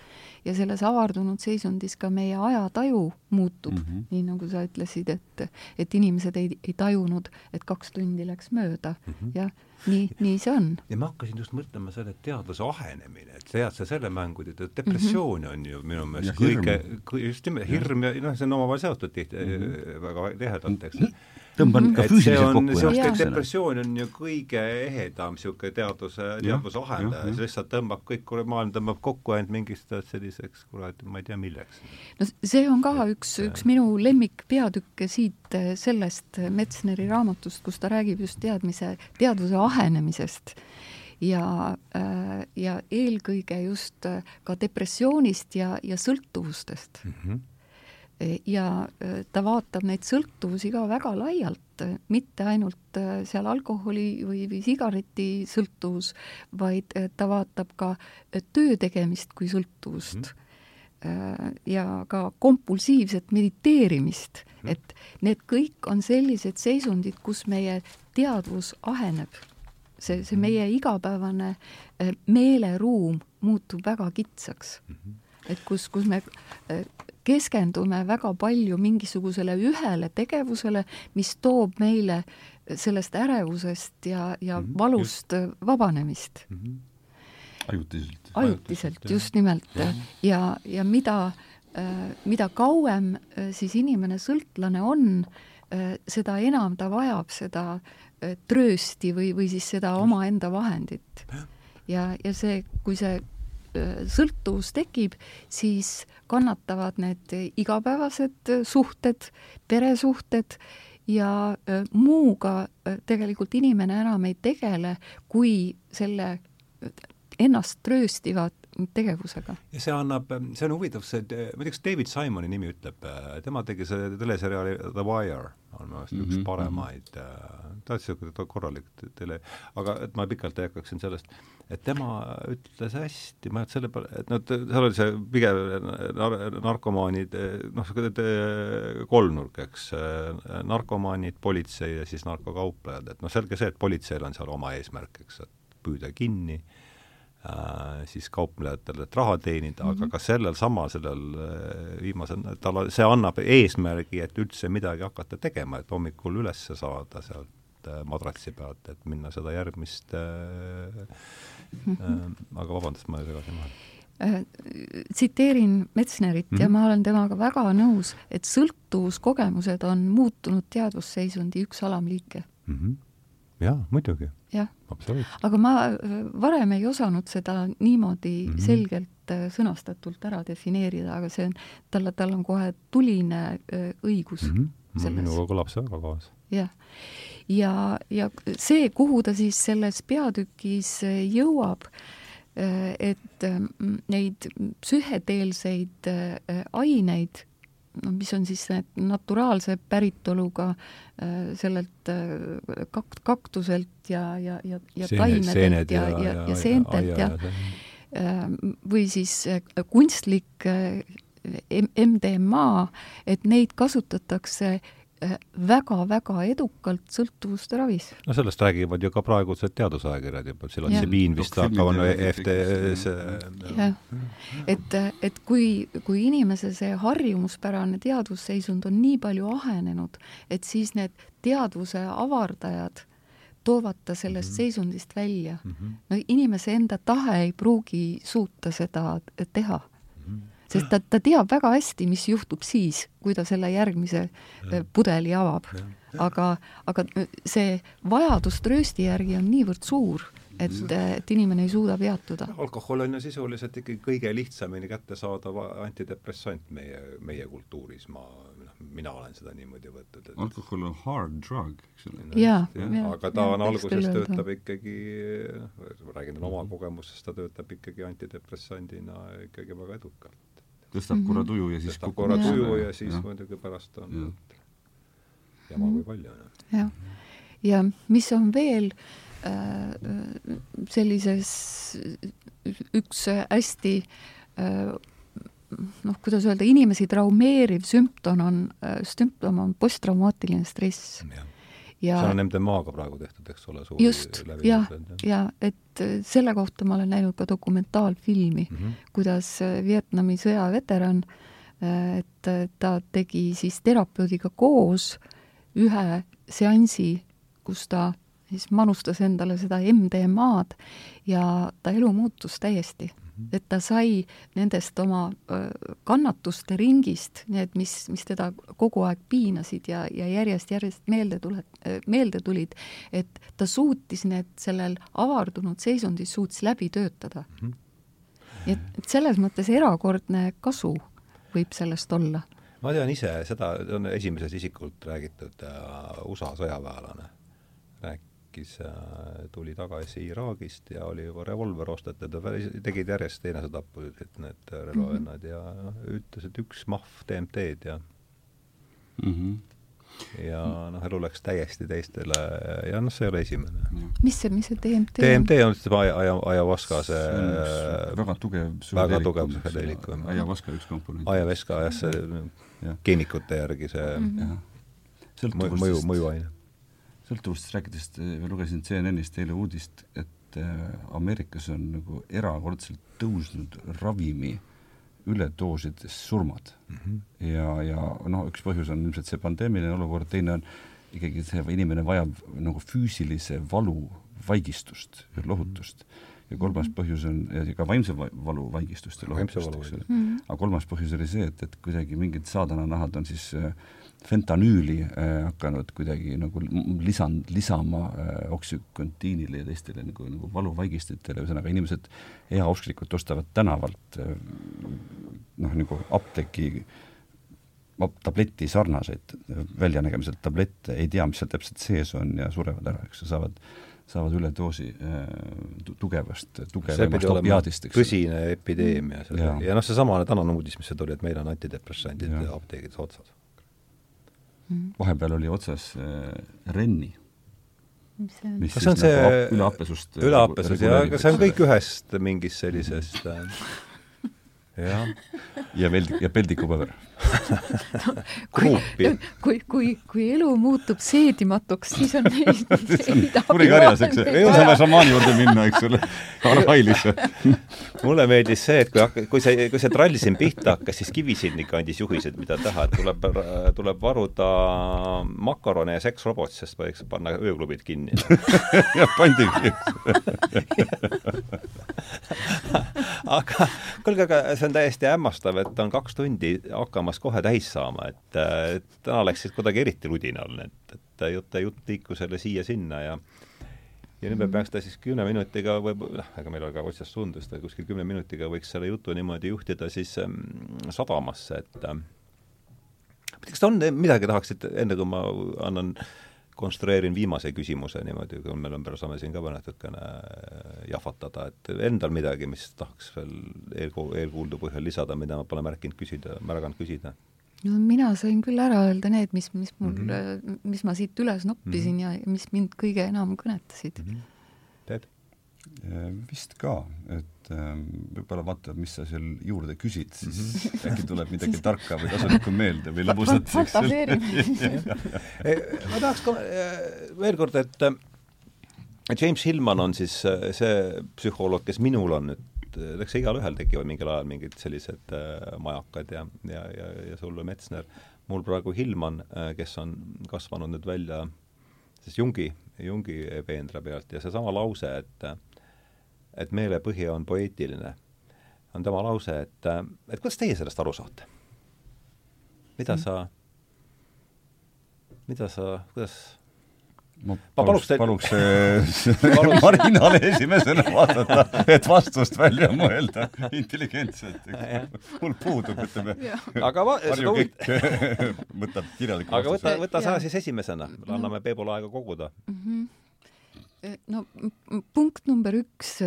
ja selles avardunud seisundis ka meie ajataju muutub mm, -hmm. nii nagu sa ütlesid, et, et inimesed ei, ei tajunud, et kaks tundi läks mööda mm -hmm. ja nii, nii see on. ja ma hakkasin just mõtlema selle teadvuse ahenemine, et tead sa selle mängu, depressioon mm -hmm. on ju minu meelest kõige, just nimelt hirm ja noh, see on omavahel seotud tihti mm -hmm. väga tihedalt, eks tõmban ka füüsiliselt kokku. niisugune depressioon on ju kõige ehedam niisugune teaduse, see lihtsalt tõmbab kõik, maailm tõmbab kokku ainult mingist selliseks, kurat, ma ei tea, milleks. no see on ka üks, üks minu lemmikpeatükke siit eh, sellest Metsneri raamatust, kus ta räägib just teadmise, teadvuse ahenemisest ja, äh, ja eelkõige just ka depressioonist ja, ja sõltuvustest mm. -hmm ja äh, ta vaatab neid sõltuvusi ka väga laialt, mitte ainult äh, seal alkoholi või, või sigareti sõltuvus, vaid äh, ta vaatab ka töö tegemist kui sõltuvust mm. -hmm ja ka kompulsiivset mediteerimist, mhm. et need kõik on sellised seisundid, kus meie teadvus aheneb. see, see mhm. meie igapäevane meeleruum muutub väga kitsaks mm. -hmm. et kus, kus me keskendume väga palju mingisugusele ühele tegevusele, mis toob meile sellest ärevusest ja, ja mm -hmm, valust just. vabanemist mm. -hmm. ajutiselt. ajutiselt, just nimelt. ja, ja mida, äh, mida kauem äh, siis inimene sõltlane on, äh, seda enam ta vajab seda tröösti või, või siis seda omaenda vahendit. ja, ja see, kui see sõltuvus tekib, siis kannatavad need igapäevased suhted, peresuhted ja muuga tegelikult inimene enam ei tegele, kui selle ennast trööstiva tegevusega. ja see annab, see on huvitav, see, ma ei tea, kas David Simoni nimi ütleb, tema tegi see teleseriaali The Wire, on minu arust mm -hmm. üks mhm, paremaid, mhm. ta on niisugune korralik tele, aga et ma pikalt ei hakkaks siin sellest, et tema ütles hästi, ma ei tea, selle peale, et noh, seal oli see pigem nar-, narkomaanid, noh, kolmnurk, eks, narkomaanid, politsei ja siis narkokauplejad, et noh, selge see, et politseil on seal oma eesmärk, eks, et püüda kinni äh,, Äh, siis kauplejatele, et raha teenida mm, -hmm. aga mhm. ka sellel samal, sellel äh, viimasel, tal, see annab eesmärgi, et üldse midagi hakata tegema, et hommikul üles saada sealt äh, madratsi pealt, et minna seda järgmist äh, mm, -hmm. äh, aga vabandust, ma segasin vahele tsiteerin Metsnerit mm -hmm. ja mhm. ma olen temaga väga nõus, et sõltuvuskogemused on muutunud teadvusseisundi üks alamliike mm. -hmm. jaa, muidugi jah. aga ma äh, varem ei osanud seda niimoodi mm -hmm. selgelt äh, sõnastatult ära defineerida, aga see on, talle, tal on kohe tuline äh, õigus mm. -hmm. minuga kõlab see väga kaasa. jah. ja, ja see, kuhu ta siis selles peatükis jõuab, et neid psühhedeelseid aineid noh, mis on siis need naturaalse päritoluga äh, sellelt äh, kakt-, kaktuselt ja, ja, ja, ja taimedelt ja, ja, ja, ja seentelt ja, ja, ja äh, või siis kunstlik MDMA, et neid kasutatakse äh, väga-väga edukalt sõltuvuste ravis. no sellest räägivad ju ka praegused teadusajakirjad juba, psilotsebiin vist hakkab, on EFT-s jah, et, et kui, kui inimese see harjumuspärane teadvusseisund on nii palju ahenenud, et siis need teadvuse avardajad toovad ta sellest mm -hmm. seisundist välja mm. -hmm. no inimese enda tahe ei pruugi suuta seda teha sest ta, ta teab väga hästi, mis juhtub siis, kui ta selle järgmise ja. pudeli avab. aga, aga see vajadus tröösti järgi on niivõrd suur et, et inimene ei suuda peatuda. alkohol on ju sisuliselt ikkagi kõige lihtsamini kättesaadav antidepressant meie, meie kultuuris, ma, noh, mina olen seda niimoodi võtnud, et alkohol on hard drug, eks ole. jaa, jaa, aga ta on alguses, töötab ikkagi, noh, räägin oma kogemusest, ta töötab ikkagi antidepressandina ikkagi väga edukalt. Tõstab korra tuju ja siis tõstab korra tuju ja siis muidugi pärast on jama kui palju. jah, ja mis on veel äh, sellises, üks hästi äh, noh, kuidas öelda, inimesi traumeeriv sümptom on, äh, sümptom on posttraumaatiline stress. ja see on MDMA-ga praegu tehtud, eks ole, just, jah, ja et äh, selle kohta ma olen näinud ka dokumentaalfilmi mm, -hmm. kuidas äh, Vietnami sõjaveteran, et ta tegi siis terapeudiga koos ühe seansi, kus ta siis manustas endale seda MDMA-d ja ta elu muutus täiesti Mhm. Et ta sai nendest oma kannatuste ringist, need, mis, mis teda kogu aeg piinasid ja, ja järjest-järjest meelde tule-, meelde tulid, et ta suutis need sellel avardunud seisundis, suutis läbi töötada mm. -hmm. et, et selles mõttes erakordne kasu võib sellest olla. ma tean ise seda, on esimesest isikult räägitud äh, USA sõjaväelane, rääk-, rääkis, äh, tuli tagasi Iraagist ja oli juba revolver ostetud ja tegid järjest enesetappusid need relvavennad ja noh, ütles, et üks mahv DMT-d ja mm -hmm. ja noh, elu läks täiesti teistele ja noh, see ei ole esimene. mis see, mis see DMT DMT on siis aja, aja, ajavaska see, väga tugev väga tugev psühhedeelik. ajavaska üks komponent. ajavaska jah, see keemikute järgi see mm -hmm. mõju, mõjuaine sõltuvustest rääkides, ma lugesin CNN-ist eile uudist, et äh, Ameerikas on nagu erakordselt tõusnud ravimi üledoosides surmad mm. -hmm. ja, ja noh, üks põhjus on ilmselt see pandeemiline olukord, teine on ikkagi see, inimene vajab nagu füüsilise valu vaigistust ja lohutust. ja kolmas mhm. põhjus on, ja ka vaimse valu vaigistust ja lohutust, eks ole. Mhm. aga kolmas põhjus oli see, et, et kuidagi mingid saadananahad on siis äh, fentanüüli äh, hakanud kuidagi nagu lisand, lisama äh, oksükontiinile ja teistele nagu, nagu valuvaigistitele, ühesõnaga inimesed heausklikult ostavad tänavalt äh, noh, nagu apteeki tableti sarnaseid väljanägemiselt tablette, ei tea, mis seal täpselt sees on ja surevad ära, eks ju, saavad saavad üledoosi äh, tugevast, tugevamast opiaadist, tõsine epideemia seal. Ja, ja noh, seesama tänane uudis, mis see tuli, et meil on antidepressandid apteegides otsas. Vahepeal oli otsas äh, Renni. mis see on? mis see on see nagu üleapesust üleapesus ja, aga see on kõik ühest mingist sellisest äh, jah. ja veel, ja peldikupaber. No, kui, kui, kui, kui elu muutub seedimatuks, siis on kurikarjas, eks, ei saame šamaani juurde minna, eks ole, Arhailisse mulle meeldis see, et kui, kui see, kui see trall siin pihta hakkas, siis Kivisilnik andis juhised, mida teha, et tuleb, tuleb varuda makarone ja seksrobot, sest võiks panna ööklubid kinni. jah, pandigi aga kuulge, aga see on täiesti hämmastav, et on kaks tundi hakkamas kohe täis saama, et, täna läks siis kuidagi eriti ludinal, et, et jutt, jutt liikus jälle siia-sinna ja ja nüüd me peaks ta siis kümne minutiga või noh, ega meil ka otsast sundust, kuskil kümne minutiga võiks selle jutu niimoodi juhtida siis ähm, sadamasse, et äh, kas on midagi, tahaksite, enne kui ma annan äh, konstrueerin viimase küsimuse niimoodi, kui meil on, saame siin ka natukene äh, jahvatada, et endal midagi, mis tahaks veel eelku-, eelkuuldu põhjal lisada, mida ma pole märkinud küsida, märganud küsida? no mina sain küll ära öelda need, mis, mis mul mm, -hmm. mis ma siit üles noppisin mm -hmm. ja mis mind kõige enam kõnetasid mm. -hmm. Peep? Äh, vist ka, et ähm, võib-olla vaata, mis sa seal juurde küsid, siis mm -hmm. äkki tuleb midagi tarka või kasulikku meelde või lõbusat. ma tahaks ka veel kord, et James Hillman on siis äh, see psühholoog, kes minul on nüüd, eks igalühel tekivad mingil ajal mingid sellised äh, majakad ja, ja, ja, ja sul või Metsner, mul praegu Hillman, kes on kasvanud nüüd välja siis Jungi, Jungi peenra pealt ja seesama lause, et et meelepõhi on poeetiline, on tema lause, et, et kuidas teie sellest aru saate? mida mm. sa, mida sa, kuidas ma paluks, paluks, paluks Marinale esimesena vastata, et vastust välja mõelda intelligentselt. mul puudub, ütleme. aga va-, Harju Kekk võtab kirjaliku aga võta, võta sa siis esimesena, anname Peebule aega koguda mm. -hmm no punkt number üks,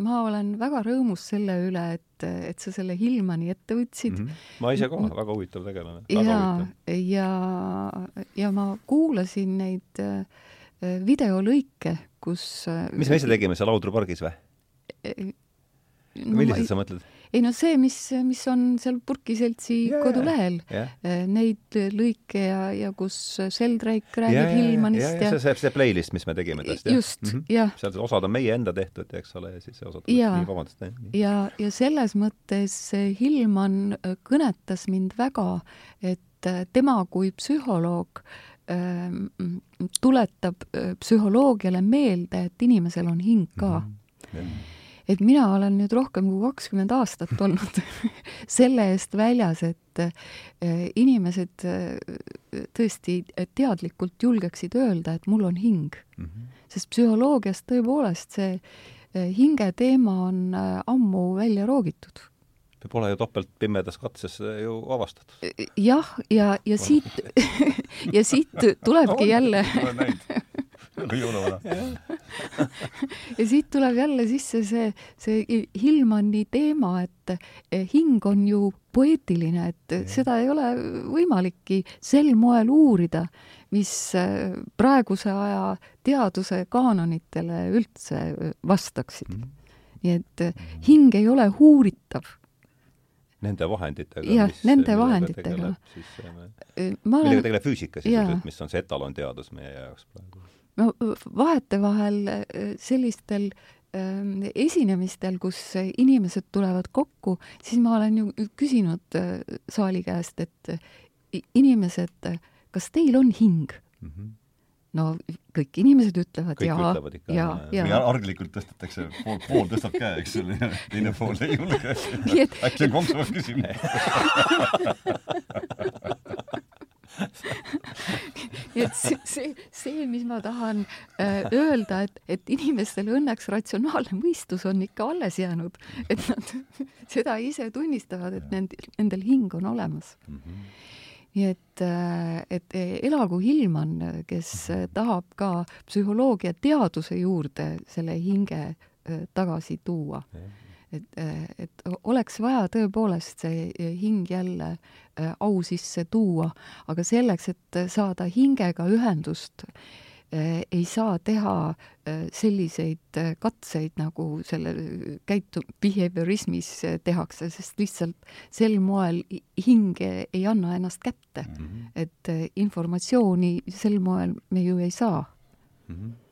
ma olen väga rõõmus selle üle, et, et sa selle Hillmani ette võtsid mm. -hmm. ma ise ka, väga huvitav tegelane. ja, ja, ja ma kuulasin neid äh, videolõike, kus mis me ise tegime seal Laudru pargis või no,? milliseid sa mõtled? Ei no see, mis, mis on seal Purki seltsi yeah, kodulehel yeah., neid lõike ja, ja kus Sheldrake räägib yeah, Hillmanist yeah, yeah, ja see, see playlist, mis me tegime tõesti. just mm, -hmm. jah. seal osad on meie enda tehtud, eks ole, ja siis osad ja, nii, vabandust. ja, ja selles mõttes Hillman äh, kõnetas mind väga, et äh, tema kui psühholoog ähm, tuletab psühholoogiale meelde, et inimesel on hing ka mm. -hmm. Yeah et mina olen nüüd rohkem kui kakskümmend aastat olnud selle eest väljas, et eh, inimesed eh, tõesti teadlikult julgeksid öelda, et mul on hing mm. -hmm. sest psühholoogias tõepoolest see eh, hinge teema on ammu välja roogitud pole ju topelt pimedas katses ju avastatud. jah, ja, ja siit ja siit tulebki jälle jõuluvana ja siit tuleb jälle sisse see, see Hillmani teema, et eh, hing on ju poeetiline, et ja. seda ei ole võimalikki sel moel uurida, mis eh, praeguse aja teaduse kaanonitele üldse vastaksid mm. -hmm. nii et eh, hing ei ole uuritav nende vahenditega. jah, nende vahenditega. millega tegeleb füüsika sisuliselt, mis on see etalonteadus meie jaoks praegu? No vahetevahel äh, sellistel ähm, esinemistel, kus inimesed tulevad kokku, siis ma olen ju küsinud äh, saali käest, et inimesed, kas teil on hing mm? -hmm no kõik inimesed ütlevad kõik jaa. ja, ja. ja arglikult tõstetakse, pool, pool tõstab käe, eks ole, ja teine pool ei julge. äkki on konksumas küsimus et see, see, see, mis ma tahan äh, öelda, et, et inimestel õnneks ratsionaalne mõistus on ikka alles jäänud, et nad seda ise tunnistavad, et nend-, nendel hing on olemas mm. -hmm nii et, äh, et elagu Hillman, kes mhm. tahab ka psühholoogia teaduse juurde selle hinge äh, tagasi tuua et, et oleks vaja tõepoolest see hing jälle äh, au sisse tuua, aga selleks, et saada hingega ühendust, äh, ei saa teha äh, selliseid katseid, nagu selle käitu-, behaviorismis tehakse, sest lihtsalt sel moel hing ei anna ennast kätte mm. -hmm. et informatsiooni sel moel me ju ei saa mm. -hmm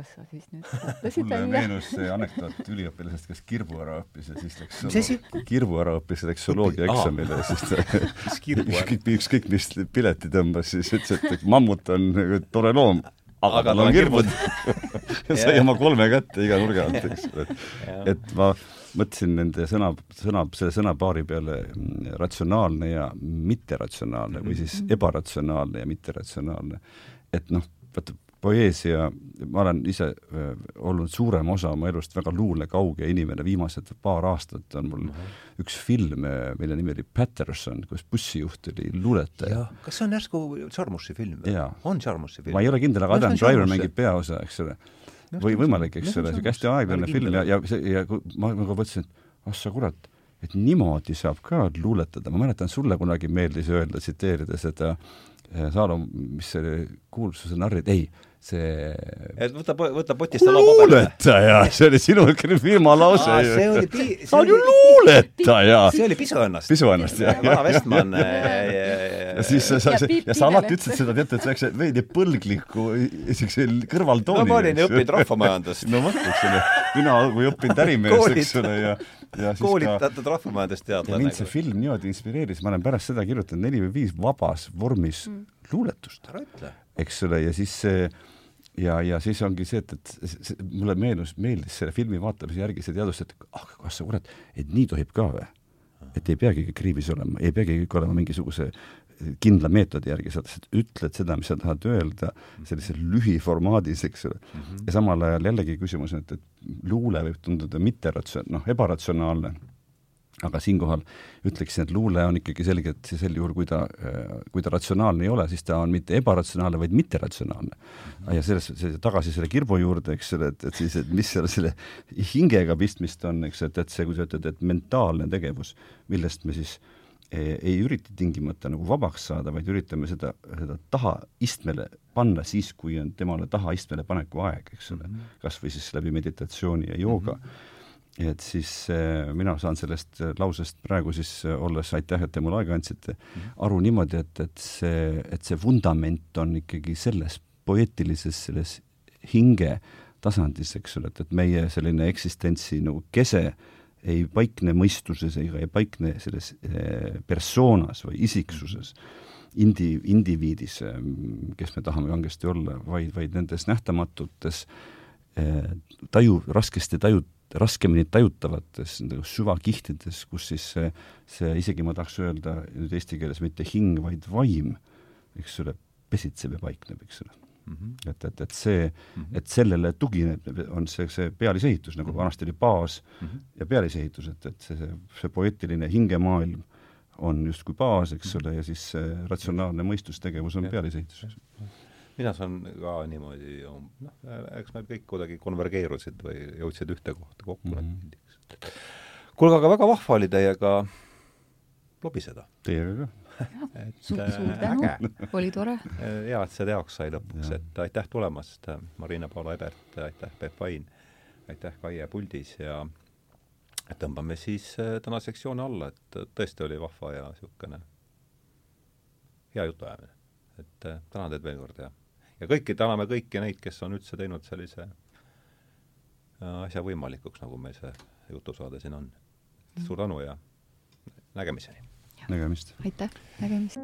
kas sa siis nüüd mõtlesid välja? mulle meenus see anekdoot üliõpilasest, kes kirbu ära õppis ja siis läks mis asi? kirbu ära õppis ja läks zooloogia eksamile ja siis ta ükskõik, ükskõik mis pileti tõmbas, siis ütles, et mammut on tore loom, aga, aga tal on kirbud ja sai oma kolme kätte iga nurga alt, eks ole. et, et ma mõtlesin nende sõna, sõna, selle sõnapaari peale mm, ratsionaalne ja mitteratsionaalne või siis mhm. ebaratsionaalne ja mitteratsionaalne. et noh, vaata poeesia, ma olen ise olnud suurem osa oma elust väga luulekauge inimene, viimased paar aastat on mul mm -hmm. üks film, mille nimi oli Patterson, kus bussijuht oli luuletaja. kas see on järsku Jarmusi film on Jarmusi film? ma ei ole kindel, aga Adam Driver mängib peaosa, eks ole. või võimalik, eks ole, niisugune hästi aeglane film ja, ja see, ja ma nagu mõtlesin, et ah sa kurat, et niimoodi saab ka luuletada, ma mäletan, sulle kunagi meeldis öelda, tsiteerida seda äh, Saalom, mis see kuulsuse narrid, ei see et võta, võta potist alla paberi. luuletaja, see oli sinu firma lause ju. see oli pi-, see on ju luuletaja. see oli Pisuõnnast. Pisuõnnast, jah. vana Vestman ja siis sa, sa, ja sa alati ütlesid seda, teate, et sellise veidi põlgliku niisuguse kõrvaltooni. no ma olin õppinud rahvamajandust. no vot, eks ole. mina kui õppinud ärimees, eks ole, ja ja siis koolitatud ka... rahvamajandusteadlane. ja mind see film niimoodi inspireeris, ma olen pärast seda kirjutanud neli või viis vabas vormis mm. luuletust. ära ütle. eks ole, ja siis see ja, ja siis ongi see, et, et see, mulle meenus, meeldis selle filmi vaatamise järgi see teadvus, et ah, kas sa kurat, et nii tohib ka või? et ei peagi kõik riivis olema, ei peagi kõik olema mingisuguse kindla meetodi järgi, sa ütled seda, mis sa tahad öelda sellises lühiformaadis, eks ole mm. -hmm. ja samal ajal jällegi küsimus on, et, et luule võib tunduda mitteratsioon-, noh, ebaratsionaalne, aga siinkohal ütleksin, et luule on ikkagi selgelt sel juhul, kui ta, kui ta ratsionaalne ei ole, siis ta on mitte ebaratsionaalne, vaid mitteratsionaalne mm. -hmm. ja selles, tagasi selle kirbu juurde, eks ole, et, et siis, et mis seal selle hingega pistmist on, eks, et, et see, kui sa ütled, et mentaalne tegevus, millest me siis äh, ei ürita tingimata nagu vabaks saada, vaid üritame seda, seda tahaistmele panna siis, kui on temale tahaistmele paneku aeg, eks ole mm -hmm.. kas või siis läbi meditatsiooni ja jooga mm. -hmm. et siis äh, mina saan sellest lausest praegu siis olles, aitäh, et te mulle aega andsite -hmm. aru niimoodi, et, et see, et see vundament on ikkagi selles poeetilises, selles hinge tasandis, eks ole, et, et meie selline eksistentsi nagu kese äh, ei paikne mõistuses ega ei paikne selles eh, persoonas või isiksuses, indi, indiviidis, eh, kes me tahame kangesti olla, vaid, vaid nendes nähtamatutes eh, taju, raskesti taju, raskemini tajutavates süvakihtides, kus siis see, see, isegi ma tahaks öelda nüüd eesti keeles mitte hing, vaid vaim, eks ole, pesitseb ja paikneb, eks ole -hmm. et, et, et see mm, -hmm. et sellele tugineb, on see, see pealisehitus, nagu mm -hmm. vanasti oli baas mm -hmm. ja pealisehitus, et, et see, see, see poeetiline hingemaailm on justkui baas, eks ole, ja siis see ratsionaalne mõistustegevus on pealisehitus. mina saan ka niimoodi, noh, eks me kõik kuidagi konvergeerusid või jõudsid ühte kohta kokku mm. -hmm. kuulge, aga väga vahva oli teiega lobiseda. Teiega ka et suur, suur äh, tänu, oli tore. hea, et see teoks sai lõpuks, et aitäh tulemast, Marina-Paula Ebert, aitäh, Peep Vain, aitäh, Kaie puldis ja tõmbame siis äh, tänaseks joone alla, et tõesti oli vahva ja niisugune hea jutuajamine. et äh, tänan teid veel kord ja, ja kõiki, täname kõiki neid, kes on üldse teinud sellise asja võimalikuks, nagu meil see jutusaade siin on. suur tänu ja nägemiseni! nägemist. aitäh, nägemist.